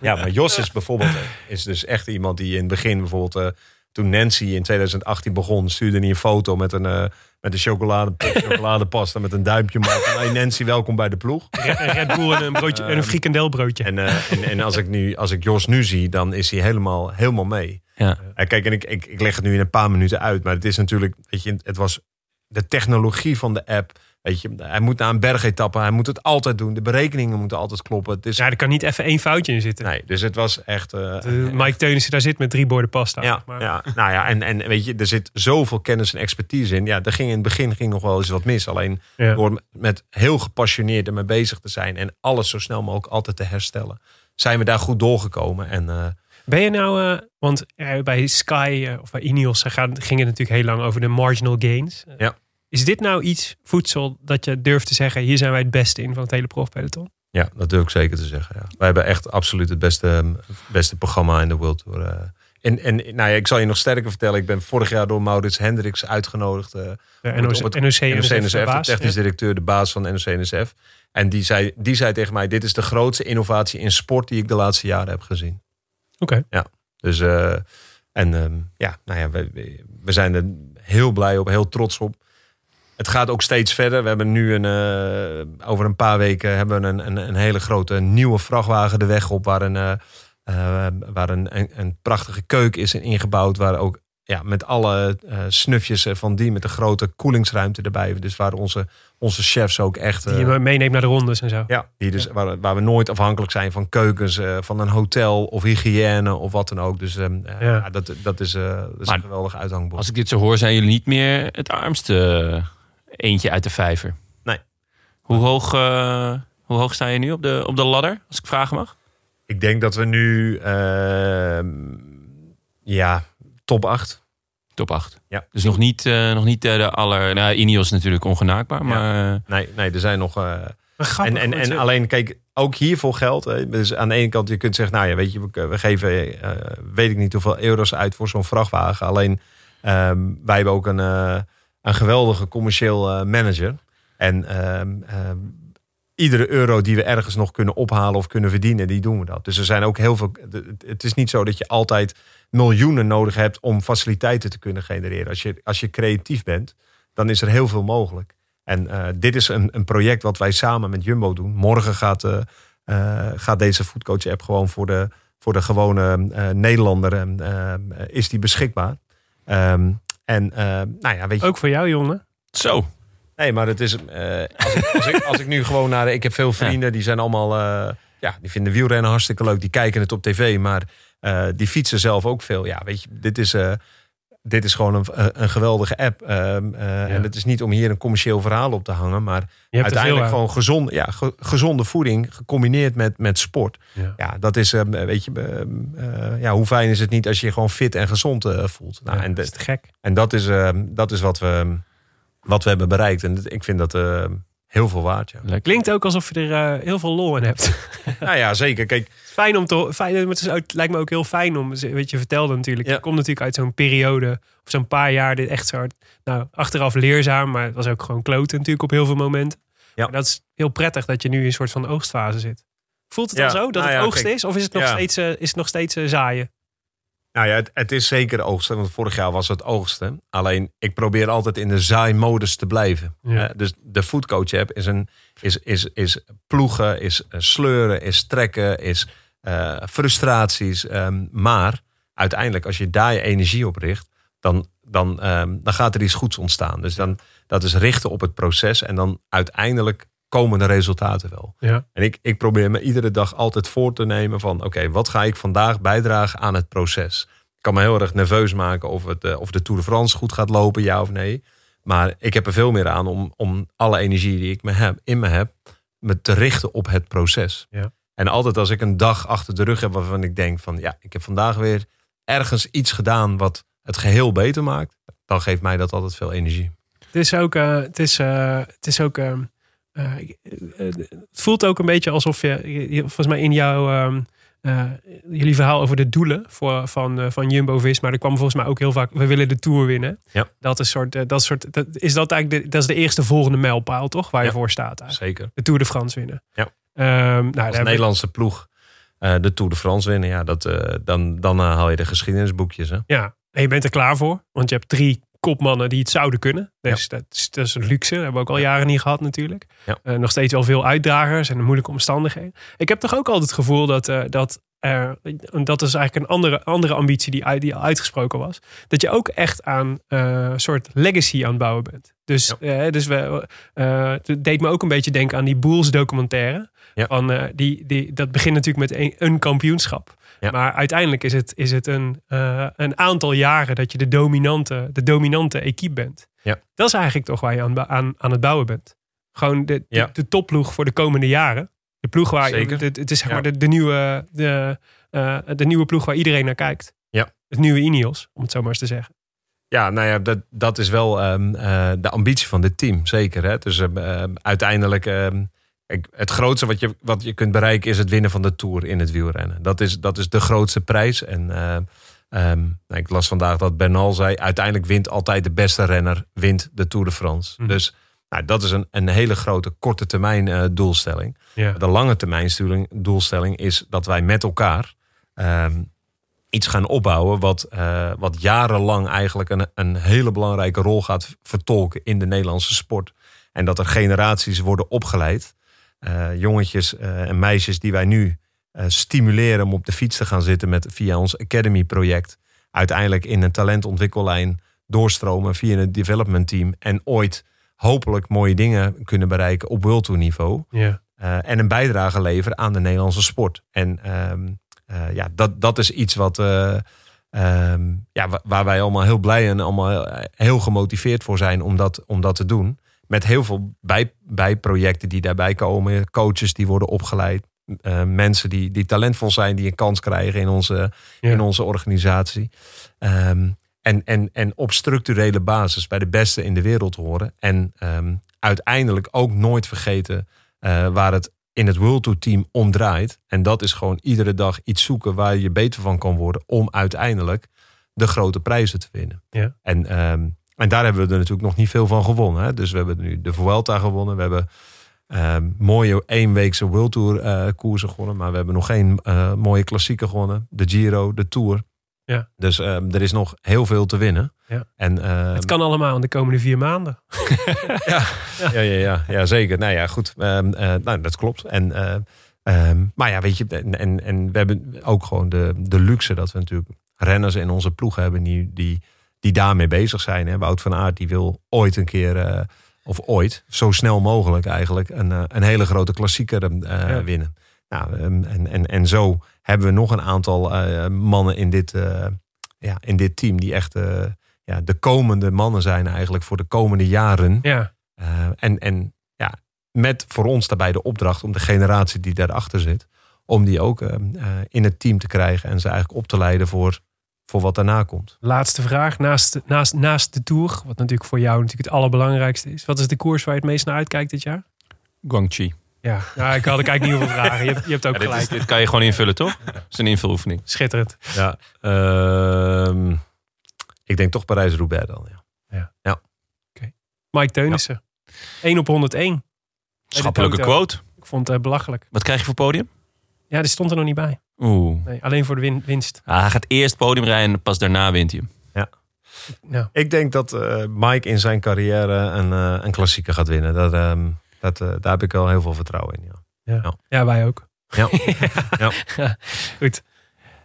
Ja, maar Jos is bijvoorbeeld eh, is dus echt iemand die in het begin bijvoorbeeld... eh, toen Nancy in 2018 begon, stuurde hij een foto met een, eh, met een chocolade, chocoladepasta met een duimpje. Van, Hey Nancy, welkom bij de ploeg. Een Red Bull en een, broodje, en een frikandelbroodje. En, eh, en, en als, ik nu, als ik Jos nu zie, dan is hij helemaal, helemaal mee. Ja. Eh, kijk, en ik, ik, ik leg het nu in een paar minuten uit. Maar het is natuurlijk, weet je, het was de technologie van de app. Weet je, hij moet naar een bergetappe, hij moet het altijd doen. De berekeningen moeten altijd kloppen. Het is, Ja, er kan niet even één foutje in zitten. nee, dus het was echt... eh, De Mike Teunissen daar zit met drie borden pasta. ja, maar, ja, nou ja, en, en weet je, er zit zoveel kennis en expertise in. Ja, er ging in het begin ging nog wel eens wat mis. Alleen Ja. door met heel gepassioneerd ermee bezig te zijn en alles zo snel mogelijk altijd te herstellen, zijn we daar goed doorgekomen. En eh, Ben je nou, eh, want eh, bij Sky eh, of bij Ineos gaat- ging het natuurlijk heel lang over de marginal gains. Ja. Is dit nou iets voedsel dat je durft te zeggen, hier zijn wij het beste in van het hele profpeloton? ja, dat durf ik zeker te zeggen. Ja. Wij hebben echt absoluut het beste, beste programma in de World Tour. En, en nou ja, ik zal je nog sterker vertellen. Ik ben vorig jaar door Maurits Hendricks uitgenodigd. eh, De op het- NOC, op het- NOC, NOC, NSF, NSF, de baas, technisch ja. directeur, de baas van NOC NSF. En die zei, die zei tegen mij, dit is de grootste innovatie in sport die ik de laatste jaren heb gezien. Oké. Dus, eh, en ehm, ja, nou ja, we, we- zijn er heel blij op, heel trots op. Het gaat ook steeds verder. We hebben nu een, eh, over een paar weken hebben we een, een, een hele grote nieuwe vrachtwagen de weg op. Waar een, eh, waar een, een prachtige keuken is ingebouwd. Waar ook ja, met alle eh, snufjes eh, van die, met een grote koelingsruimte erbij. Dus waar onze, onze chefs ook echt... Die eh, je meeneemt naar de rondes en zo. ja, die dus, Waar, waar we nooit afhankelijk zijn van keukens, eh, van een hotel of hygiëne of wat dan ook. Dus ehm, eh, Ja. ja, dat, dat is, eh, dat is Maar een geweldig uithangbord. Als ik dit zo hoor, zijn jullie niet meer het armste eentje uit de vijver. Nee. Hoe hoog, eh, hoe hoog sta je nu op de, op de ladder, als ik vragen mag? Ik denk dat we nu, ehm, ja, top 8. Top 8. Ja. Dus nog niet, eh, nog niet eh, de aller... Nou, Ineos is natuurlijk ongenaakbaar, maar... eh, Nee, nee, er zijn nog... eh, en en, en alleen, kijk, ook hiervoor geldt. hè, Dus aan de ene kant, je kunt zeggen, nou ja, weet je, we, we geven, eh, weet ik niet hoeveel euro's uit voor zo'n vrachtwagen. Alleen, ehm, wij hebben ook een, eh, een geweldige commercieel eh, manager. En ehm, ehm, iedere euro die we ergens nog kunnen ophalen of kunnen verdienen, die doen we dat. Dus er zijn ook heel veel. Het is niet zo dat je altijd miljoenen nodig hebt om faciliteiten te kunnen genereren. Als je, als je creatief bent, dan is er heel veel mogelijk. En eh, dit is een, een project wat wij samen met Jumbo doen. Morgen gaat, eh, eh, gaat deze Foodcoach app gewoon voor de, voor de gewone eh, Nederlander is die beschikbaar. Ehm, en eh, nou ja, weet je, Ook voor jou, jongen. Zo. Nee, maar het is. eh, als, ik, als, ik, als ik nu gewoon naar. Ik heb veel vrienden die zijn allemaal. eh, ja, die vinden wielrennen hartstikke leuk. Die kijken het op tv, maar eh, die fietsen zelf ook veel. Ja, weet je, dit is. dit is gewoon een, een geweldige app. Ehm, eh, En het is niet om hier een commercieel verhaal op te hangen. Maar uiteindelijk gewoon gezond, ja, ge- gezonde voeding gecombineerd met, met sport. Ja. Ja, dat is, ehm, weet je, ehm, eh, ja, hoe fijn is het niet als je je gewoon fit en gezond voelt. Nou, en, dat is te gek. en dat is, dat is wat, we, wat we hebben bereikt. En ik vind dat ehm, heel veel waard. Ja. Klinkt ook alsof je er eh, heel veel lol in hebt. nou ja, zeker. Kijk, fijn om te fijn, Het is ook- het lijkt me ook heel fijn om. Weet je, vertelde natuurlijk. Ja. Je komt natuurlijk uit zo'n periode. Of zo'n paar jaar. Dit echt zo hard. Nou, achteraf leerzaam. Maar het was ook gewoon kloten natuurlijk op heel veel momenten. Ja. Maar dat is heel prettig dat je nu in een soort van oogstfase zit. Voelt het Ja, al zo dat nou het ja, oogst kijk, is? Of is het nog steeds, eh, is het nog steeds eh, zaaien? Nou ja, het, het is zeker oogsten. Want vorig jaar was het oogsten. Alleen ik probeer altijd in de zaaimodus te blijven. Ja. Dus de foodcoach app is, een, is, is, is ploegen, is eh, sleuren, is trekken, is eh, frustraties. ehm, maar uiteindelijk, als je daar je energie op richt, dan, dan, ehm, dan gaat er iets goeds ontstaan. Dus dan, dat is richten op het proces. En dan uiteindelijk komen de resultaten wel. Ja. En ik, ik probeer me iedere dag altijd voor te nemen van... oké, wat ga ik vandaag bijdragen aan het proces? Ik kan me heel erg nerveus maken of, het, eh, of de Tour de France goed gaat lopen, ja of nee. Maar ik heb er veel meer aan om, om alle energie die ik me heb, in me heb... me te richten op het proces. Ja. En altijd als ik een dag achter de rug heb waarvan ik denk van... ja, ik heb vandaag weer ergens iets gedaan wat het geheel beter maakt... dan geeft mij dat altijd veel energie. Het is ook. eh, het is, eh, het is ook. ehm, eh, ik- eh, het voelt ook een beetje alsof je, volgens mij in jouw, ehm, eh, jullie verhaal over de doelen voor, van, eh, van Jumbo-Visma. Er kwam volgens mij ook heel vaak, we willen de Tour winnen. Ja. Dat is, soort, eh, dat soort, dat, is dat eigenlijk de, dat is de eerste volgende mijlpaal, toch? Waar je voor staat eigenlijk. Zeker. De Tour de France winnen. Ja. Ehm, nou, Als Nederlandse ploeg eh, de Tour de France winnen, ja, dat, eh, dan, dan eh, haal je de geschiedenisboekjes. Hè? Ja, en je bent er klaar voor. Want je hebt drie kopmannen die het zouden kunnen. Dus dat, is, dat is een luxe. Dat hebben we ook al jaren niet gehad natuurlijk. Ja. Eh, nog steeds wel veel uitdagers en moeilijke omstandigheden. Ik heb toch ook altijd het gevoel dat... eh, dat er, dat is eigenlijk een andere, andere ambitie die, uit- die al uitgesproken was. Dat je ook echt aan eh, een soort legacy aan het bouwen bent. Dus, eh, dus we, eh, het deed me ook een beetje denken aan die Bulls documentaire. Ja. Van, eh, die, die, dat begint natuurlijk met een, een kampioenschap. Ja. Maar uiteindelijk is het, is het een, eh, een aantal jaren dat je de dominante, de dominante equipe bent. Ja. Dat is eigenlijk toch waar je aan, aan, aan het bouwen bent. Gewoon de, de, Ja. de topploeg voor de komende jaren. De ploeg waar je, het, het is zeg maar de, de, nieuwe, de, eh, de nieuwe ploeg waar iedereen naar kijkt. Ja. Het nieuwe Ineos, om het zo maar eens te zeggen. Ja, nou ja, dat, dat is wel ehm, eh, de ambitie van dit team, zeker. Hè? Dus ehm, ehm, uiteindelijk, het grootste wat je, wat je kunt bereiken is het winnen van de Tour in het wielrennen. Dat is, dat is de grootste prijs. En ehm, ehm, nou, ik las vandaag dat Bernal zei, uiteindelijk wint altijd de beste renner, wint de Tour de France. Mhm. Dus nou, dat is een, een hele grote korte termijn eh, doelstelling. De lange termijn doelstelling, doelstelling is dat wij met elkaar ehm, iets gaan opbouwen wat, eh, wat jarenlang eigenlijk een, een hele belangrijke rol gaat vertolken in de Nederlandse sport. En dat er generaties worden opgeleid. Eh, jongetjes eh, en meisjes die wij nu eh, stimuleren om op de fiets te gaan zitten met, via ons Academy project. Uiteindelijk in een talentontwikkellijn doorstromen via een development team. En ooit hopelijk mooie dingen kunnen bereiken op World Tour niveau. Ja. En een bijdrage leveren aan de Nederlandse sport. En ehm, eh, ja, dat, dat is iets wat, eh, ehm, ja, wa- waar wij allemaal heel blij en allemaal heel, heel gemotiveerd voor zijn om dat, om dat te doen. Met heel veel bij, bijprojecten die daarbij komen. Coaches die worden opgeleid. eh, mensen die, die talentvol zijn, die een kans krijgen in onze, Ja. in onze organisatie. Ehm, en, en, en op structurele basis bij de beste in de wereld horen. En ehm, uiteindelijk ook nooit vergeten eh, waar het in het World Tour team om draait. En dat is gewoon iedere dag iets zoeken waar je beter van kan worden. Om uiteindelijk de grote prijzen te winnen. Ja. En, ehm, en daar hebben we er natuurlijk nog niet veel van gewonnen. Hè? Dus we hebben nu de Vuelta gewonnen. We hebben ehm, mooie eenweekse World Tour eh, koersen gewonnen. Maar we hebben nog geen eh, mooie klassieken gewonnen. De Giro, de Tour. Ja. Dus ehm, er is nog heel veel te winnen. Ja. En, ehm, Het kan allemaal in de komende vier maanden. ja, ja, ja, ja, zeker. Nou ja, goed. Eh, nou, dat klopt. En, maar ja, weet je, en, en, en we hebben ook gewoon de, de luxe dat we natuurlijk renners in onze ploeg hebben die, die, die daarmee bezig zijn. Hè. Wout van Aert die wil ooit een keer, eh, of ooit, zo snel mogelijk eigenlijk, een, eh, een hele grote klassieker eh, Ja. winnen. Nou, ehm, en, en, en zo hebben we nog een aantal mannen in dit, ja, in dit team die echt ja, de komende mannen zijn eigenlijk voor de komende jaren. Ja. En, en ja, met voor ons daarbij de opdracht om de generatie die daarachter zit, om die ook eh, eh, in het team te krijgen en ze eigenlijk op te leiden voor, voor wat daarna komt. Laatste vraag. Naast, naast, naast de Tour, wat natuurlijk voor jou natuurlijk het allerbelangrijkste is. Wat is de koers waar je het meest naar uitkijkt dit jaar? Guangxi. Ja, nou, ik had ik eigenlijk niet hoeveel vragen. Je hebt, je hebt ook Ja, dit, is- dit kan je gewoon invullen, toch? Het is een invuloefening. Schitterend. Ja, ehm, ik denk toch Parijs-Roubaix dan. Ja. Mike Teunissen. 1 op 101. Schappelijke quote. Ik vond het eh, belachelijk. Wat krijg je voor podium? Ja, die stond er nog niet bij. Oeh. Nee, alleen voor de win- winst. Ah, hij gaat eerst podium rijden en pas daarna wint hij hem. Ja. Ik denk dat eh, Mike in zijn carrière een, eh, een klassieker gaat winnen. Dat, ehm, dat, eh, daar heb ik wel heel veel vertrouwen in. Ja. Ja, ja wij ook. Ja. Ja. Goed.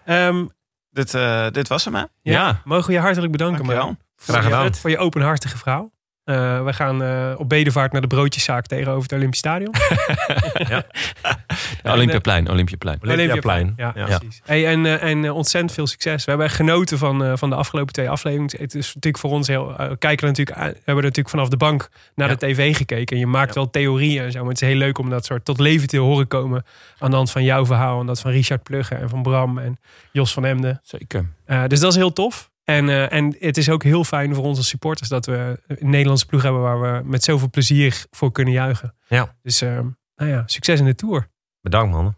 Ehm, Dit, eh, dit was hem, hè? ja, Ja. Mogen we je hartelijk bedanken, Dankjewel. man. Graag gedaan. Voor je openhartige verhaal. Eh, we gaan eh, op bedevaart naar de broodjeszaak tegenover het Olympisch Stadion. Olympiaplein, Olympiaplein. Olympiaplein. Ja, Ja. precies. Hey, en eh, en ontzettend veel succes. We hebben echt genoten van, eh, van de afgelopen twee afleveringen. Het is natuurlijk voor ons heel... we kijken er natuurlijk, aan- we hebben er natuurlijk vanaf de bank naar Ja. de tv gekeken. En je maakt wel theorieën en zo. Maar het is heel leuk om dat soort tot leven te horen komen. Aan de hand van jouw verhaal. En dat van Richard Plugge en van Bram en Jos van Emden. Zeker. Eh, dus dat is heel tof. En, eh, en het is ook heel fijn voor onze supporters dat we een Nederlandse ploeg hebben waar we met zoveel plezier voor kunnen juichen. Ja. Dus eh, nou ja, succes in de Tour. Bedankt man.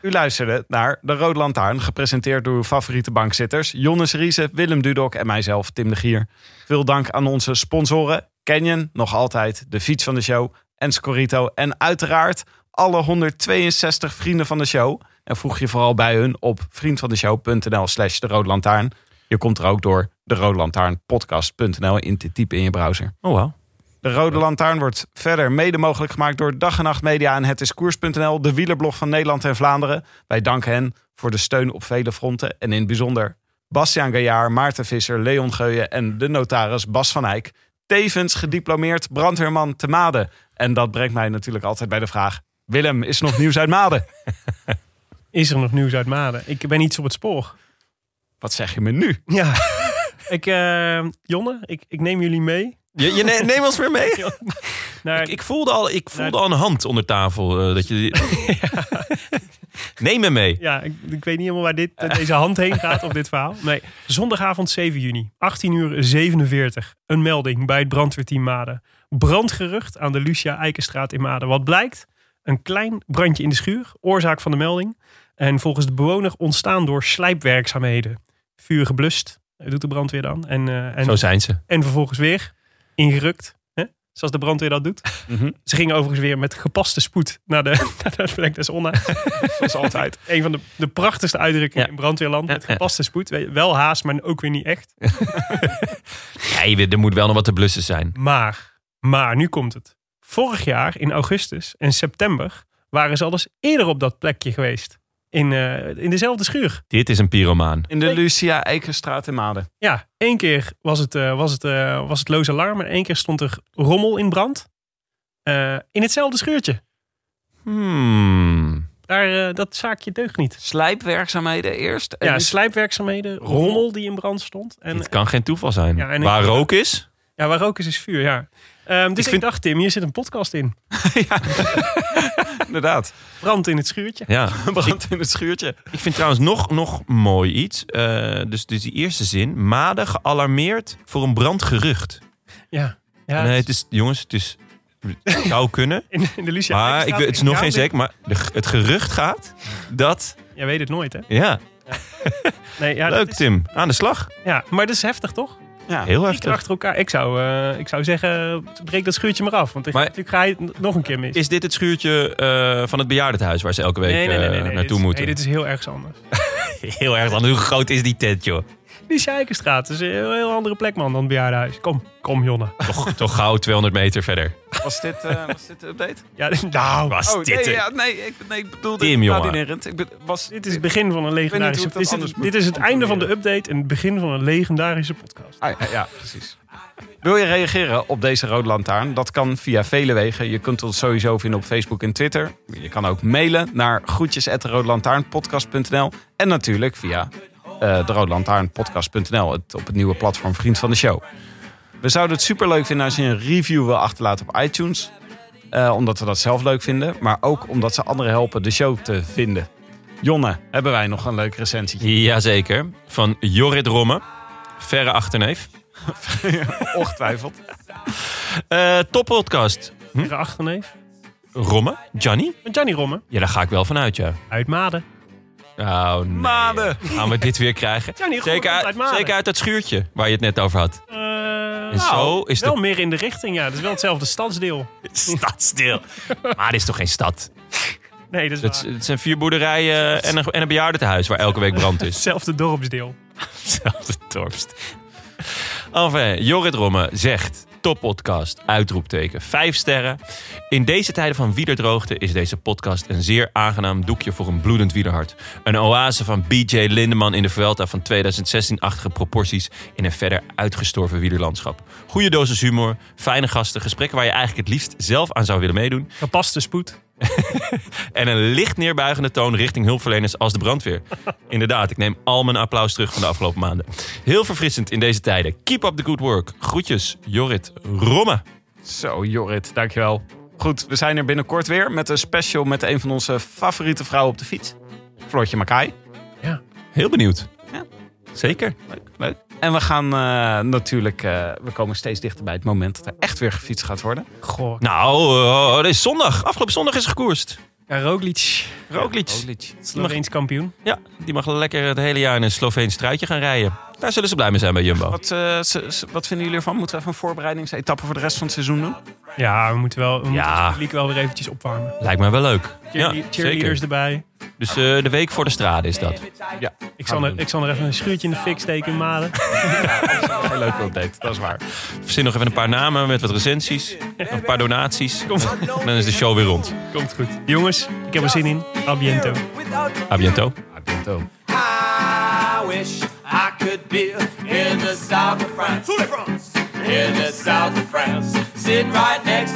U luisterde naar De Rode Lantaarn, gepresenteerd door uw favoriete bankzitters... Jonnes Riese, Willem Dudok en mijzelf, Tim de Gier. Veel dank aan onze sponsoren Canyon, nog altijd, de fiets van de show... en Scorito en uiteraard alle 162 vrienden van de show. En voeg je vooral bij hun op vriendvandeshow.nl slash De Rode Lantaarn. Je komt er ook door de Rode Lantaarn podcast.nl in te typen in je browser. Oh wow. De Rode Lantaarn wordt verder mede mogelijk gemaakt door Dag en Nacht Media en Het is Koers.nl, de wielerblog van Nederland en Vlaanderen. Wij danken hen voor de steun op vele fronten en in het bijzonder Bastiaan Gaillard, Maarten Visser, Leon Geuyen en de notaris Bas van Eyck. Tevens gediplomeerd brandweerman te Maden. En dat brengt mij natuurlijk altijd bij de vraag, Willem, is er nog nieuws uit Maden? Is er nog nieuws uit Maden? Ik ben iets op het spoor. Wat zeg je me nu? Ja. ik, eh, Jonne, ik, ik neem jullie mee. Je, je ne- neem ons weer mee. Naar, Ik, ik voelde al, ik voelde al een hand onder tafel. eh, dat je, Neem me mee. Ja, ik, ik weet niet helemaal waar dit, deze hand heen gaat op dit verhaal. Nee, zondagavond 7 juni, 18 uur 47. Een melding bij het brandweerteam Maden. Brandgerucht aan de Lucia Eikenstraat in Maden. Wat blijkt? Een klein brandje in de schuur, oorzaak van de melding. En volgens de bewoner ontstaan door slijpwerkzaamheden. Vuur geblust, doet de brandweer dan. En, eh, en, Zo zijn ze. en vervolgens weer ingerukt. Hè? Zoals de brandweer dat doet. Mhm. Ze gingen overigens weer met gepaste spoed naar de, naar de des onheils. Zoals altijd. Een van de, de prachtigste uitdrukkingen Ja. in brandweerland. Met ja. gepaste spoed. Wel haast, maar ook weer niet echt. Er moet wel nog wat te blussen zijn. Maar, maar, nu komt het. Vorig jaar in augustus en september waren ze al eens eerder op dat plekje geweest. In, eh, in dezelfde schuur. Dit is een pyromaan. In de Lucia Eikenstraat in Maden. Ja, één keer was het, eh, was het, eh, was het loos alarm. En één keer stond er rommel in brand. Eh, in hetzelfde schuurtje. Hmm. Daar, dat zaakje deugt niet. Slijpwerkzaamheden eerst. En Ja, slijpwerkzaamheden, rommel die in brand stond. En, Dit kan geen toeval zijn. Ja, en ik- Waar rook is, Ja, waar rook is, is vuur, ja. Ehm, dus ik, vind- dacht, Tim, hier zit een podcast in. inderdaad. Brand in het schuurtje. ja. Brand in het schuurtje. Ik vind trouwens nog, nog mooi iets. Eh, dus, dus die eerste zin. Maden gealarmeerd voor een brandgerucht. Ja. ja nee, het is, jongens, het is... Het zou kunnen. in, in de Lucia Maar ik, het is nog geen zeker. Maar de, het gerucht gaat dat... Jij weet het nooit, hè? Ja, Nee, ja, leuk is- Tim. Aan de slag. ja, maar dat is heftig, toch? Ja. Heel heftig. achter elkaar. Ik zou, eh, ik zou zeggen, breek dat schuurtje maar af. Want ik, Maar- natuurlijk ga je het nog een keer mis. Is dit het schuurtje eh, van het bejaardentehuis waar ze elke week eh, dit naartoe is- moeten? Nee, dit is heel erg anders. Heel erg. Hoe groot is die tent, joh? Die Sjeikenstraat is een heel, heel andere plek, man, dan het bejaardenhuis. Kom, kom, Jonne. Toch, toch gauw 200 meter verder. Was dit, eh, was dit de update? Ja, nou, Was Oh, dit nee, ja, nee, ik, nee, ik bedoelde Tim, jongen. Ik was, dit is het begin van een weet niet hoe legendarische... ik dat Dit is, anders het, moet dit is het einde van de update en het begin van een legendarische podcast. Ah, ja, ja, precies. Wil je reageren op deze Rode Lantaarn? Dat kan via vele wegen. Je kunt ons sowieso vinden op Facebook en Twitter. Je kan ook mailen naar groetjes@roodlantaarnpodcast.nl en natuurlijk via eh de roodlantaarnpodcast.nl, het, op het nieuwe platform Vriend van de Show. We zouden het superleuk vinden als je een review wil achterlaten op iTunes. Eh, omdat we dat zelf leuk vinden. Maar ook omdat ze anderen helpen de show te vinden. Jonne, hebben wij nog een leuk recensietje? Jazeker. Van Jorrit Romme. Verre achterneef. Ongetwijfeld. Eh top podcast. Hm? Hm? achterneef. Romme? Johnny? Johnny Romme Ja, daar ga ik wel vanuit, ja. uit Maden. Oh, nee. Gaan we dit weer krijgen? Zeker uit, zeker uit dat schuurtje waar je het net over had. Eh, En zo is wel de meer in de richting, ja. Het is wel hetzelfde stadsdeel. stadsdeel. Maar dit is toch geen stad? Nee, dat is Het, het zijn vier boerderijen en een, en een bejaardentehuis waar elke week brand is. Hetzelfde dorpsdeel. Hetzelfde dorpst. Enfin, Jorrit Romme zegt... Top podcast, uitroepteken, vijf sterren. In deze tijden van wielerdroogte is deze podcast een zeer aangenaam doekje voor een bloedend wielerhart. Een oase van BJ Lindeman in de Vuelta van 2016-achtige proporties in een verder uitgestorven wielerlandschap. Goede dosis humor, fijne gasten, gesprekken waar je eigenlijk het liefst zelf aan zou willen meedoen. Gepaste spoed. En een licht neerbuigende toon richting hulpverleners als de brandweer. Inderdaad, ik neem al mijn applaus terug van de afgelopen maanden. Heel verfrissend in deze tijden. Keep up the good work. Groetjes, Jorrit Romme. Zo, Jorrit, dankjewel. Goed, we zijn er binnenkort weer met een special met een van onze favoriete vrouwen op de fiets. Floortje Makai. Heel benieuwd. Ja. Zeker. Leuk, leuk. En we gaan eh, natuurlijk, eh, we komen steeds dichter bij het moment dat er echt weer gefietst gaat worden. Goh. Nou, uh, het is zondag. Afgelopen zondag is er gekoerst. Ja, Roglic, Roglic. Roglic. Sloveens kampioen. Ja, die mag lekker het hele jaar in een Sloveens truitje gaan rijden. Daar zullen ze blij mee zijn bij Jumbo. Wat, eh, ze- ze- wat vinden jullie ervan? Moeten we even een voorbereidingsetappe voor de rest van het seizoen doen? Ja, we moeten wel we moeten Ja. het publiek wel weer eventjes opwarmen. Lijkt mij wel leuk. Ja, cheerleaders zeker. erbij. Dus eh, de week voor de strade is dat. Ik zal, er, ik zal er even een schuurtje in de fik steken in Malen. Heel leuke update, dat is waar. Verzin nog even een paar namen met wat recensies. Nog een paar donaties. En dan is de show weer rond. Komt goed. Jongens, ik heb er zin in. A biento. A biento. I wish I could be in the south of France. In the south of France. Sitting right next